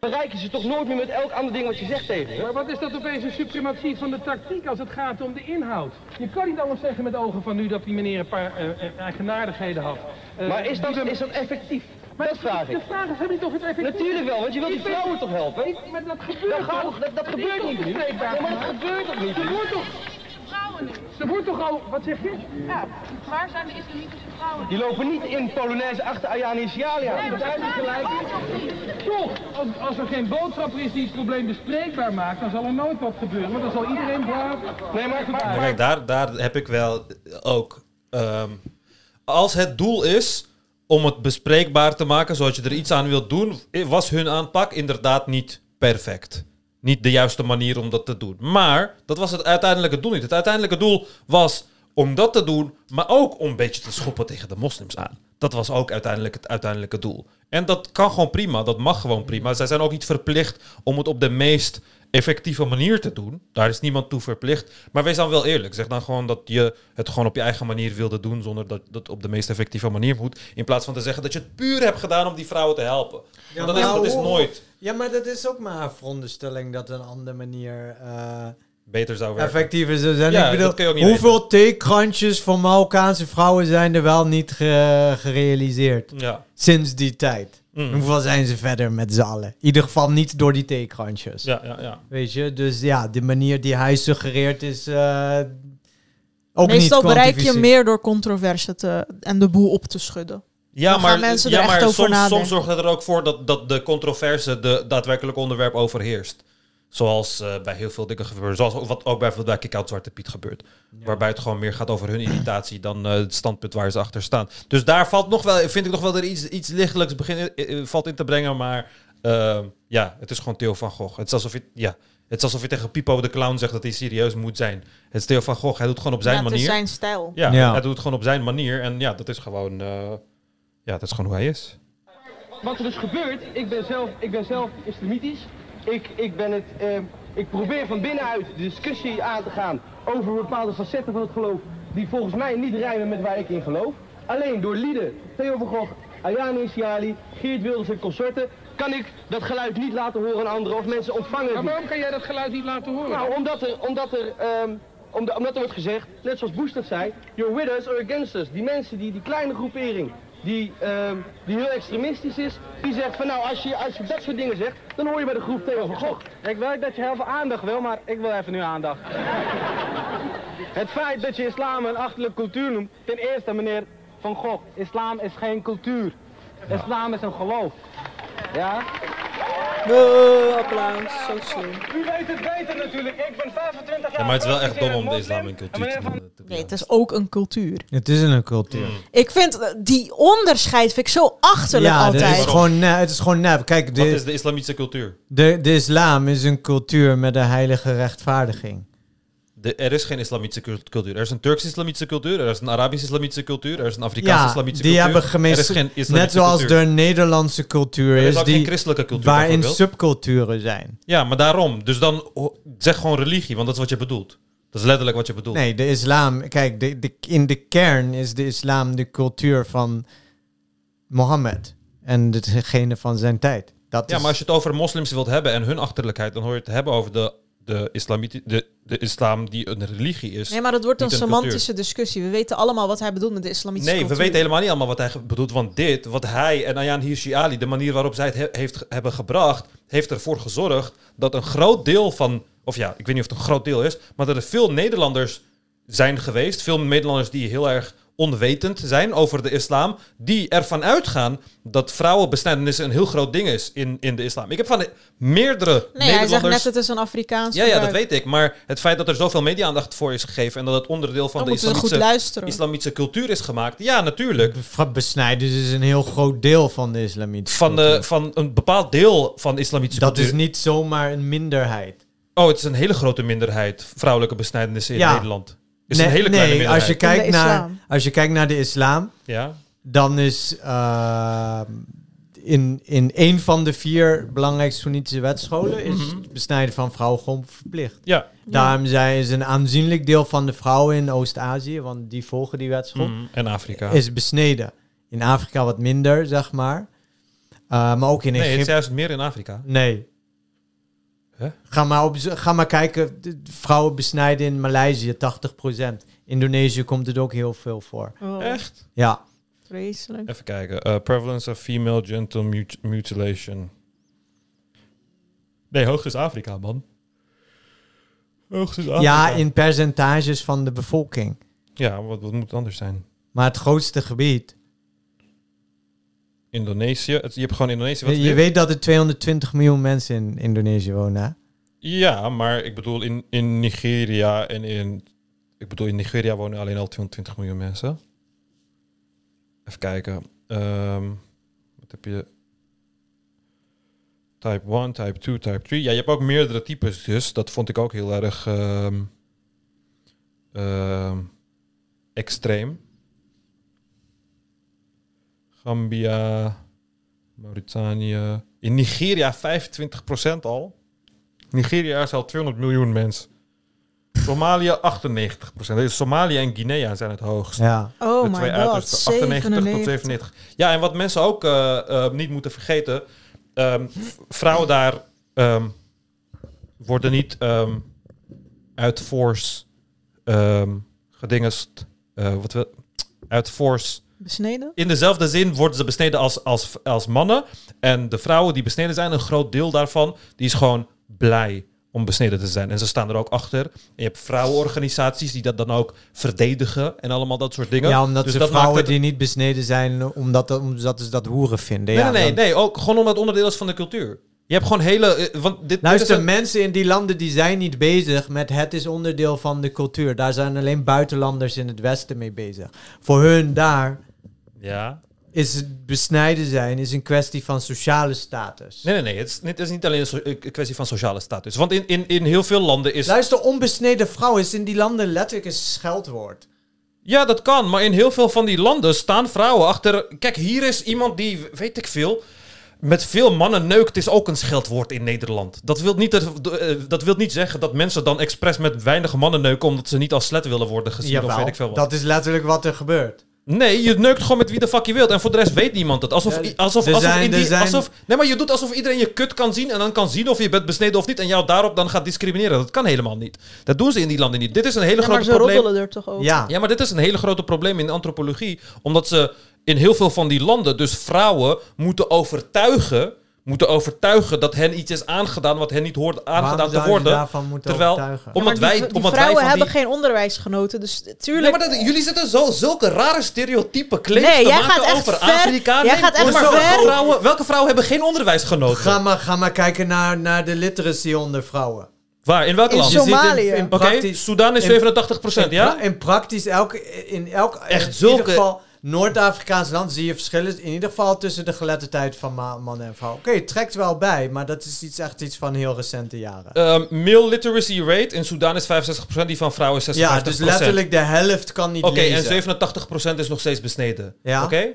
bereiken ze toch nooit meer met elk ander ding wat je zegt tegen ze. Maar wat is dat opeens een suprematie van de tactiek als het gaat om de inhoud? Je kan niet anders zeggen met ogen van nu dat die meneer een paar eh, eh, eigenaardigheden had. Eh, Maar is dat, is dat effectief? Maar dat vraag ik. De vraag is, heb je toch het effectief? Natuurlijk wel, want je wilt die vrouwen toch helpen? Ik- Maar dat gebeurt Dat gaat toch? dat- dat gebeurt toch niet nu? Nee, maar dat gebeurt toch niet Er nu? wordt toch... Ze wordt toch al... Wat zeg je? Ja, waar zijn de islamitische vrouwen? Die lopen niet in Polonaise achter Ayani Sialia. Nee, dat is eigenlijk gelijk. Toch, als, als er geen boodschapper is die het probleem bespreekbaar maakt, dan zal er nooit wat gebeuren. Maar dan zal iedereen braaf... Nee, maar, Maar kijk, daar, daar heb ik wel ook. ehm, als het doel is om het bespreekbaar te maken, zoals je er iets aan wilt doen, was hun aanpak inderdaad niet perfect. Niet de juiste manier om dat te doen. Maar dat was het uiteindelijke doel niet. Het uiteindelijke doel was om dat te doen, maar ook om een beetje te schoppen tegen de moslims aan. Dat was ook uiteindelijk het uiteindelijke doel. En dat kan gewoon prima, dat mag gewoon prima. Zij zijn ook niet verplicht om het op de meest effectieve manier te doen. Daar is niemand toe verplicht. Maar wees dan wel eerlijk. Zeg dan gewoon dat je het gewoon op je eigen manier wilde doen, zonder dat dat op de meest effectieve manier moet. In plaats van te zeggen dat je het puur hebt gedaan om die vrouwen te helpen. Want dat, is, maar dat is nooit Ja, maar dat is ook maar een veronderstelling dat een andere manier eh, beter zou werken. effectiever zou zijn. Ja, ik bedoel, hoeveel theekrantjes van Marokkaanse vrouwen zijn er wel niet ge- gerealiseerd? Ja. Sinds die tijd. Mm. Hoeveel zijn ze verder met z'n allen? In ieder geval niet door die theekrantjes. Ja, ja, ja. Weet je, dus ja, de manier die hij suggereert is eh, ook Meestal niet bereik je meer door controverse te, en de boel op te schudden. Ja, Dan maar, gaan mensen ja, er echt maar over soms, soms zorgt het er ook voor dat, dat de controverse de daadwerkelijk onderwerp overheerst. Zoals eh, bij heel veel dingen gebeurt. Zoals wat ook bijvoorbeeld bij Kick Out Zwarte Piet gebeurt. Waarbij het gewoon meer gaat over hun irritatie dan eh, het standpunt waar ze achter staan. Dus daar valt nog wel, vind ik nog wel er iets, iets lichtelijks begin, eh, valt in te brengen. Maar eh, ja, het is gewoon Theo van Gogh. Het is alsof je, ja, het is alsof je tegen Pipo de Clown zegt dat hij serieus moet zijn. Het is Theo van Gogh. Hij doet het gewoon op zijn Ja, het is manier. zijn stijl. Ja, Ja. hij doet het gewoon op zijn manier. En ja, dat is gewoon, eh, ja, dat is gewoon hoe hij is. Wat er dus gebeurt, ik ben zelf, ik ben zelf islamitisch. Ik, ik, ben het, eh, ik probeer van binnenuit de discussie aan te gaan over bepaalde facetten van het geloof die volgens mij niet rijmen met waar ik in geloof. Alleen door lieden, Theo van Gogh, Ayane Siali, Geert Wilders en consorten, kan ik dat geluid niet laten horen aan anderen of mensen ontvangen het Maar waarom kan jij dat geluid niet laten horen? Nou, omdat er, omdat er, ehm, omdat, omdat er wordt gezegd, net zoals dat zei, you're with us or against us. Die mensen, die, die kleine groepering, die, ehm, die heel extremistisch is, die zegt van nou, als je, als je dat soort dingen zegt, dan hoor je bij de groep Theo van Gogh. Ik weet dat je heel veel aandacht wil, maar ik wil even nu aandacht. Het feit dat je islam een achterlijke cultuur noemt, ten eerste meneer Van Gogh, islam is geen cultuur. Islam is een geloof. Ja? Oh, applaus. Zo slim. U weet het beter natuurlijk. Ik ben 25 jaar. Ja, maar het is wel echt dom om de islam in cultuur te noemen. Nee, het is ook een cultuur. Het is een cultuur. Ik vind eh, die onderscheid vind ik zo achterlijk Ja, altijd. is gewoon, het is gewoon nep. Kijk, de, Wat is de islamitische cultuur? de, de islam is een cultuur met een heilige rechtvaardiging. De, er is geen islamitische cult- cultuur. Er is een Turks islamitische cultuur, er is een Arabisch islamitische cultuur, er is een Afrikaanse Ja, islamitische die cultuur. hebben gemeen, Er is geen islamitische net zoals cultuur. de Nederlandse cultuur Er is is, ook die, geen christelijke cultuur, waarin subculturen zijn. Ja, maar daarom. Dus dan zeg gewoon religie, want dat is wat je bedoelt. Dat is letterlijk wat je bedoelt. Nee, de islam, kijk, de, de, in de kern is de islam de cultuur van Mohammed en degene van zijn tijd. Dat ja, is, maar als je het over moslims wilt hebben en hun achterlijkheid, dan hoor je het hebben over de, de, islamiti- de, de islam die een religie is. Nee, maar dat wordt een cultuur. semantische discussie. We weten allemaal wat hij bedoelt met de islamitische Nee, we weten helemaal niet allemaal wat hij bedoelt. Want dit, wat hij en Ayaan Hirsi Ali, de manier waarop zij het he- heeft, hebben gebracht, heeft ervoor gezorgd dat een groot deel van, of ja, ik weet niet of het een groot deel is, maar dat er veel Nederlanders zijn geweest. Veel Nederlanders die heel erg onwetend zijn over de islam, die ervan uitgaan dat vrouwenbesnijdenis een heel groot ding is in, in de islam. Ik heb van meerdere Nee, hij Nederlanders... zegt net het is een Afrikaans Ja, ja, dat weet ik. Maar het feit dat er zoveel media-aandacht voor is gegeven en dat het onderdeel van Dan de islamitische, cultuur is gemaakt. Ja, natuurlijk. besnijden is een heel groot deel van de islamitische Van, de, van een bepaald deel van de islamitische Dat cultuur. is niet zomaar een minderheid. Oh, het is een hele grote minderheid vrouwelijke besnijdenissen in Ja. Nederland. Is nee, een hele kleine nee, minderheid. als je, kijkt naar, als je kijkt naar de islam, Ja. dan is uh, in, in een van de vier belangrijkste Soenitische wetscholen is Mhm. het besnijden van vrouwen gewoon verplicht. Ja. Daarom zijn, is een aanzienlijk deel van de vrouwen in Oost-Azië, want die volgen die wetschool, Mhm. En Afrika. is besneden. In Afrika wat minder, zeg maar. Uh, maar ook in Nee, het Egypte. is juist meer in Afrika. Nee. Huh? Ga, maar op, ga maar kijken, de vrouwen besnijden in Maleisië 80%. Indonesië komt het ook heel veel voor. Oh. Echt? Ja. Vreselijk. Even kijken. Uh, prevalence of female genital mut- mutilation. Nee, hoogst is Afrika, man. Hoogst is Afrika. Ja, in percentages van de bevolking. Ja, wat, wat moet het anders zijn? Maar het grootste gebied. Indonesië. Het- je hebt gewoon Indonesië. Wat Je, weer- weet dat er 220 miljoen mensen in Indonesië wonen. hè? Ja, maar ik bedoel in, in Nigeria en in... Ik bedoel, in Nigeria wonen alleen al 220 miljoen mensen. Even kijken. Ehm, wat heb je? Type 1, type 2, type 3. Ja, je hebt ook meerdere types dus. Dat vond ik ook heel erg ehm, ehm, extreem. Gambia, Mauritanië. In Nigeria 25% al. Nigeria is al 200 miljoen mensen. Somalië 98%. Dus Somalië en Guinea zijn het hoogst. Ja. Oh de my twee God, uitersten. 98 tot 97. 97. Ja, en wat mensen ook eh, eh, niet moeten vergeten. ehm, vrouwen daar ehm, worden niet ehm, uit force ehm gedingest. eh, wat we, uit force Besneden? in dezelfde zin worden ze besneden als, als, als mannen. En de vrouwen die besneden zijn, een groot deel daarvan, die is gewoon blij om besneden te zijn. En ze staan er ook achter. En je hebt vrouwenorganisaties die dat dan ook verdedigen en allemaal dat soort dingen. Ja, omdat Dus de dat vrouwen het- die niet besneden zijn, omdat, omdat ze dat hoeren vinden. Nee, ja, nee, nee, dan- nee, ook gewoon omdat het onderdeel is van de cultuur. Je hebt gewoon hele... eh, Want dit, is een- mensen in die landen die zijn niet bezig met het is onderdeel van de cultuur. Daar zijn alleen buitenlanders in het Westen mee bezig. Voor hun daar Ja. is besnijden zijn is een kwestie van sociale status. Nee, nee, nee. Het is, het is niet alleen een, so- een kwestie van sociale status. Want in, in, in heel veel landen is... Luister, onbesneden vrouw is in die landen letterlijk een scheldwoord. Ja, dat kan. Maar in heel veel van die landen staan vrouwen achter. Kijk, hier is iemand die, weet ik veel. Met veel mannen neukt is ook een scheldwoord in Nederland. Dat wil niet, dat, eh, dat wil niet zeggen dat mensen dan expres met weinig mannen neuken. omdat ze niet als slet willen worden gezien. of weet ik veel wat. dat is letterlijk wat er gebeurt. Nee, je neukt gewoon met wie de fuck je wilt. En voor de rest weet niemand het. Alsof, Ja, alsof, alsof, zijn- in die, zijn- alsof Nee, maar je doet alsof iedereen je kut kan zien. En dan kan zien of je bent besneden of niet. En jou daarop dan gaat discrimineren. Dat kan helemaal niet. Dat doen ze in die landen niet. Dit is een hele Ja, grote ze probleem. roddelen er toch ook? Ja. Ja, maar dit is een hele grote probleem in de antropologie. Omdat ze in heel veel van die landen dus vrouwen moeten overtuigen moeten overtuigen dat hen iets is aangedaan wat hen niet hoort aangedaan Waarom te worden. daarvan moeten terwijl, overtuigen? omdat Maar die, wij, die omdat wij vrouwen van hebben die... geen onderwijs genoten, dus tuurlijk... Nee, maar dat, jullie zitten zo zulke rare stereotype claims Nee, te jij maken gaat echt over ver. Afrika. Jij Nee, gaat echt maar ver. Welke vrouwen, welke vrouwen hebben geen onderwijs genoten? Ga maar, ga maar kijken naar, naar de literacy onder vrouwen. Waar? In welk In land? Somalië. In- in Oké, Sudan is in- 87%, in ja? In praktisch elke, in elk, Echt in zulke- ieder geval Noord-Afrikaans land zie je verschillen. In ieder geval tussen de geletterdheid van ma- man en vrouw. Oké, het trekt wel bij, maar dat is iets, echt iets van heel recente jaren. Ehm, male literacy rate in Sudan is 65%, die van vrouwen is 56%. ja, dus letterlijk de helft kan niet Oké, en lezen. 87% is nog steeds besneden. Ja. Oké?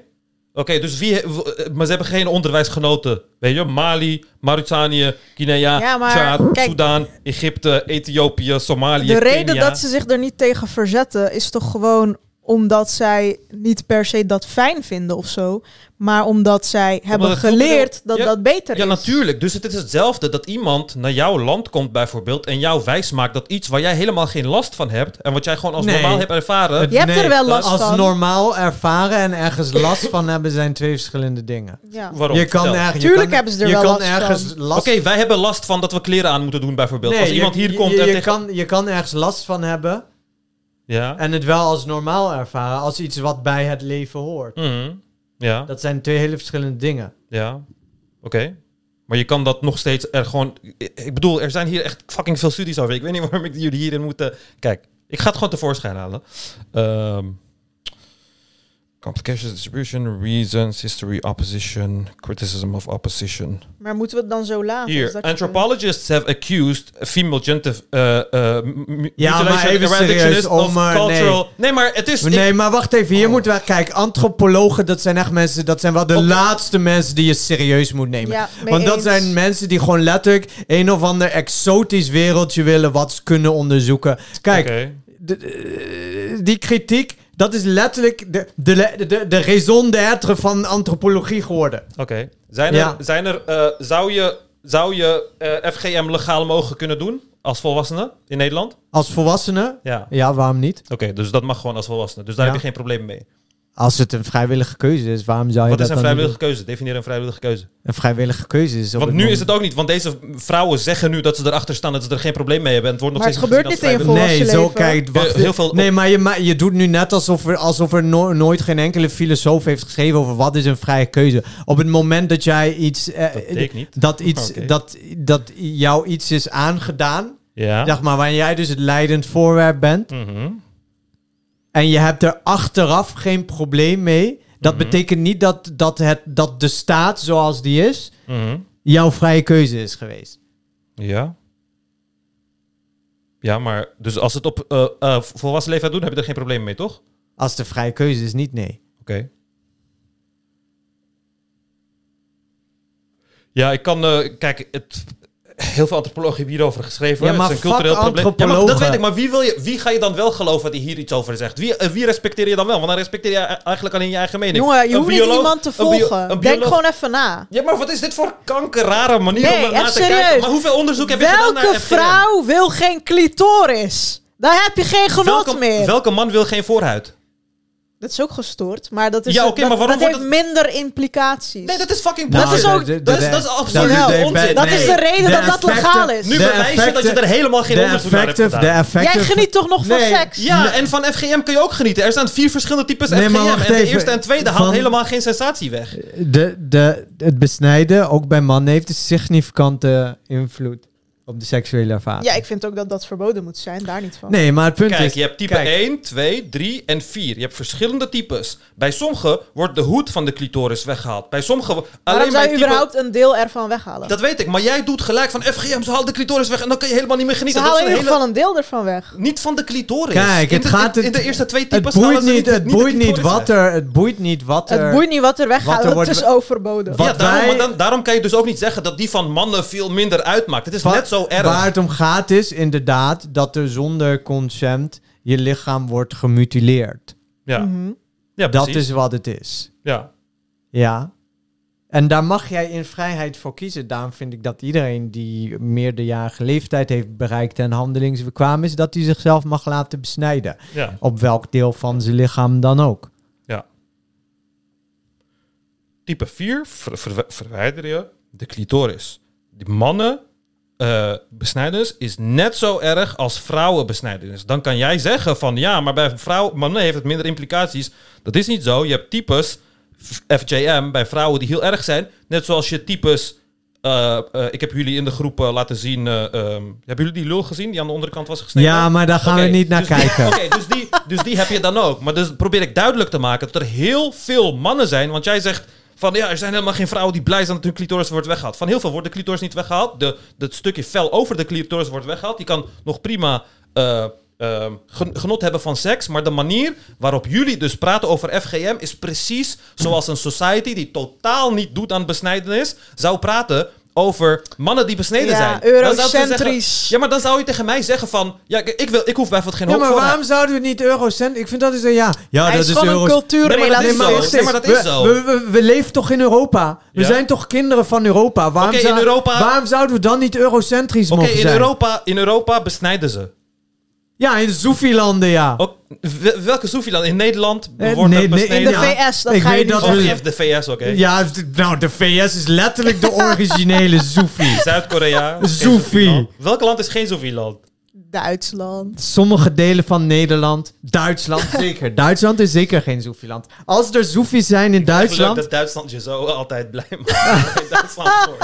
Oké, dus wie... eh, Maar ze hebben geen onderwijs genoten. Weet je? Mali, Mauritanië, Guinea, Ja, maar kijk- Sudan, Egypte, Ethiopië, Somalië, De reden Kenia. dat ze zich er niet tegen verzetten is toch gewoon omdat zij niet per se dat fijn vinden of zo, maar omdat zij hebben geleerd dat Ja, dat beter Ja, is. natuurlijk. Dus het is hetzelfde dat iemand naar jouw land komt bijvoorbeeld en jou wijsmaakt dat iets waar jij helemaal geen last van hebt en wat jij gewoon als Nee. normaal hebt ervaren... Je hebt er wel last als van. normaal ervaren en ergens last van hebben zijn twee verschillende dingen. Ja. Waarom? Je kan ergens, Tuurlijk je kan, hebben ze er je wel kan last ergens van. last Oké, wij hebben last van dat we kleren aan moeten doen bijvoorbeeld. Nee, als je- iemand hier je, komt je, en je tegen... kan, je kan ergens last van hebben Ja. en het wel als normaal ervaren, als iets wat bij het leven hoort. Mhm. Ja. Dat zijn twee hele verschillende dingen. Ja, oké. Maar je kan dat nog steeds er gewoon... Ik bedoel, er zijn hier echt fucking veel studies over. Ik weet niet waarom ik jullie hierin moeten... Kijk, ik ga het gewoon tevoorschijn halen. Ehm complications, distribution, reasons, history, opposition, criticism of opposition. Maar moeten we het dan zo laten? Hier, anthropologists have accused female genital uh, uh, m- Ja, maar mutilation even and serieus, reductionist of om, eh, cultural... nee. Nee, maar het is... Nee, ik- maar wacht even. Hier moeten we... Kijk, antropologen, dat zijn echt mensen... Dat zijn wel de laatste mensen die je serieus moet nemen. Ja, Want dat eens. zijn mensen die gewoon letterlijk... een of ander exotisch wereldje willen... wat ze kunnen onderzoeken. Kijk, de- die kritiek... Dat is letterlijk de, de, de, de raison d'être van antropologie geworden. Oké. Zijn er, Ja. zijn er, eh, zou je, zou je eh, FGM legaal mogen kunnen doen als volwassene in Nederland? Als volwassene? Ja. Ja, waarom niet? Oké, dus dat mag gewoon als volwassene. Dus daar Ja. heb je geen probleem mee. Als het een vrijwillige keuze is, waarom zou je Wat dat is een dan vrijwillige doen? keuze? Definieer een vrijwillige keuze. Een vrijwillige keuze is... Want nu moment- is het ook niet, want deze vrouwen zeggen nu dat ze erachter staan dat ze er geen probleem mee hebben. En het wordt nog Maar steeds het gebeurt niet in je Nee, zo kijk, wacht. Heel veel- nee, maar je, ma je doet nu net alsof er, alsof er no- nooit geen enkele filosoof heeft geschreven over wat is een vrije keuze. Op het moment dat jij iets... eh, Dat ik niet. Dat, iets dat, dat jou iets is aangedaan, Ja. zeg maar, waar jij dus het leidend voorwerp bent, Mhm. En je hebt er achteraf geen probleem mee, dat Mhm. betekent niet dat, dat, het, dat de staat zoals die is, Mhm. jouw vrije keuze is geweest. Ja. Ja, maar dus als het op eh, eh, volwassen leeftijd doen, heb je er geen probleem mee, toch? Als de vrije keuze is, niet nee. Oké. Ja, ik kan... eh, kijk, het, heel veel antropologen hebben hierover geschreven. Ja, maar het is een cultureel probleem. Ja, maar dat weet ik. Maar wie, wil je, wie ga je dan wel geloven die hier iets over zegt? Wie, eh, wie respecteer je dan wel? Want dan respecteer je eigenlijk alleen je eigen mening. Jongen, je Een hoeft niet iemand te bio- volgen. Denk gewoon even na. Ja, maar wat is dit voor kankerrare manier Nee, om naar echt te kijken? serieus. Maar hoeveel onderzoek heb je gedaan naar Welke vrouw wil geen clitoris? Daar heb je geen genot welke, meer. welke man wil geen voorhuid? Dat is ook gestoord, maar dat, is, Ja, oké, dat, maar waarom dat wordt heeft minder implicaties. Nee, dat is fucking Dat bullshit. is ook- de- de- dat is, de- dat is absoluut de- de- onzin. Dat is de reden dat dat legaal is. Nu bewijs je dat je er helemaal geen de onderzoek naar hebt gedaan. de effecten- Jij geniet toch nog van seks? Ja, en van FGM kun je ook genieten. Er zijn vier verschillende types FGM. En de eerste en tweede haalt helemaal geen sensatie weg. De, de, het besnijden, ook bij mannen, heeft een significante invloed op de seksuele ervaring. Ja, ik vind ook dat dat verboden moet zijn, daar niet van. Nee, maar het punt Kijk, is... je hebt type kijk, 1, 2, 3 en 4. Je hebt verschillende types. Bij sommigen wordt de hoed van de clitoris weggehaald. Bij sommigen... Waarom Alleen zou je type... überhaupt een deel ervan weghalen? Dat weet ik, maar jij doet gelijk van FGM, ze halen de clitoris weg en dan kun je helemaal niet meer Ze genieten. halen in ieder geval een deel ervan weg. Niet van de clitoris. Kijk, in het de, gaat... in, Het, in de eerste twee het types boeit halen ze niet, het de boeit niet wat er... Het boeit niet wat er... Het boeit niet wat er er het wordt is overboden. Wat ja, daarom, wij- maar dan, daarom kan je dus ook niet zeggen dat die van mannen veel minder uitmaakt. Het is net zo erg. Waar het om gaat is inderdaad dat er zonder consent je lichaam wordt gemutileerd. Ja, Mhm. ja Dat precies. is wat het is. Ja. Ja. En daar mag jij in vrijheid voor kiezen. Daarom vind ik dat iedereen die meerderjarige leeftijd heeft bereikt en handelingsbekwaam is, dat hij zichzelf mag laten besnijden. Ja. Op welk deel van zijn lichaam dan ook. ja. Type 4 ver- ver- verwijder je de clitoris. Die mannen eh besnijdenis is net zo erg als vrouwenbesnijdenis. Dan kan jij zeggen van ja, maar bij vrouwen, mannen heeft het minder implicaties. Dat is niet zo. Je hebt types FJM bij vrouwen die heel erg zijn. Net zoals je types. eh, eh, ik heb jullie in de groep laten zien. ehm, hebben jullie die lul gezien die aan de onderkant was gesneden? Ja, maar daar gaan we niet naar dus die- kijken. Oké, dus, die, dus die heb je dan ook. Maar dus probeer ik duidelijk te maken dat er heel veel mannen zijn. Want jij zegt van ja, er zijn helemaal geen vrouwen die blij zijn dat hun clitoris wordt weggehaald. Van heel veel wordt de clitoris niet weggehaald. De, dat stukje vel over de clitoris wordt weggehaald. Die kan nog prima eh, eh, gen- genot hebben van seks. Maar de manier waarop jullie dus praten over FGM is precies zoals een society die totaal niet doet aan besnijdenis zou praten. Over mannen die besneden Ja, zijn. Eurocentrisch. zeggen- Ja, maar dan zou je tegen mij zeggen van... Ja, ik, wil, ik hoef bijvoorbeeld geen Ja, hoop maar waarom zouden we niet eurocent? Ik vind dat is een ja. Ja, Hij dat is is gewoon een. Nee, maar dat is Nee, maar dat is we, zo. We, we, we leven toch in Europa? We Ja. zijn toch kinderen van Europa? Waarom, in Europa- waarom zouden we dan niet eurocentrisch Oké, mogen in, zijn? Europa, in Europa besnijden ze. Ja, in de Soefi-landen, ja. Ook, wel- welke Soefiland? In Nederland Eh, wordt nee, dat nee, in de VS, dat ik ga je weet niet dat we- je hebt de VS, oké. Ja, nou, de VS is letterlijk de originele Soefi. Zuid-Korea. Soefiland. Welk land is geen Soefiland? Duitsland. Sommige delen van Nederland, Duitsland zeker. Duitsland is zeker geen Soefiland. Als er Soefi's zijn in Leuk Duitsland... dat Duitsland je zo altijd blij maakt. In Duitsland voor.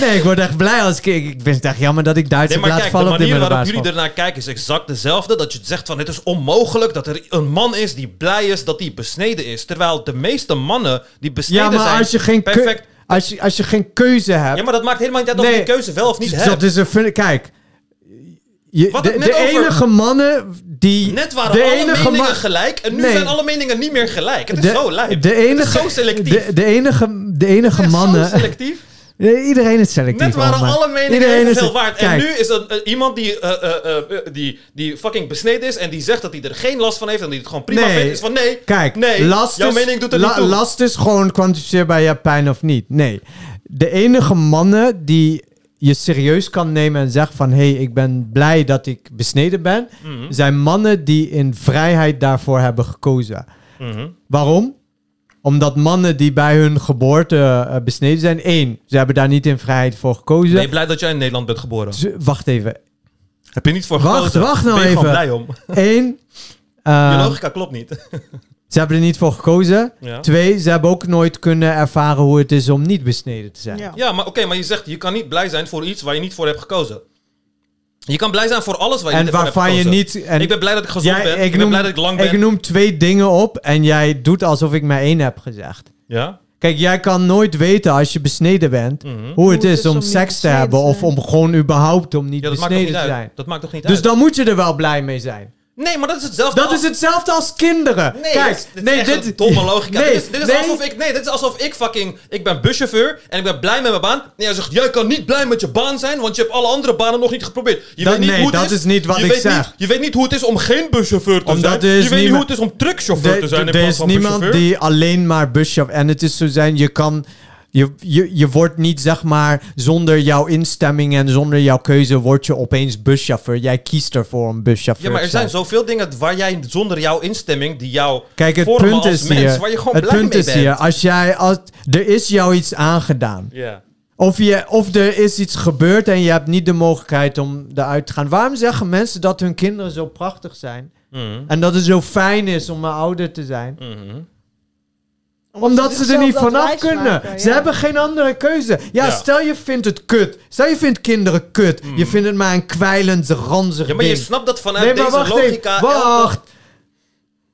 Nee, ik word echt blij als ik... Ik ben echt jammer dat ik Duits Nee, maar laten kijk, de vallen op de manier waarop jullie ernaar kijken is exact dezelfde. Dat je zegt van het is onmogelijk dat er een man is die blij is dat hij besneden is. Terwijl de meeste mannen die besneden Ja, maar zijn als je geen, perfect... als je, als je geen keuze hebt... Ja, maar dat maakt helemaal niet uit of Nee. je een keuze wel of niet dat hebt. is een... Kijk... Je, Wat de het net de over- enige mannen die... Net waren de alle enige meningen gelijk en nu Nee. zijn alle meningen niet meer gelijk. Het is de, zo lijp. De Het enige, is zo selectief. De, de enige, de enige Het mannen... Zo selectief. Nee, iedereen is selectief. Net waren allemaal. alle meningen Iedereen is- waard. En nu is er eh, iemand die, eh, eh, die, die fucking besneden is en die zegt dat hij er geen last van heeft en die het gewoon prima Nee. vindt. Is van nee, Kijk, nee, last jouw is, mening doet er la- niet toe. Last is gewoon kwantificeerbaar, je pijn of niet. Nee. De enige mannen die je serieus kan nemen en zeggen van... hé, hey, ik ben blij dat ik besneden ben... Mhm. zijn mannen die in vrijheid daarvoor hebben gekozen. Mhm. Waarom? Omdat mannen die bij hun geboorte eh, besneden zijn... één, ze hebben daar niet in vrijheid voor gekozen. Ben je blij dat jij in Nederland bent geboren? Wacht even. Heb je niet voor Wacht, gekozen? wacht nou ben je even. blij om? Eén, eh, je logica klopt niet. ze hebben er niet voor gekozen. Ja. Twee, ze hebben ook nooit kunnen ervaren hoe het is om niet besneden te zijn. Ja, maar oké, maar je zegt je kan niet blij zijn voor iets waar je niet voor hebt gekozen. Je kan blij zijn voor alles waar je En niet voor hebt waarvan je gekozen. niet... En ik ben blij dat ik gezond Jij- ben. Ik, ben noem, blij dat ik lang ben. Ik noem twee dingen op en jij doet alsof ik maar één heb gezegd. Ja? Kijk, jij kan nooit weten als je besneden bent... Mhm. hoe het is om seks te hebben... of om gewoon überhaupt om niet Ja, besneden niet te uit. zijn. Dat maakt toch niet Dus uit? dan moet je er wel blij mee zijn. Nee, maar dat is hetzelfde Dat is hetzelfde als kinderen. Nee, Kijk, dit is, dit nee, is echt dit een domme logica. Nee, dit is, dit is nee. alsof ik, nee, dit is alsof ik fucking... Ik ben buschauffeur en ik ben blij met mijn baan. En jij zegt, jij kan niet blij met je baan zijn, want je hebt alle andere banen nog niet geprobeerd. Je Dat- weet niet nee, hoe het dat is, is niet wat je ik weet zeg. Niet, je weet niet hoe het is om geen buschauffeur te Omdat zijn. Je weet niet hoe het is om truckchauffeur Er- te zijn Er is niemand die alleen maar buschauffeur... En het is zo zijn, je kan... Je, je, je wordt niet, zeg maar, zonder jouw instemming en zonder jouw keuze... word je opeens buschauffeur. Jij kiest ervoor om buschauffeur Ja, maar er te zijn. zijn zoveel dingen waar jij zonder jouw instemming, die jou Kijk, het vormen punt als is mens, hier... waar je gewoon het blij punt mee is bent. hier, als jij... Als, er is jou iets aangedaan. Ja. Of, je, of er is iets gebeurd en je hebt niet de mogelijkheid om eruit te gaan. Waarom zeggen mensen dat hun kinderen zo prachtig zijn? Mhm. En dat het zo fijn is om een ouder te zijn? Mhm. Omdat ze er niet vanaf kunnen. maken, Ze ja. hebben geen andere keuze. Ja, Ja. stel je vindt het kut. Stel je vindt kinderen kut. Je vindt het maar een kwijlend, ranzig Mm. Ja, maar je ding. snapt dat vanuit Nee, maar deze wacht logica... even. Wacht.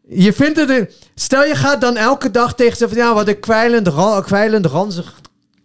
Je vindt het... een- Stel je gaat dan elke dag tegen ze van... Ja, wat een kwijlend, ra- kwijlend ranzig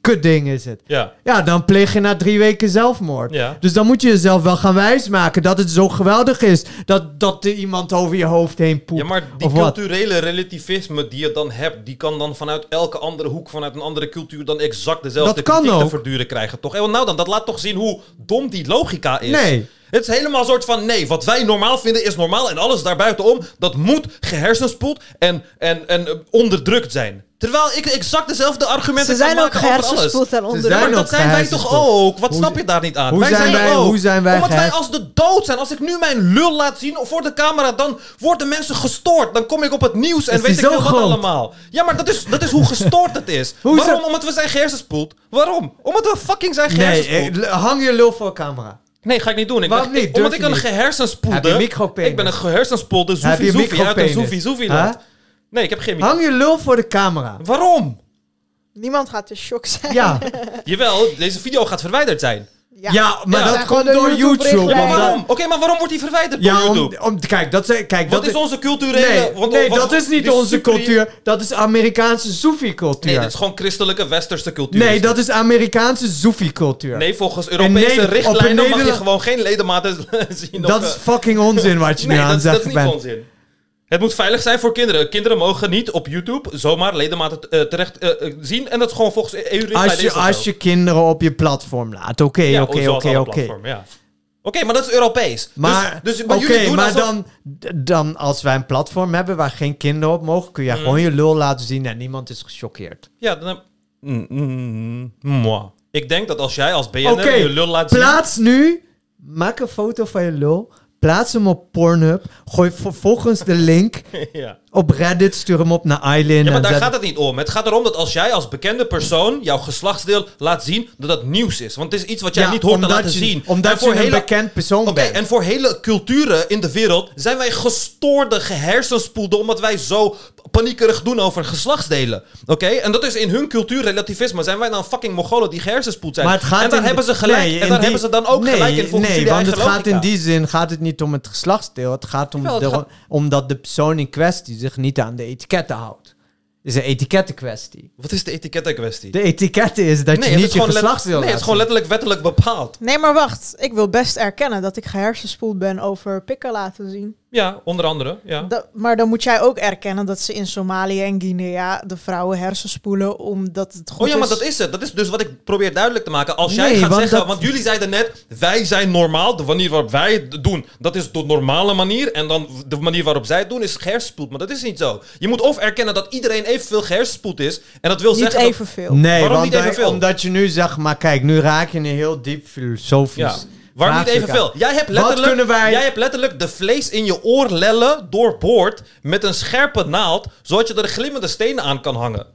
kutding is het. Ja. Ja, dan pleeg je na drie weken zelfmoord. Ja. Dus dan moet je jezelf wel gaan wijsmaken dat het zo geweldig is. Dat, dat er iemand over je hoofd heen poept. Ja, maar die wat. culturele relativisme die je dan hebt, die kan dan vanuit elke andere hoek, vanuit een andere cultuur, dan exact dezelfde Dat kan te verduren krijgen, toch? En nou dan, dat laat toch zien hoe dom die logica is. Nee. Het is helemaal een soort van nee, wat wij normaal vinden is normaal en alles daarbuitenom, dat moet gehersenspoeld en, en, en eh, onderdrukt zijn. Terwijl ik exact dezelfde argumenten Ze zijn ook gehersenspoeld en onderdrukt. maar dat zijn wij toch ook? Wat Hoe snap je daar niet aan? hoe wij zijn zijn wij- ook. hoe zijn wij Omdat wij als de dood zijn. Als ik nu mijn lul laat zien voor de camera, dan worden mensen gestoord. Dan kom ik op het nieuws en Is weet ik veel wat allemaal. Ja, maar dat is, dat is hoe gestoord het is. Waarom? dat- Omdat we zijn gehersenspoeld. Waarom? Omdat we fucking zijn Nee, gehersenspoeld. eh, hang je lul voor camera. Nee, ga ik niet doen. Ik Waarom ben- niet? ik- omdat Durf ik je een niet? gehersenspoelde... Heb je micropenis? Ik ben een gehersenspoelde Heb je zoefie uit een micropenis? zoefie zoefie Huh? Nee, ik heb geen micro. Hang je lul voor de camera. Waarom? Niemand gaat in shock zijn. Ja. Jawel, deze video gaat verwijderd zijn. Ja, maar dat komt door YouTube. YouTube-richtlijnen. Ja, maar omdat- waarom? Oké, maar waarom wordt die verwijderd Ja, door YouTube? om, kijk, dat, is- kijk, Wat dat is onze culturele... Nee, want- nee wat- dat is niet onze cultuur. Dat is Amerikaanse Soefi-cultuur. Nee, dit is gewoon christelijke westerse cultuur. Nee, dat is Amerikaanse Soefi-cultuur. Nee, volgens En Europese richtlijnen mag je gewoon geen ledematen zien. Dat op, is fucking onzin wat je nee, nu aan dat, het dat is niet bent. onzin. Het moet veilig zijn voor kinderen. Kinderen mogen niet op YouTube zomaar ledematen eh, terecht eh, eh, zien. En dat is gewoon volgens EU-richtlijnen. Als je, als je kinderen op je platform laat. Oké, oké, oké, oké. Oké, maar dat is Europees. Maar, dus, dus, oké, jullie doen maar alsof- dan, dan als wij een platform hebben waar geen kinderen op mogen, kun je Mm. gewoon je lul laten zien en niemand is gechoqueerd. Ja, dan. Mm, mm, moi. Ik denk dat als jij als BNR je lul laat zien... plaats nu, maak een foto van je lul, plaats hem op Pornhub, gooi vervolgens de link ja. op Reddit, stuur hem op naar Eileen. Ja, maar daar zet- gaat het niet om. Het gaat erom dat als jij als bekende persoon jouw geslachtsdeel laat zien, dat dat nieuws is. Want het is iets wat jij Ja, niet hoort te laten je- zien. omdat En voor je een bekend persoon Oké, bent. En voor hele culturen in de wereld zijn wij gestoorde gehersenspoelden omdat wij zo paniekerig doen over geslachtsdelen. Oké? En dat is in hun cultuur relativisme. Zijn wij dan fucking Mongolen die gehersenspoeld zijn? Maar het gaat en daar in hebben ze gelijk. nee, en daar die- hebben ze dan ook nee, gelijk in volgens Nee, want het gaat in die zin gaat het niet om het geslachtsdeel. Het gaat om Jawel, het de, gaat- omdat de persoon in kwestie zich niet aan de etiketten houdt. Het is een etikettenkwestie. Wat is de etikettenkwestie? De etiketten is dat nee, je niet je geslachtsdeel Nee, het is gewoon letterlijk wettelijk bepaald. Nee, maar wacht. Ik wil best erkennen dat ik gehersenspoeld ben over pikken laten zien. Ja, onder andere. Ja. Da- maar dan moet jij ook erkennen dat ze in Somalië en Guinea de vrouwen hersenspoelen omdat het goed Oh ja, maar is. dat is het. Dat is dus wat ik probeer duidelijk te maken. Als jij Nee, gaat want zeggen, dat- want jullie zeiden net, wij zijn normaal. De manier waarop wij het doen, dat is de normale manier. En dan de manier waarop zij het doen, is gehersenspoeld. Maar dat is niet zo. Je moet of erkennen dat iedereen evenveel gehersenspoeld is. En dat wil Niet zeggen... dat- evenveel. Nee, Waarom want niet evenveel? omdat je nu zeg maar, kijk, nu raak je een heel diep filosofisch. Ja. Waarom niet evenveel? Jij hebt, letterlijk, wij... jij hebt letterlijk de vlees in je oorlellen doorboord met een scherpe naald, zodat je er glimmende stenen aan kan hangen.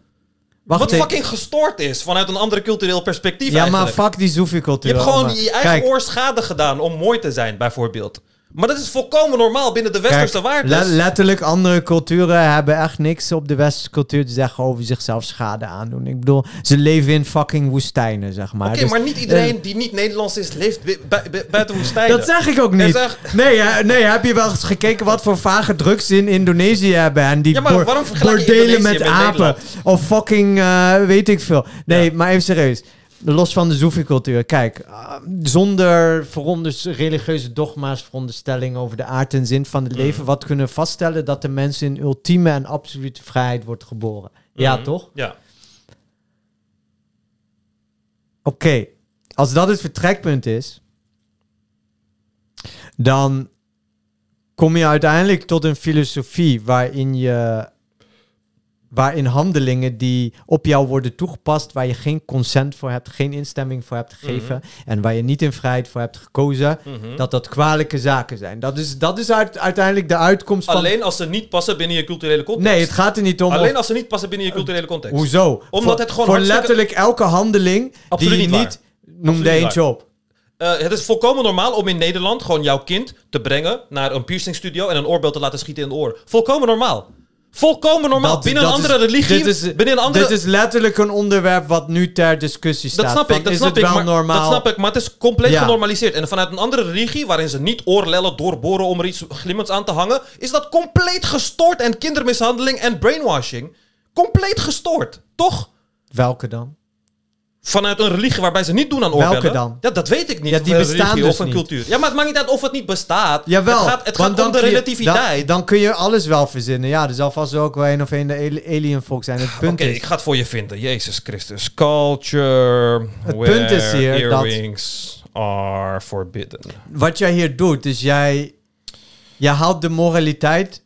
Wacht Wat even. fucking gestoord is vanuit een andere cultureel perspectief Ja, maar fuck die Soefi-cultuur. Je hebt gewoon allemaal. je eigen Kijk, oor schade gedaan om mooi te zijn, bijvoorbeeld. Maar dat is volkomen normaal binnen de westerse waarden. le- letterlijk, andere culturen hebben echt niks op de westerse cultuur te zeggen over zichzelf schade aandoen. Ik bedoel, ze leven in fucking woestijnen, zeg maar. Oké, Dus, maar niet eh, iedereen die niet Nederlands is, leeft bu- bu- bu- buiten woestijnen. dat zeg ik ook niet. echt- Nee, hè, nee, heb je wel eens gekeken wat voor vage drugs ze in Indonesië hebben? En die Ja, maar waarom bordelen met met apen. Nederland? Of fucking, eh, weet ik veel. Nee, maar even serieus. Los van de Soefi-cultuur. Kijk, eh, zonder religieuze dogma's, veronderstellingen over de aard en zin van het Mhm. leven, wat kunnen we vaststellen dat de mens in ultieme en absolute vrijheid wordt geboren. Ja, Mhm. toch? Ja. Oké, als dat het vertrekpunt is, dan kom je uiteindelijk tot een filosofie waarin je waarin handelingen die op jou worden toegepast, waar je geen consent voor hebt, geen instemming voor hebt gegeven en waar je niet in vrijheid voor hebt gekozen, Mhm. dat dat kwalijke zaken zijn. Dat is, dat is uit- uiteindelijk de uitkomst van... Alleen als ze niet passen binnen je culturele context. Nee, het gaat er niet om... Alleen of- als ze niet passen binnen je culturele context. Hoezo? Omdat voor, het gewoon Voor hartstikke- letterlijk elke handeling Absoluut die je niet niet... waar. Noem Absoluut niet eentje waar. op. Eh, het is volkomen normaal om in Nederland gewoon jouw kind te brengen naar een piercingstudio en een oorbel te laten schieten in de oor. Volkomen normaal. Volkomen normaal. Dat- binnen een is- andere religie. Dit is, binnen een andere... dit is letterlijk een onderwerp wat nu ter discussie staat. Dat snap Van, ik, dat is snap het ik, wel maar, normaal? dat snap ik, maar het is compleet Ja. genormaliseerd. En vanuit een andere religie, waarin ze niet oorlellen doorboren om er iets glimmends aan te hangen, is dat compleet gestoord en kindermishandeling en brainwashing. Compleet gestoord, toch? Welke dan? Vanuit een religie waarbij ze niet doen aan Welke oorbellen. dan? Ja, dat weet ik niet. Ja, die een bestaan dus of een niet. cultuur. Ja, maar het maakt niet uit of het niet bestaat. Jawel, Het gaat, het want gaat dan om de je- relativiteit. Dan, dan kun je alles wel verzinnen. Ja, er zal vast ook wel een of een de alien volk zijn. Het punt Oké, ik ga het voor je vinden. Jezus Christus. Culture. Het punt is hier dat- Earrings. are forbidden. Wat jij hier doet, is jij, jij haalt de moraliteit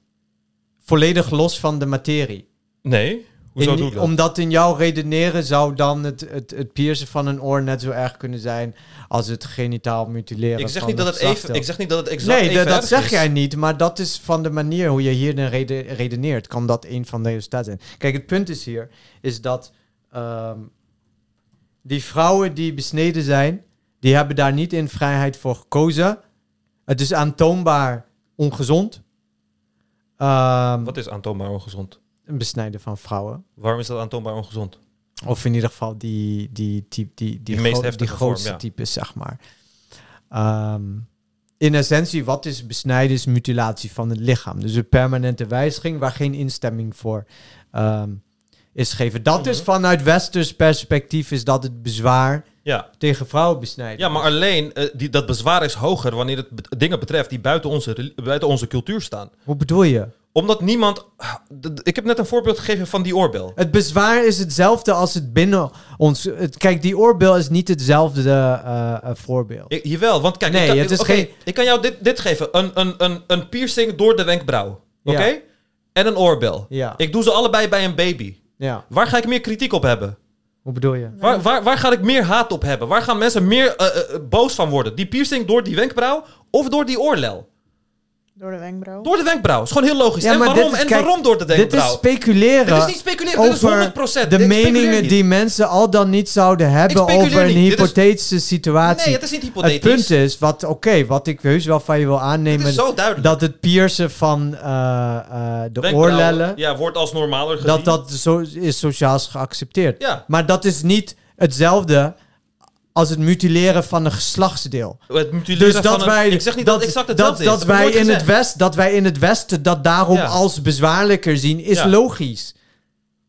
volledig los van de materie. Nee, hoezo In- doe ik dat? Omdat in jouw redeneren zou dan het, het, het piercen van een oor net zo erg kunnen zijn als het genitaal mutileren. Ik zeg van niet dat het even- ik zeg niet dat het exact Nee, even dat, zeg is. jij niet, maar dat is van de manier hoe je hier rede, redeneert. Kan dat een van de resultaten zijn? Kijk, het punt is hier, is dat ehm, die vrouwen die besneden zijn, die hebben daar niet in vrijheid voor gekozen. Het is aantoonbaar ongezond. Ehm, Wat is aantoonbaar ongezond? Een besnijden van vrouwen. Waarom is dat aantoonbaar ongezond? Of in ieder geval die, die, die, die, die, meest gro- die vorm, grootste ja. types, zeg maar. Ehm, in essentie, wat is besnijden? Is mutilatie van het lichaam. Dus een permanente wijziging waar geen instemming voor ehm, is gegeven. Dat Mhm. is vanuit westers perspectief is dat het bezwaar Ja. tegen vrouwenbesnijden. Ja, maar alleen eh, die, dat bezwaar is hoger wanneer het dingen betreft die buiten onze, buiten onze cultuur staan. Hoe bedoel je? Omdat niemand. Ik heb net een voorbeeld gegeven van die oorbel. Het bezwaar is hetzelfde als het binnen ons... Het, kijk, die oorbel is niet hetzelfde eh, eh, voorbeeld. Ik, jawel, want kijk, Nee, ik, kan, het is oké, geen- ik kan jou dit, dit geven: een, een, een, een piercing door de wenkbrauw. Oké? Ja. En een oorbel. Ja. Ik doe ze allebei bij een baby. Ja. Waar ga ik meer kritiek op hebben? Hoe bedoel je? Waar, waar, waar ga ik meer haat op hebben? Waar gaan mensen meer eh, boos van worden? Die piercing door die wenkbrauw of door die oorlel? Door de wenkbrauw. Door de wenkbrauw. is gewoon heel logisch. Ja, en maar waarom? dit is- en kijk, waarom door de Dit wenkbrauw? is speculeren. Dit is niet speculeren, dit is over 100%. De meningen niet. die mensen al dan niet zouden hebben over een niet. Dit is- hypothetische situatie. Nee, het is niet hypothetisch. Het punt is, wat, oké, wat ik heus wel van je wil aannemen, Dit is zo duidelijk. dat het piercen van eh, eh, de Wenkbrauw, oorlellen, Ja, wordt als normaler gezien. dat dat zo is sociaal geaccepteerd. Ja. Maar dat is niet hetzelfde als het mutileren van een geslachtsdeel. Het mutileren Dus dat van een- wij, ik zeg niet dat exact hetzelfde wij in het west, dat wij in het westen dat daarom Ja. als bezwaarlijker zien, is Ja. logisch.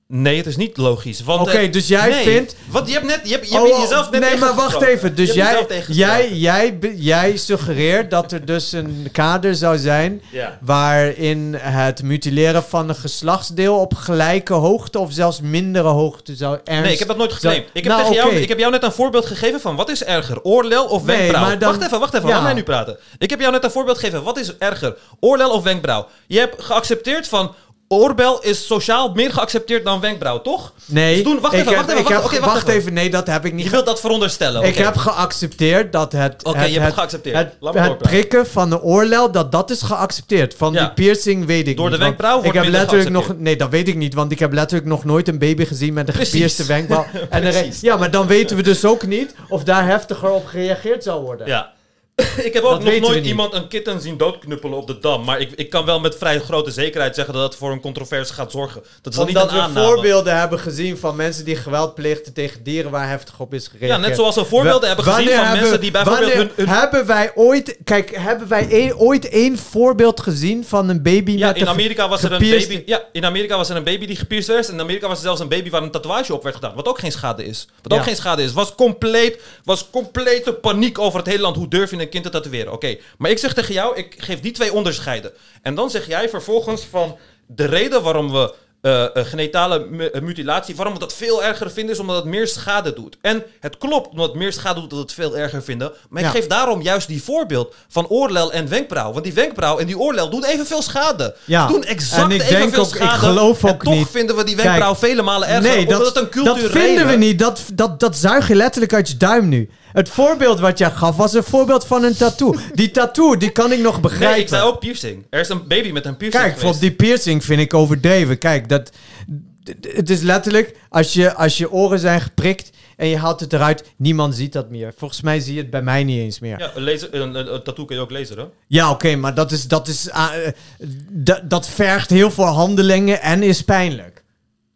Nee, het is niet logisch. Oké, eh, dus jij nee, vindt- Want je hebt net... Je hebt, je hebt oh, jezelf net nee, maar wacht even. Dus jij, jij, jij, jij suggereert dat er dus een kader zou zijn... Ja. waarin het mutileren van een geslachtsdeel op gelijke hoogte... of zelfs mindere hoogte zou ernst... Nee, ik heb dat nooit geclaimd. Ik heb, Nou, tegen jou, ik heb jou net een voorbeeld gegeven van wat is erger, oorlel of Nee, wenkbrauw? maar dan- Wacht even, wacht even, Ja. laat mij nu praten. Ik heb jou net een voorbeeld gegeven. Wat is erger, oorlel of wenkbrauw? Je hebt geaccepteerd van oorbel is sociaal meer geaccepteerd dan wenkbrauw, toch? Nee, Dus wacht ik even, wacht even, ik wacht, heb, wacht, wacht even. even. Nee, dat heb ik niet Je wilt dat veronderstellen. Ik oké. heb geaccepteerd dat het, Oké, je hebt het, geaccepteerd. het, Laat me het prikken van de oorlel, dat dat is geaccepteerd. Van Ja. die piercing weet ik Door de niet. want wenkbrauw wordt ik heb letterlijk nog. Nee, dat weet ik niet, want ik heb letterlijk nog nooit een baby gezien met een gepierste wenkbrauw. en de ja, maar dan weten we dus ook niet of daar heftiger op gereageerd zal worden. Ja. ik heb ook Dat nog nooit niet. iemand een kitten zien doodknuppelen op de dam. Maar ik, ik kan wel met vrij grote zekerheid zeggen dat het voor een controverse gaat zorgen. Dat is niet Omdat een we aanname. voorbeelden hebben gezien van mensen die geweld pleegden tegen dieren waar heftig op is gereageerd. Ja, net zoals we voorbeelden hebben gezien van mensen die bijvoorbeeld hun- hun- Hebben wij ooit... Kijk, hebben wij één- ooit één voorbeeld gezien van een baby Ja, met in Amerika, was er een baby, ja, in Amerika was er een baby die gepierst werd. En in Amerika was er zelfs een baby waar een tatoeage op werd gedaan. Wat ook geen schade is. Wat ook geen schade is. Was compleet, was complete paniek over het hele land. Hoe durf je een kind te tatoeëren? Oké, maar ik zeg tegen jou, ik geef die twee onderscheiden. En dan zeg jij vervolgens van de reden waarom we eh, eh, genitale mu- eh, mutilatie, waarom we dat veel erger vinden, is omdat het meer schade doet. En het klopt, omdat het meer schade doet, dat we het veel erger vinden. Maar ik Ja. geef daarom juist die voorbeeld van oorlel en wenkbrauw. Want die wenkbrauw en die oorlel doen evenveel schade. Ja. Ze doen exact En ik evenveel denk ook, schade. ik geloof en toch niet. vinden we die Kijk, wenkbrauw vele malen erger. Nee, omdat dat, het een dat culturele... vinden we niet. Dat, dat, dat zuig je letterlijk uit je duim nu. Het voorbeeld wat jij gaf was een voorbeeld van een tattoo. Die tattoo, die kan ik nog begrijpen. Nee, ik zei ook piercing. Er is een baby met een piercing Kijk, geweest. voor die piercing vind ik overdreven. Kijk, dat, het is letterlijk, als je, als je oren zijn geprikt en je haalt het eruit, niemand ziet dat meer. Volgens mij zie je het bij mij niet eens meer. Ja, een, laser, een, een, een tattoo kun je ook lezen, hè? Ja, oké, maar dat, is, dat, is, eh, dat, dat vergt heel veel handelingen en is pijnlijk.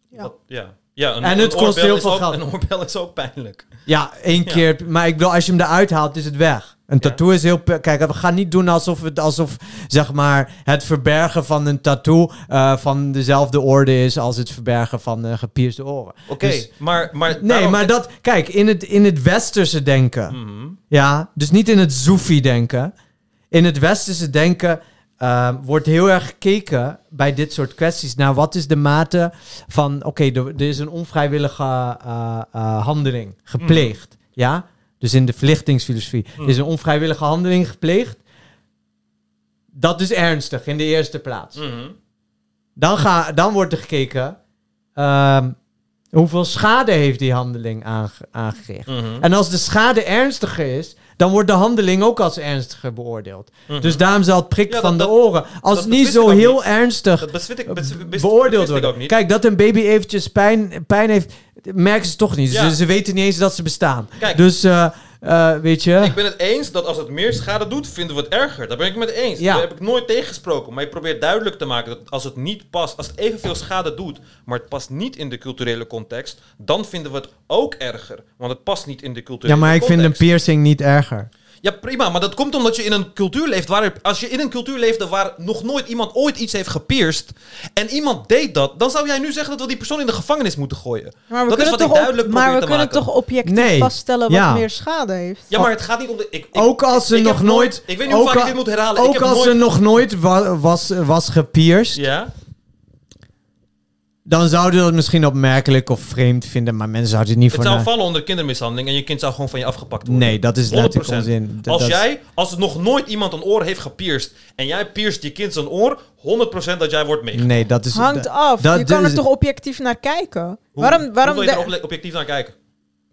Ja. ja. Ja een, En het kost heel veel ook- geld. Een oorbel is ook pijnlijk. Ja, één Ja. keer. Maar ik wil, als je hem eruit haalt, is het weg. Een tattoo is heel... Kijk, we gaan niet doen alsof, het, alsof zeg maar, het verbergen van een tattoo eh, van dezelfde orde is als het verbergen van eh, gepierste oren. Oké, Dus- maar... maar Nee, daarom- maar dat... Kijk, in het, in het westerse denken... Mhm. Ja, dus niet in het Soefi-denken. In het westerse denken eh, wordt heel erg gekeken bij dit soort kwesties naar wat is de mate van... Oké, er, er is een onvrijwillige eh, eh, handeling gepleegd. Ja? dus in de verlichtingsfilosofie, Hmm. is een onvrijwillige handeling gepleegd. Dat is ernstig in de eerste plaats. Mhm. Dan, ga, dan wordt er gekeken ehm, hoeveel schade heeft die handeling aange- aangericht. Mhm. En als de schade ernstiger is, dan wordt de handeling ook als ernstiger beoordeeld. Mhm. Dus daarom zal het prik Ja, van dat- de oren, als het niet zo heel niet. ernstig Dat ik, beoordeeld wordt. ook niet. Kijk, dat een baby eventjes pijn, pijn heeft, merken ze toch niet. Ja. Ze, ze weten niet eens dat ze bestaan. Kijk. dus, eh, eh, weet je... Ik ben het eens dat als het meer schade doet, vinden we het erger. Daar ben ik het met eens. Ja. Daar heb ik nooit tegengesproken. Maar ik probeer duidelijk te maken dat als het niet past, als het evenveel schade doet, maar het past niet in de culturele context, dan vinden we het ook erger. Want het past niet in de culturele Ja, maar ik context. vind een piercing niet erger. Ja, prima, maar dat komt omdat je in een cultuur leeft waar... Als je in een cultuur leefde waar nog nooit iemand ooit iets heeft gepierst... en iemand deed dat, dan zou jij nu zeggen dat we die persoon in de gevangenis moeten gooien. Maar we dat is kunnen, wat toch, ik duidelijk op, maar we te kunnen maken. toch objectief Nee. vaststellen wat Ja. meer schade heeft? Ja, maar het gaat niet om de... Ik, ik, ook als ze ik nog nooit... Ik weet niet hoe vaak ik al- dit moet herhalen. ik Ook heb als nooit, ze nog nooit wa- was, was gepierst... Ja? Dan zouden we dat misschien opmerkelijk of vreemd vinden, maar mensen zouden het niet Het voor... zou na- vallen onder kindermishandeling en je kind zou gewoon van je afgepakt worden. Nee, dat is letterlijk 100%. onzin. Dat- Als jij, als het nog nooit iemand een oor heeft gepierst en jij pierst je kind zijn oor, 100% dat jij wordt meegenomen. Nee, dat is... Hangt dat- af. dat- je kan dat er toch objectief naar kijken? Hoe, waarom waarom hoe wil je er obje- objectief naar kijken?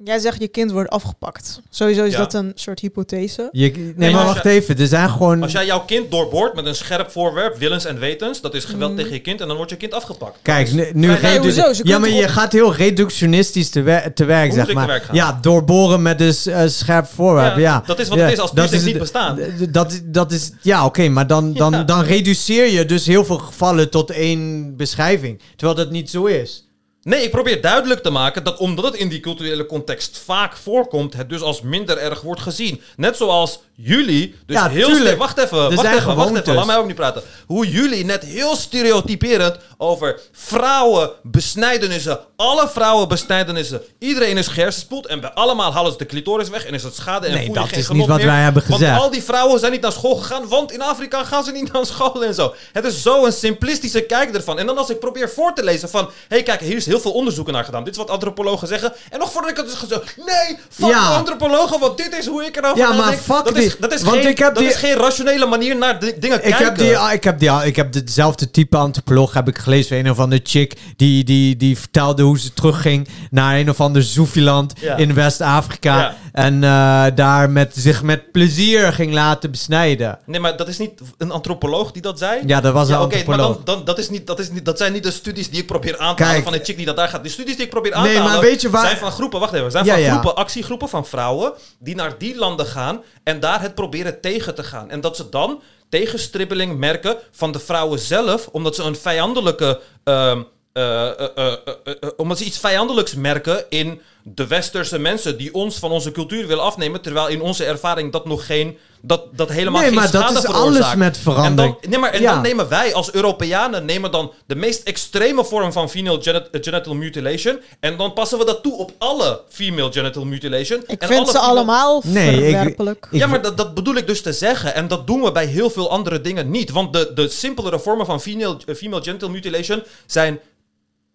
Jij zegt je kind wordt afgepakt. Sowieso is Ja. dat een soort hypothese. Je, nee, Nee, maar wacht je- even. Er zijn gewoon... Als jij jouw kind doorboort met een scherp voorwerp, willens en wetens, dat is geweld Mm. tegen je kind en dan wordt je kind afgepakt. Kijk, nu, nu Nee, hoezo? Ja, kunnen maar je op- gaat heel reductionistisch te, wer- te werk, Hoe zeg maar. werk? Ja, doorboren met een s- eh, scherp voorwerp. Ja, Ja, dat is wat Ja, het is als dat niet bestaan. d- Dat, dat is... Ja, oké, maar dan, dan, Ja. dan reduceer je dus heel veel gevallen tot één beschrijving. Terwijl dat niet zo is. Nee, ik probeer duidelijk te maken dat omdat het in die culturele context vaak voorkomt, het dus als minder erg wordt gezien. Net zoals jullie, dus Ja, heel sterk. Wacht even, Er wacht even, wacht even, laat mij ook niet praten. Hoe jullie net heel stereotyperend over vrouwen, besnijdenissen, alle vrouwen besnijdenissen, iedereen is gehersenspoeld en bij allemaal halen ze de clitoris weg en is het schade en Nee, voel je dat is niet wat wij hebben gezegd. Want al die vrouwen zijn niet naar school gegaan, want in Afrika gaan ze niet naar school en zo. Het is zo een simplistische kijk ervan. En dan als ik probeer voor te lezen van, hé hey, kijk, hier is heel veel onderzoeken naar gedaan. Dit is wat antropologen zeggen. En nog voordat ik het is gezegd, nee, fuck Ja. antropologen, want dit is hoe ik erover Ja, maar fuck dat die- is, dat is, want geen, ik heb dat die- is geen rationele manier naar di- dingen Ik kijken. heb, die, ik, heb die, ik heb dezelfde type antropoloog heb ik gelezen. Een of andere chick die, die, die vertelde hoe ze terugging naar een of ander Zoefiland Ja. in West-Afrika. Ja. En eh, daar met, zich met plezier ging laten besnijden. Nee, maar dat is niet een antropoloog die dat zei? Ja, dat was een oké, maar antropoloog. dan, dan, dat, is niet, dat, is niet, dat zijn niet de studies die ik probeer aan te Kijk. halen van een chick die dat daar gaat. Die studies die ik probeer aan Nee, te maar halen weet je waar- zijn van groepen, wacht even, zijn Ja, van ja. groepen, actiegroepen van vrouwen die naar die landen gaan en daar het proberen tegen te gaan. En dat ze dan tegenstribbeling merken van de vrouwen zelf, omdat ze een vijandelijke... ehm, eh, eh, eh, eh, eh, eh, omdat ze iets vijandelijks merken in de westerse mensen die ons van onze cultuur willen afnemen, terwijl in onze ervaring dat nog geen, dat, dat helemaal Nee, geen maar dat is veroorzaakt. alles met verandering. En dan, nee, maar, en Ja. dan nemen wij als Europeanen nemen dan de meest extreme vorm van female eh, genital mutilation en dan passen we dat toe op alle female genital mutilation. Ik en vind alle ze allemaal Nee, ik- verwerpelijk. ja, maar dat, dat bedoel ik dus te zeggen. En dat doen we bij heel veel andere dingen niet. Want de, de simpelere vormen van female, eh, female genital mutilation zijn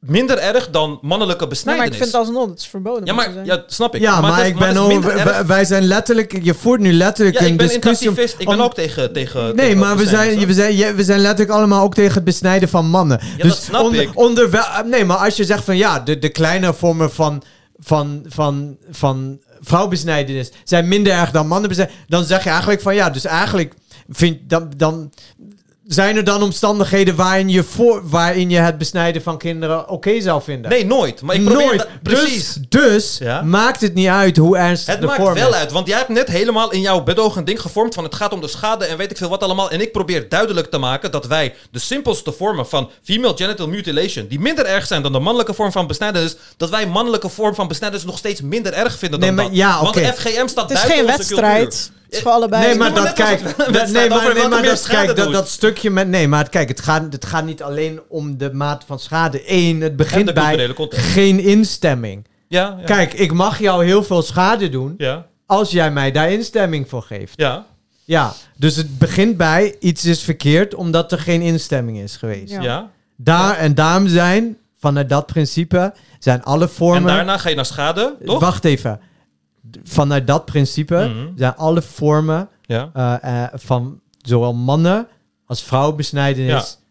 minder erg dan mannelijke Nee, maar besnijdenis. ik vind alsnog, het is verboden. ja, maar ja, snap ik. Ja, maar, is- ik ben ook, erg. wij, zijn letterlijk, je voert nu letterlijk Ja, een ik ben een discussie. om-. Ik ben ook tegen, tegen Nee, tegen maar we zijn, besnijdenis, we, zijn, ja, we zijn letterlijk allemaal ook tegen het besnijden van mannen. Ja, dat snap onder, ik. Onder wel, eh, nee, maar als je zegt van ja, de, de kleine vormen van, van, van, van vrouwbesnijdenis zijn minder erg dan mannenbesnijdenis, dan zeg je eigenlijk van ja, dus eigenlijk vind, dan, dan zijn er dan omstandigheden waarin je, voor, waarin je het besnijden van kinderen oké zou vinden. Nee, nooit. Maar ik probeer nooit. dat- precies. Dus, dus Ja. maakt het niet uit hoe ernstig Het de maakt vorm wel is. uit, want jij hebt net helemaal in jouw bedoog een ding gevormd van het gaat om de schade en weet ik veel wat allemaal. En ik probeer duidelijk te maken dat wij de simpelste vormen van female genital mutilation, die minder erg zijn dan de mannelijke vorm van besnijdenis, dat wij mannelijke vorm van besnijdenis nog steeds minder erg vinden dan Nee, maar dat. ja, Want oké. de FGM staat Het is buiten geen onze wedstrijd. cultuur. Het is voor allebei. Nee, maar dat kijk, nee, maar, dat, kijk, dat, stukje met, nee, maar het, kijk, het gaat, het gaat niet alleen om de maat van schade. Eén, het begint de bij geen instemming. Ja, ja. Kijk, ik mag jou heel veel schade doen Ja, als jij mij daar instemming voor geeft. ja, Ja, dus het begint bij iets is verkeerd omdat er geen instemming is geweest. Ja. ja. Daar en daarom zijn, vanuit dat principe, zijn alle En vormen... daarna ga je naar schade, toch? Wacht even. Vanuit dat principe Mhm. zijn alle vormen Ja. eh, eh, van zowel mannen als vrouwenbesnijdenis Ja.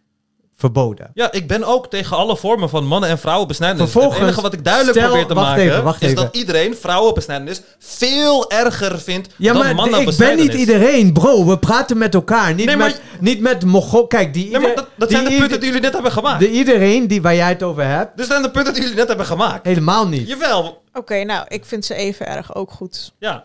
Verboden. Ja, ik ben ook tegen alle vormen van mannen- en vrouwenbesnijdenis. Vervolgens, het enige wat ik duidelijk stel- probeer te wacht maken... even, wacht is even. dat iedereen vrouwenbesnijdenis veel erger vindt Ja, dan maar mannen ik ben niet iedereen, bro. We praten met elkaar. Niet Nee, maar- met, niet met Mogol. Kijk, die, Nee, maar dat, dat die zijn de punten die jullie net hebben gemaakt. De iedereen die, waar jij het over hebt, Dit zijn de punten die jullie net hebben gemaakt. helemaal niet. Jawel. Oké, nou, ik vind ze even erg ook goed. Ja.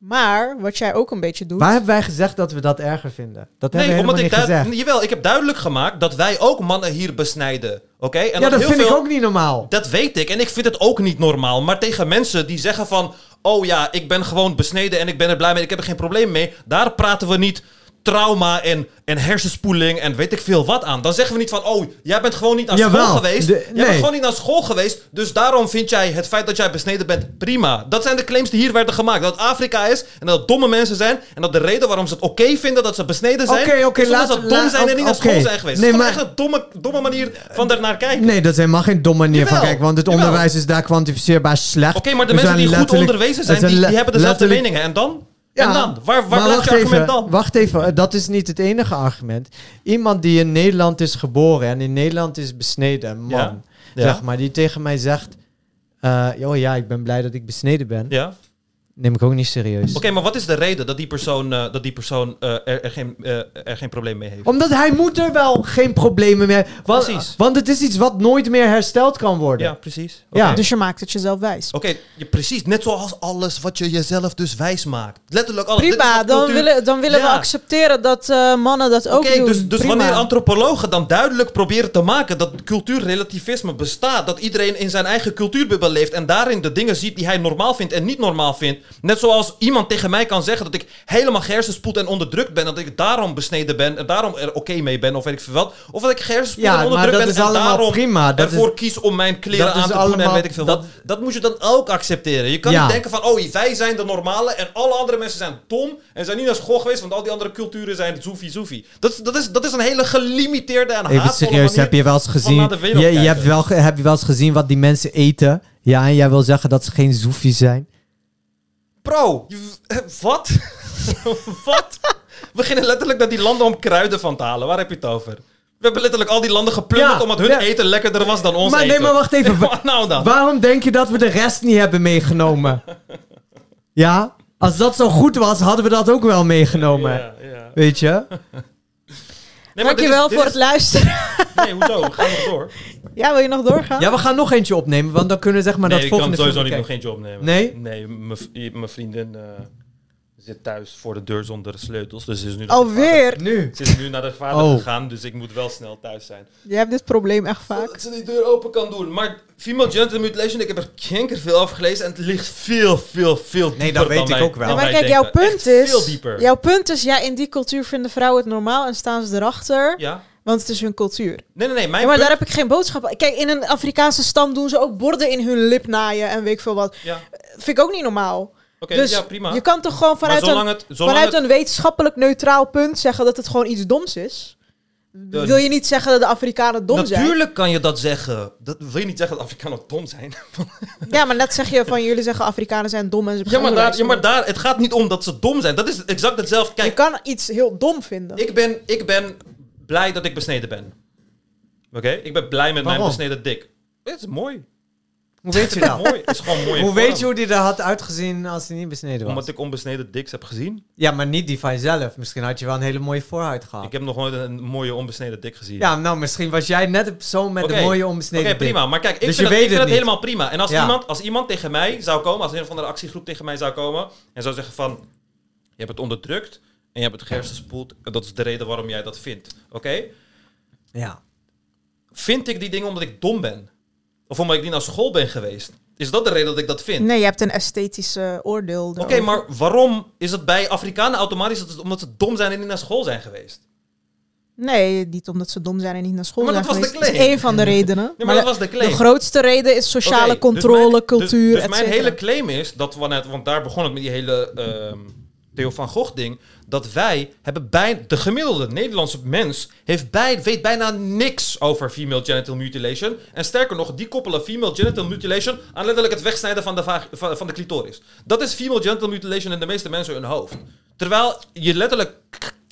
Maar wat jij ook een beetje doet. Waar hebben wij gezegd dat we dat erger vinden? Dat Nee, hebben we omdat ik niet duid- gezegd. Jawel, ik heb duidelijk gemaakt dat wij ook mannen hier besnijden. Oké? En ja, dat heel vind ik ook niet normaal. Dat weet ik en ik vind het ook niet normaal. Maar tegen mensen die zeggen van... Oh ja, ik ben gewoon besneden en ik ben er blij mee. Ik heb er geen probleem mee. Daar praten we niet trauma en, en hersenspoeling en weet ik veel wat aan. Dan zeggen we niet van... Oh, jij bent gewoon niet naar Jawel, school geweest. de- Jij nee. bent gewoon niet naar school geweest. Dus daarom vind jij het feit dat jij besneden bent prima. Dat zijn de claims die hier werden gemaakt. Dat Afrika is en dat het domme mensen zijn. En dat de reden waarom ze het oké vinden dat ze besneden zijn... Oké, oké, is omdat ze dom zijn en niet naar school zijn geweest. Nee, dat is maar- echt een domme, domme manier van daarnaar kijken. Nee, dat is helemaal geen domme manier van kijken. Want het jawel. onderwijs is daar kwantificeerbaar slecht. Oké, maar de mensen die goed onderwezen er zijn, die, hebben dezelfde meningen. En dan? Ja, en dan? Waar, waar blijft je argument even, dan? Wacht even, eh, dat is niet het enige argument. Iemand die in Nederland is geboren en in Nederland is besneden, een man, Ja. Zeg maar, die tegen mij zegt: eh, Oh ja, ik ben blij dat ik besneden ben. Ja. Neem ik ook niet serieus. Oké, maar wat is de reden dat die persoon, eh, dat die persoon eh, er, er, geen, eh, er geen probleem mee heeft? Omdat hij moet er wel geen problemen meer. Want, Precies. Want het is iets wat nooit meer hersteld kan worden. Ja, precies. Ja. Oké. Dus je maakt het jezelf wijs. Oké, je- precies. Net zoals alles wat je jezelf dus wijs maakt. Letterlijk alles. Prima, dan willen, dan willen we accepteren dat eh, mannen dat ook Oké, doen. dus, dus Prima. wanneer antropologen dan duidelijk proberen te maken dat cultuurrelativisme bestaat, dat iedereen in zijn eigen cultuurbubbel leeft en daarin de dingen ziet die hij normaal vindt en niet normaal vindt, net zoals iemand tegen mij kan zeggen dat ik helemaal gehersenspoeld en onderdrukt ben, dat ik daarom besneden ben en daarom er oké mee ben of weet ik veel wat, of dat ik gehersenspoeld Ja, en onderdrukt dat ben en daarom prima. Dat ervoor is- kies om mijn kleren dat aan te doen en weet ik veel wat. Dat moet je dan ook accepteren. Je kan Ja. niet denken van, oh, wij zijn de normale en alle andere mensen zijn dom en zijn niet naar school geweest, want al die andere culturen zijn zoefie zoefie. Dat, is- dat, is, dat is een hele gelimiteerde en Even haatvolle serieus, heb je wel eens gezien? Je, je hebt wel, heb je wel eens gezien wat die mensen eten? Ja, en jij wil zeggen dat ze geen zoefies zijn? Bro, je- eh, wat? wat? We beginnen letterlijk naar die landen om kruiden van te halen. Waar heb je het over? We hebben letterlijk al die landen geplunderd Ja, omdat hun ja. eten lekkerder was dan ons maar eten. nee, maar wacht even. Wat nou dan? Waarom denk je dat we de rest niet hebben meegenomen? ja? Als dat zo goed was, hadden we dat ook wel meegenomen. Ja, ja. Weet je? Nee, Dankjewel is- voor is- het luisteren. Nee, hoezo? We gaan nog door. Ja, wil je nog doorgaan? Ja, we gaan nog eentje opnemen, want dan kunnen we zeg maar nee, dat ik kan volgende sowieso niet nog eentje opnemen. Nee? Nee, mijn vriendin eh, zit thuis voor de deur zonder sleutels. Dus ze is nu Alweer? Nu? Ze is nu naar de vader Oh. gegaan, dus ik moet wel snel thuis zijn. Je hebt dit probleem echt vaak. Dat ze die deur open kan doen. Maar female genital mutilation, ik heb er kanker veel over gelezen en het ligt veel, veel, veel dieper Nee, dat weet dan ik wij- ook wel. Ja, maar wij kijk, jouw punt Echt is... Veel dieper. Jouw punt is, ja, in die cultuur vinden vrouwen het normaal en staan ze erachter. Ja. Want het is hun cultuur. Nee, nee, nee. Mijn Ja, maar punt- daar heb ik geen boodschap aan. Kijk, in een Afrikaanse stam doen ze ook borden in hun lip naaien en weet ik veel wat. Ja. Vind ik ook niet normaal. Oké, dus ja, prima. je kan toch gewoon vanuit, een, het- vanuit het- een wetenschappelijk neutraal punt zeggen dat het gewoon iets doms is. De- Wil je niet zeggen dat de Afrikanen dom zijn? Natuurlijk kan je dat zeggen. Dat wil je niet zeggen dat Afrikanen dom zijn. Ja, maar net zeg je van jullie zeggen Afrikanen zijn dom en ze Ja, maar, daar, ja, maar daar, het gaat niet om dat ze dom zijn. Dat is exact hetzelfde. Kijk, Je kan iets heel dom vinden. ik ben, ik ben blij dat ik besneden ben. Oké? Ik ben blij met mijn besneden dik. Het is mooi. Hoe weet je dat? mooi. Is gewoon mooi. Hoe weet je hoe die er had uitgezien als hij niet besneden was? Omdat ik onbesneden diks heb gezien. Ja, maar niet die van jezelf. Misschien had je wel een hele mooie voorhuid gehad. Ik heb nog nooit een mooie onbesneden dik gezien. Ja, nou, misschien was jij net de persoon met Oké. de mooie onbesneden Oké, dik. prima. Maar kijk, ik Dus vind, je het, ik vind het helemaal prima. En als, Ja. iemand, als iemand tegen mij zou komen, als een van de actiegroep tegen mij zou komen en zou zeggen van, je hebt het onderdrukt en je hebt het gehersenspoeld en dat is de reden waarom jij dat vindt. Oké? Ja. Vind ik die dingen omdat ik dom ben? Of omdat ik niet naar school ben geweest? Is dat de reden dat ik dat vind? Nee, je hebt een esthetische oordeel. Oké, maar waarom is het bij Afrikanen automatisch dat het omdat ze dom zijn en niet naar school zijn geweest? Nee, niet omdat ze dom zijn en niet naar school Maar zijn dat was de geweest. Dat is claim. één van de redenen. maar dat was de claim. De grootste reden is sociale dus controle, mijn- cultuur, Dus, dus mijn cetera. hele claim is dat wanneer, want daar begon het met die hele ehm, Theo van Gogh ding, dat wij hebben bij de gemiddelde Nederlandse mens heeft bij, weet bijna niks over female genital mutilation. En sterker nog, die koppelen female genital mutilation aan letterlijk het wegsnijden van de, van, de clitoris. Dat is female genital mutilation in de meeste mensen hun hoofd. Terwijl je letterlijk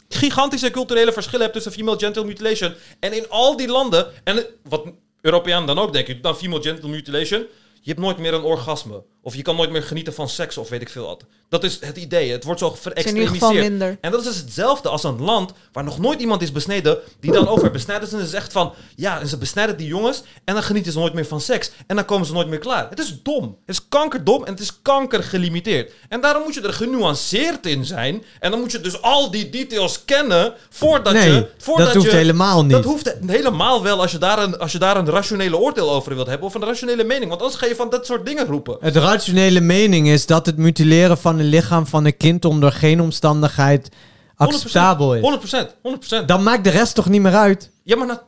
gigantische culturele verschillen hebt tussen female genital mutilation en in al die landen, en wat Europeanen dan ook denken, dan female genital mutilation, je hebt nooit meer een orgasme. Of je kan nooit meer genieten van seks of weet ik veel wat. Dat is het idee. Het wordt zo verextremiseerd. En dat is dus hetzelfde als een land waar nog nooit iemand is besneden, die dan over besnijden zijn en zegt van, ja, en ze besnijden die jongens en dan genieten ze nooit meer van seks. En dan komen ze nooit meer klaar. Het is dom. Het is kankerdom en het is kankergelimiteerd. En daarom moet je er genuanceerd in zijn. En dan moet je dus al die details kennen voordat Nee, je... Voordat dat hoeft je- helemaal niet. Dat hoeft helemaal wel als je, daar een, als je daar een rationele oordeel over wilt hebben of een rationele mening. Want anders ga je van dat soort dingen roepen. Het rationele mening is dat het mutileren van een lichaam van een kind onder geen omstandigheid acceptabel is. 100%, 100%. Dan maakt de rest toch niet meer uit? Ja, maar na-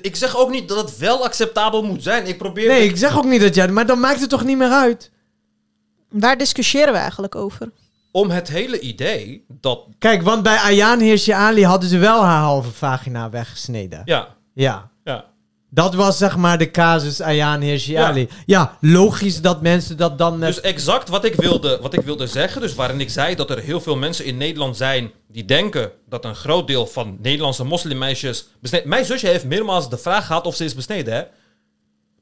ik zeg ook niet dat het wel acceptabel moet zijn. Ik probeer... Nee, ik zeg ook niet dat jij... Maar dan maakt het toch niet meer uit? Waar discussiëren we eigenlijk over? Om het hele idee dat... Kijk, want bij Ayaan Hirsi Ali hadden ze wel haar halve vagina weggesneden. Ja. Ja. Dat was zeg maar de casus Ayaan Hirsi Ja. Ja, logisch dat mensen dat dan met... Dus exact wat ik, wilde, wat ik wilde zeggen, dus waarin ik zei dat er heel veel mensen in Nederland zijn die denken dat een groot deel van Nederlandse moslimmeisjes besneden... Mijn zusje heeft meermaals de vraag gehad of ze is besneden, hè?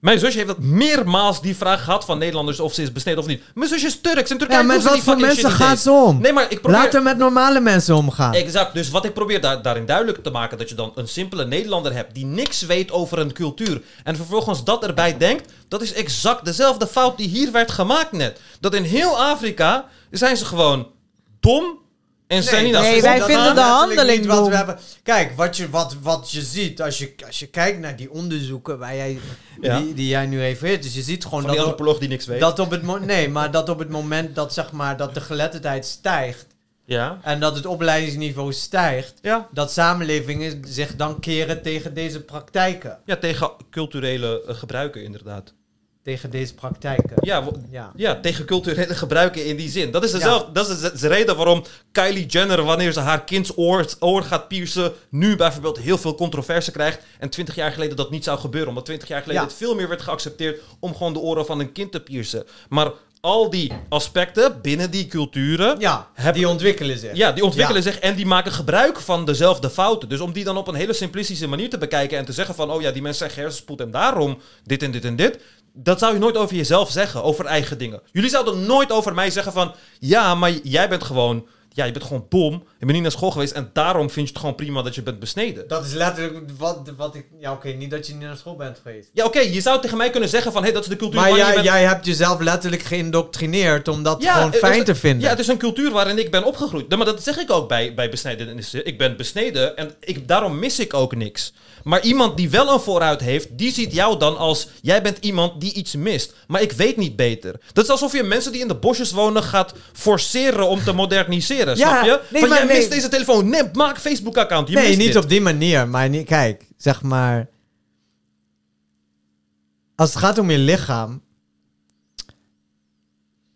Mijn zusje heeft dat meermaals die vraag gehad van Nederlanders of ze is besneden of niet. Mijn zusje is Turks. In Turkije ja, met doen ze wat die voor fucking mensen gaat ze om? Nee, maar ik probeer... Laat er met normale mensen omgaan. Exact. Dus wat ik probeer daar, daarin duidelijk te maken, dat je dan een simpele Nederlander hebt die niks weet over een cultuur en vervolgens dat erbij denkt, dat is exact dezelfde fout die hier werd gemaakt net. Dat in heel Afrika zijn ze gewoon dom en zijn niet dat gegaan. is letterlijk niet wat we hebben. Kijk, wat je, wat, wat je ziet als je, als je kijkt naar die onderzoeken waar jij, Ja. die, die jij nu refereert. Dus je ziet gewoon Van die dat, antropoloog die niks weet. dat op het nee, maar dat op het moment dat zeg maar dat de geletterdheid stijgt Ja. en dat het opleidingsniveau stijgt, Ja. dat samenlevingen zich dan keren tegen deze praktijken. Ja, tegen culturele eh, gebruiken inderdaad. Tegen deze praktijken. Ja, Ja. ja. tegen culturele gebruiken in die zin. Dat is, dezelfde, dat is de, de reden waarom Kylie Jenner, wanneer ze haar kinds oor, oor gaat piercen, nu bijvoorbeeld heel veel controverse krijgt. En 20 jaar geleden dat niet zou gebeuren. Omdat 20 jaar geleden Ja. het veel meer werd geaccepteerd om gewoon de oren van een kind te piercen. Maar al die aspecten binnen die culturen. Ja, die ontwikkelen zich. Ja, die ontwikkelen Ja. zich en die maken gebruik van dezelfde fouten. Dus om die dan op een hele simplistische manier te bekijken en te zeggen van, oh ja, die mensen zijn hersenspoed en daarom dit en dit en dit. Dat zou je nooit over jezelf zeggen, over eigen dingen. Jullie zouden nooit over mij zeggen van, ja, maar jij bent gewoon, ja, je bent gewoon dom. Je bent niet naar school geweest en daarom vind je het gewoon prima dat je bent besneden. Dat is letterlijk wat, wat ik... Ja, oké, niet dat je niet naar school bent geweest. Ja, oké, je zou tegen mij kunnen zeggen van, hé, dat is de cultuur Maar waarin je jij, bent- jij hebt jezelf letterlijk geïndoctrineerd om dat Ja, gewoon het fijn is- te vinden. Ja, het is een cultuur waarin ik ben opgegroeid. Maar dat zeg ik ook bij, bij. Ik ben besneden en ik, daarom mis ik ook niks. Maar iemand die wel een vooruit heeft, die ziet jou dan als... Jij bent iemand die iets mist. Maar ik weet niet beter. Dat is alsof je mensen die in de bosjes wonen gaat forceren om te moderniseren. Ja, snap je? nee, van, maar jij nee. mist deze telefoon. Nee, maak Facebook-account. Je nee, mist niet dit. op die manier. Maar niet, kijk, zeg maar... Als het gaat om je lichaam...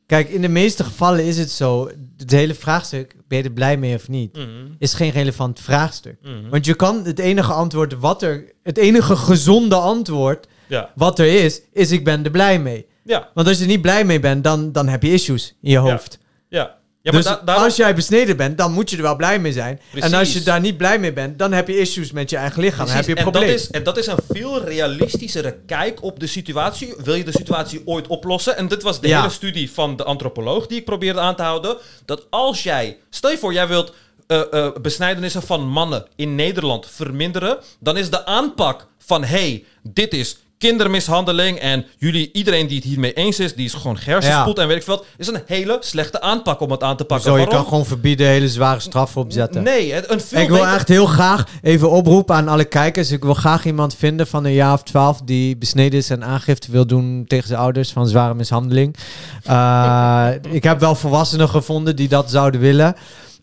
Kijk, in de meeste gevallen is het zo... Het hele vraagstuk, ben je er blij mee of niet... Mhm. is geen relevant vraagstuk. Mhm. Want je kan het enige antwoord wat er... Het enige gezonde antwoord Ja. wat er is... is ik ben er blij mee. Ja. Want als je er niet blij mee bent... dan, dan heb je issues in je hoofd. Ja. Ja, maar dus da- daarom- als jij besneden bent, dan moet je er wel blij mee zijn. Precies. En als je daar niet blij mee bent, dan heb je issues met je eigen lichaam. Dan heb je een en dat, is, en dat is een veel realistischere kijk op de situatie. Wil je de situatie ooit oplossen? En dit was de Ja. hele studie van de antropoloog die ik probeerde aan te houden. Dat als jij, stel je voor, jij wilt eh, eh, besnijdenissen van mannen in Nederland verminderen, dan is de aanpak van hey, dit is kindermishandeling en jullie, iedereen die het hiermee eens is, die is gewoon hersenspoed Ja. en weet ik veel wat, is een hele slechte aanpak om het aan te pakken. Zo, je kan gewoon verbieden hele zware straffen opzetten. Nee, een veel Ik wil beter- echt heel graag even oproepen aan alle kijkers. Ik wil graag iemand vinden van een jaar of twaalf die besneden is en aangifte wil doen tegen zijn ouders van zware mishandeling. Eh, ik heb wel volwassenen gevonden die dat zouden willen.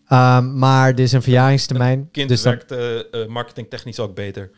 Ehm, maar er is een verjaringstermijn. Kind dus dan- werkt eh, eh, marketingtechnisch ook beter.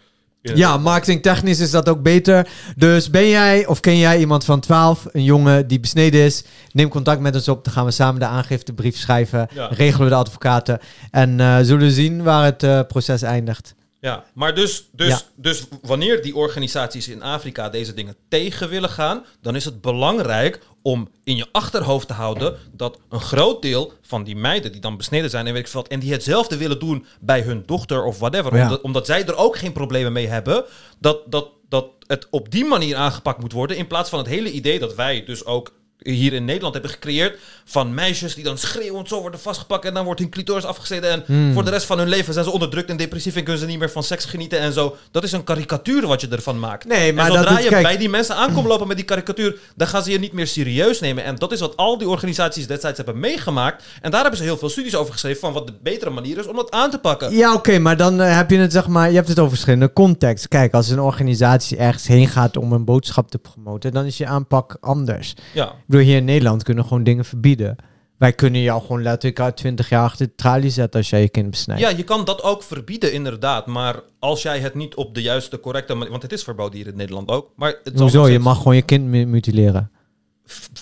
Ja, marketingtechnisch is dat ook beter. Dus ben jij of ken jij iemand van 12, een jongen die besneden is? Neem contact met ons op. Dan gaan we samen de aangiftebrief schrijven. Ja. Regelen we de advocaten. En eh, zullen we zien waar het eh, proces eindigt. Ja, maar dus, dus, Ja. dus wanneer die organisaties in Afrika deze dingen tegen willen gaan, dan is het belangrijk om in je achterhoofd te houden dat een groot deel van die meiden die dan besneden zijn en weet ik veel wat, en die hetzelfde willen doen bij hun dochter of whatever, Ja. omdat, omdat zij er ook geen problemen mee hebben, dat, dat, dat het op die manier aangepakt moet worden, in plaats van het hele idee dat wij dus ook hier in Nederland hebben gecreëerd van meisjes die dan schreeuwend zo worden vastgepakt en dan wordt hun clitoris afgesneden en Hmm. voor de rest van hun leven zijn ze onderdrukt en depressief en kunnen ze niet meer van seks genieten en zo. Dat is een karikatuur wat je ervan maakt. Nee, maar en zodra dat je kijk- bij die mensen aankomt lopen met die karikatuur, dan gaan ze je niet meer serieus nemen. En dat is wat al die organisaties destijds hebben meegemaakt. En daar hebben ze heel veel studies over geschreven van wat de betere manier is om dat aan te pakken. Ja, oké, maar dan eh, heb je het, zeg maar, je hebt het over verschillende context. Kijk, als een organisatie ergens heen gaat om een boodschap te promoten, dan is je aanpak anders. Ja. Bedoel, hier in Nederland kunnen we gewoon dingen verbieden. Wij kunnen jou gewoon letterlijk uit 20 jaar achter de tralie zetten als jij je kind besnijdt. Ja, je kan dat ook verbieden, inderdaad. Maar als jij het niet op de juiste, correcte manier... Want het is verboden hier in Nederland ook. Maar het Hoezo? Je mag gewoon je kind mu- mutileren.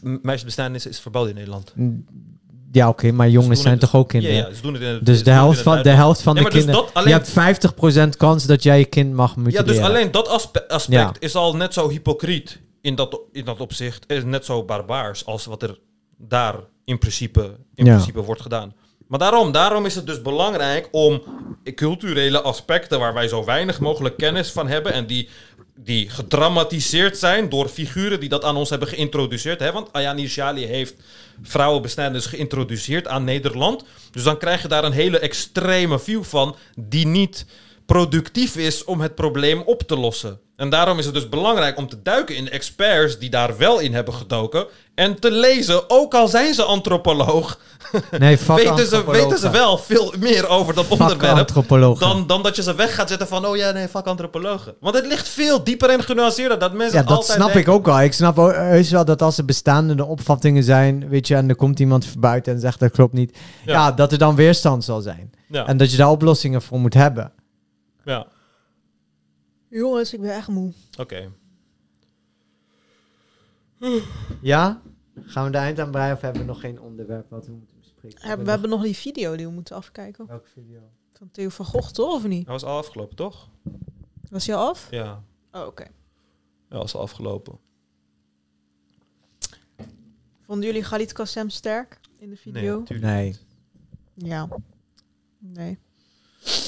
Meisjesbestaan is, verboden in Nederland. Ja, oké, maar jongens zijn toch ook kinderen? ja, ze doen het in het- dus de het helft van, de helft van Nee, de dus kinderen... dat alleen- Je hebt 50% kans dat jij je kind mag mutileren. Ja, dus alleen dat aspe- aspect Ja. is al net zo hypocriet in dat, in dat opzicht. Is net zo barbaars als wat er daar in principe, in Ja. principe wordt gedaan. Maar daarom, daarom is het dus belangrijk om culturele aspecten waar wij zo weinig mogelijk kennis van hebben en die, die gedramatiseerd zijn door figuren die dat aan ons hebben geïntroduceerd. Hè? Want Ayani Shali heeft vrouwenbesnijdenis geïntroduceerd aan Nederland. Dus dan krijg je daar een hele extreme view van die niet productief is om het probleem op te lossen. En daarom is het dus belangrijk om te duiken in de experts die daar wel in hebben gedoken. En te lezen, ook al zijn ze antropoloog, Nee, weten, ze, weten ze wel veel meer over dat onderwerp. Dan, dan dat je ze weg gaat zetten van, oh ja, nee, fuck antropologen. Want het ligt veel dieper en genuanceerder. Dat mensen Ja, dat snap ik ook wel. Ik snap ook heus wel dat als er bestaande opvattingen zijn, weet je, en er komt iemand buiten en zegt dat klopt niet, ja. Ja. dat er dan weerstand zal zijn. Ja. En dat je daar oplossingen voor moet hebben. Ja, Jongens, ik ben echt moe. oké. Ja? Gaan we de eind aan breien of hebben we nog geen onderwerp wat we moeten bespreken? Hebben- we hebben nog die video die we moeten afkijken. Welke video? Van Theo van Gogh, toch? Of niet? Dat was al afgelopen, toch? Was hij al af? Ja. Oh, oké. Ja, was al afgelopen. Vonden jullie Galit Kassem sterk in de video? natuurlijk Nee. Ja. Nee.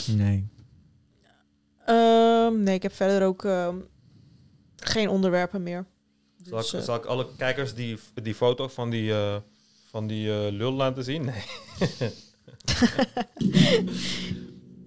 Nee. Ehm, nee, ik heb verder ook ehm, geen onderwerpen meer. Zal, Dus, ik, eh, zal ik alle kijkers die, die foto van die, eh, van die eh, lul laten zien? Nee.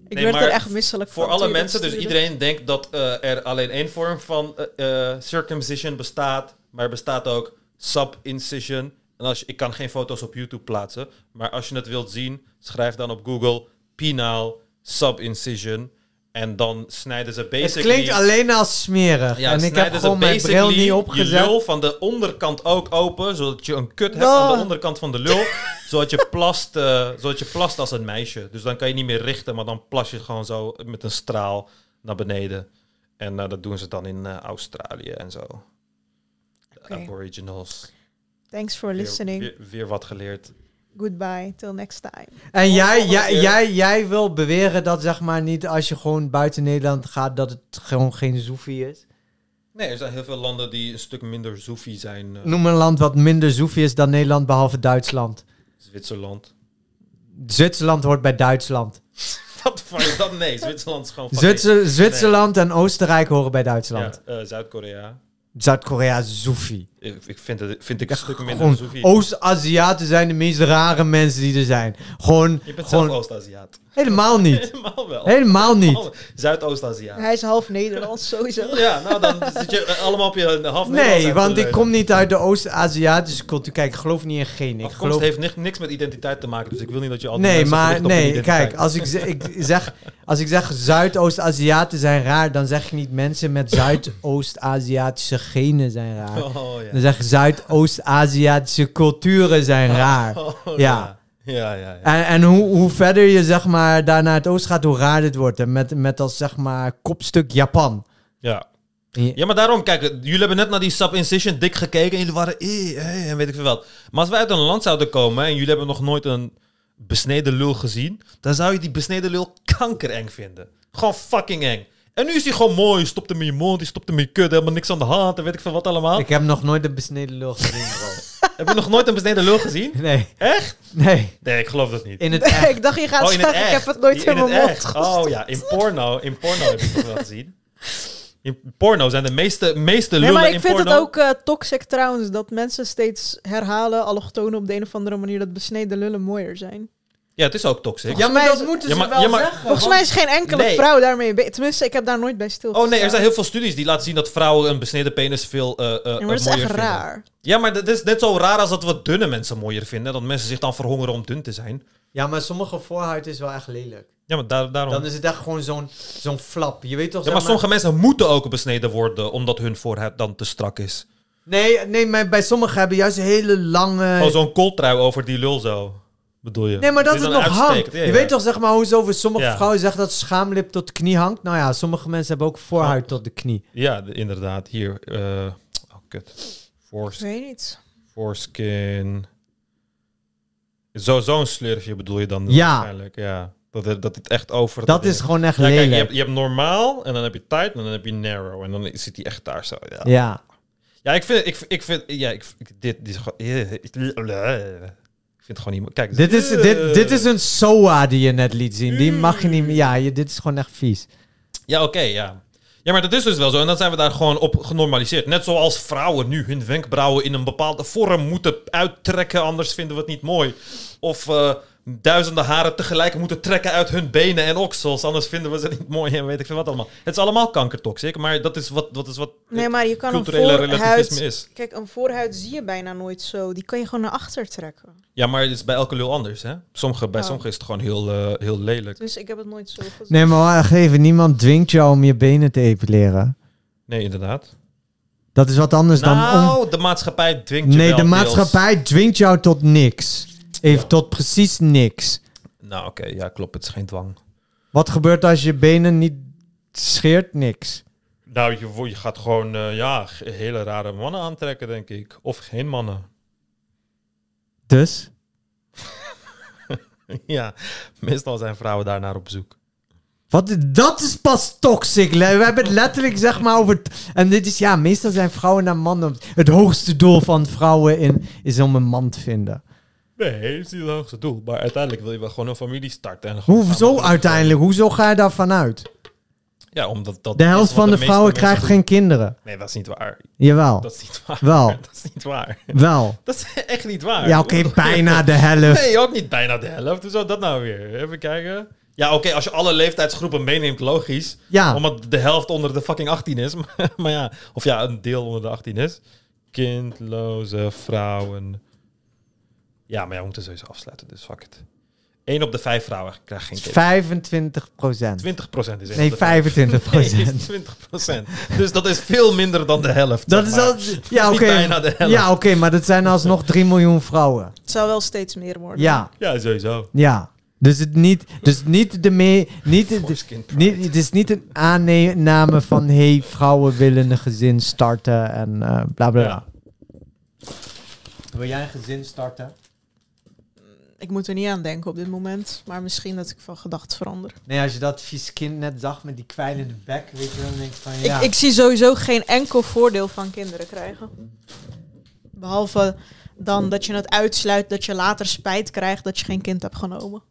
Ik werd er echt misselijk Voor van alle mensen, dus iedereen denkt dat eh, er alleen één vorm van eh, eh, circumcision bestaat. Maar er bestaat ook sub-incision. En als je, ik kan geen foto's op YouTube plaatsen. Maar als je het wilt zien, schrijf dan op Google penile sub-incision. En dan snijden ze Het basically... klinkt alleen als smerig. Ja, en ik heb snijden ze gewoon mijn bril niet je opgezet. lul van de onderkant ook open, zodat je een kut hebt Oh. aan de onderkant van de lul. zodat, je plast, eh, zodat je plast als een meisje. Dus dan kan je niet meer richten, maar dan plas je gewoon zo met een straal naar beneden. En eh, dat doen ze dan in eh, Australië en zo. De. Aboriginals. Thanks for Weer- listening. Weer, weer wat geleerd. Goodbye, till next time. En jij, volgende jij, jij, jij wil beweren dat zeg maar niet als je gewoon buiten Nederland gaat, dat het gewoon geen zoefie is? Nee, er zijn heel veel landen die een stuk minder zoefie zijn. eh, Noem een land wat minder zoefie is dan Nederland, behalve Duitsland. Zwitserland. Zwitserland hoort bij Duitsland. Wat voor is dat? Nee, Zwitserland is gewoon Zwitser, Zwitserland en Oostenrijk horen bij. Duitsland. Ja, eh, Zuid-Korea. Zuid-Korea is zoefie. Ik, ik vind het vind ik een stuk minder. Oost-Aziaten zijn de meest rare mensen die er zijn. Gewoon, Je bent gewoon zelf Oost-Aziat. helemaal niet. Helemaal wel. Helemaal niet. Zuidoost-Aziat. Hij is half Nederlands sowieso. Ja, nou dan zit je eh, allemaal op je half Nee, want ik kom niet uit de Oost-Aziatische cultuur. Kijk, ik geloof niet in genen. Ik Afkomst geloof... heeft niks, niks met identiteit te maken, dus ik wil niet dat je altijd Nee, maar nee, kijk, als ik, zeg, ik zeg, als ik zeg Zuidoost-Aziaten zijn raar, dan zeg je niet mensen met Zuidoost-Aziatische genen zijn raar. Oh, ja. Dan zeg je Zuidoost-Aziatische culturen zijn raar. Oh, ja. Ja, ja, ja. En, en hoe, hoe verder je zeg maar daar naar het oosten gaat, hoe raar dit wordt. En met, met als zeg maar kopstuk Japan. Ja. Ja. Ja, maar daarom, kijk, jullie hebben net naar die sub-incision dik gekeken en jullie waren eh, eh, en weet ik veel wat. Maar als wij uit een land zouden komen en jullie hebben nog nooit een besneden lul gezien, dan zou je die besneden lul kankereng vinden. Gewoon fucking eng. En nu is hij gewoon mooi, je stopt hem in je mond, je stopt hem in je kut, helemaal niks aan de hand en weet ik veel wat allemaal. Ik heb nog nooit een besneden lul gezien, bro. Heb je nog nooit een besneden lul gezien? Nee. Echt? Nee. Nee, ik geloof dat niet. In het Nee, echt. ik dacht je gaat Oh, in zeggen, ik echt. heb het nooit in, het mijn mond echt. gestopt. Oh ja, in porno, in porno heb ik het wel gezien. In porno zijn de meeste, meeste Nee, lullen maar ik in vind porno... het ook eh, toxic trouwens dat mensen steeds herhalen, allochtonen op de een of andere manier, dat besneden lullen mooier zijn. Ja, het is ook toxic. Ja, maar dat moeten Ja, ze maar- wel ja, maar- zeggen. Volgens mij is geen enkele Nee. vrouw daarmee Tenminste, ik heb daar nooit bij stil. Oh nee, er zijn heel veel studies die laten zien dat vrouwen een besneden penis veel eh eh, Ja, maar eh, dat is echt vinden. raar. Ja, maar dat is net zo raar als dat we dunne mensen mooier vinden. Dat mensen zich dan verhongeren om dun te zijn. Ja, maar sommige voorhuid is wel echt lelijk. Ja, maar daar, daarom... Dan is het echt gewoon zo'n zo'n flap. Je weet toch, ja, maar sommige mensen moeten ook besneden worden omdat hun voorhuid dan te strak is. Nee, nee, maar bij sommigen hebben juist hele lange... Oh, zo'n kooltrui over die lul zo, bedoel je? Nee, maar dat Die het dan nog hangt. Ja, Je ja. weet toch, zeg maar, hoe zo over sommige Ja. vrouwen zeggen dat schaamlip tot de knie hangt? Nou ja, sommige mensen hebben ook voorhuid tot de knie. Ja, de- inderdaad. Hier. eh oh, kut. Fores, Ik weet niet. foreskin. Zo, zo'n slurfje bedoel je dan Ja. waarschijnlijk. Ja. Dat het, dat het echt over... Dat is gewoon echt ja, kijk, lelijk. je, hebt, je hebt normaal, en dan heb je tight, en dan heb je narrow. En dan zit hij echt daar zo. Ja. Ja. Ja, ik vind, ik, ik vind, ja, ik, dit, dit is gewoon, vind het gewoon niet, kijk. Dit is, dit, dit is een SOA die je net liet zien. Die mag je niet meer... Ja, je, dit is gewoon echt vies. Ja, oké, ja. Ja, maar dat is dus wel zo. En dan zijn we daar gewoon op genormaliseerd. Net zoals vrouwen nu hun wenkbrauwen in een bepaalde vorm moeten uittrekken, anders vinden we het niet mooi. Of eh, duizenden haren tegelijk moeten trekken uit hun benen en oksels, anders vinden we ze niet mooi en weet ik veel wat allemaal. Het is allemaal kankertoxic, maar dat is wat, dat is wat Nee, maar je kan een culturele relativisme voorhuid... is. Kijk, een voorhuid zie je bijna nooit zo. Die kan je gewoon naar achter trekken. Ja, maar het is bij elke lul anders, hè? Sommige, bij Oh. sommigen is het gewoon heel, eh, heel lelijk. Dus ik heb het nooit zo gezien. Nee, maar wacht even. Niemand dwingt jou om je benen te epileren. Nee, inderdaad. Dat is wat anders dan... Om... Nou, de maatschappij dwingt je Nee, wel de deels. maatschappij dwingt jou tot niks. Even tot precies niks. Nou, oké, ja, klopt. Het is geen dwang. Wat gebeurt als je benen niet scheert? Niks. Nou, je, je gaat gewoon, eh, ja, hele rare mannen aantrekken, denk ik. Of geen mannen. Dus? ja, meestal zijn vrouwen daarnaar op zoek. Wat, dat is pas toxic. We hebben het letterlijk zeg maar over... En dit is, ja, meestal zijn vrouwen naar mannen. Het hoogste doel van vrouwen in, is om een man te vinden. Nee, dat is niet het hoogste doel. Maar uiteindelijk wil je wel gewoon een familie starten. En Hoezo uiteindelijk? Hoezo ga je daarvan uit? Ja, omdat dat De helft van de vrouwen krijgt doen. geen kinderen. Nee, dat is niet waar. Jawel. Dat is niet waar. Wel. Dat is niet waar. Wel. Dat is echt niet waar. Ja, oké, bijna de helft. Nee, ook niet bijna de helft. Hoe zou dat nou weer? Even kijken. Ja, oké, als je alle leeftijdsgroepen meeneemt, logisch. Ja. Omdat de helft onder de fucking 18 is. maar ja, of ja, een deel onder de 18 is. Kindloze vrouwen. Ja, maar ja, we moeten sowieso afsluiten, dus fuck it. 1 op de 5 vrouwen krijgt geen kind. 25 procent. 20 procent is één Nee, op de vijf. 25 procent. Nee, 20 procent. Dus dat is veel minder dan de helft. Dat zeg is al... Ja, oké. bijna de helft. Ja, oké, maar dat zijn alsnog 3 miljoen vrouwen. Het zou wel steeds meer worden. Ja. Ja, sowieso. Ja. Dus het niet, dus niet de mee, niet, de, niet, het is niet een aanname van hey, vrouwen willen een gezin starten en eh bla bla bla. Wil jij een gezin starten? Ik moet er niet aan denken op dit moment. Maar misschien dat ik van gedachten verander. Nee, als je dat vies kind net zag met die kwijlende bek, weet je, dan denk je van ja. Ik, ik zie sowieso geen enkel voordeel van kinderen krijgen. Behalve dan dat je het uitsluit dat je later spijt krijgt dat je geen kind hebt genomen.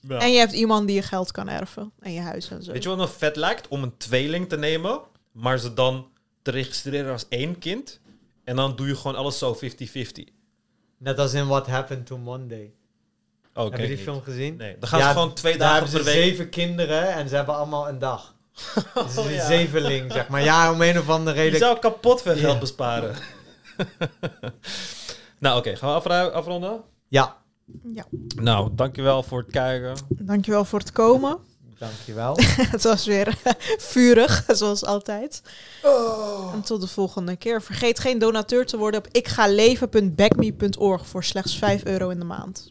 Ja. En je hebt iemand die je geld kan erven. En je huis en zo. Weet je wat me vet lijkt? Om een tweeling te nemen, maar ze dan te registreren als één kind. En dan doe je gewoon alles zo 50-50. Net als in What Happened to Monday. Oh, Heb je die niet. film gezien? Nee, dan gaan ze gewoon twee daar dagen hebben per ze week- zeven kinderen en ze hebben allemaal een dag. Is Oh, een ja. zevenling, zeg maar. Ja, om een of andere Je reden. zou kapot veel geld Ja. besparen. nou, oké. gaan we afronden? Ja. Ja. Nou, dankjewel voor het kijken. Dankjewel voor het komen. Dankjewel. het was weer vurig, zoals altijd. En tot de volgende keer. Vergeet geen donateur te worden op ikgaleven.backme.org voor slechts 5 euro in de maand.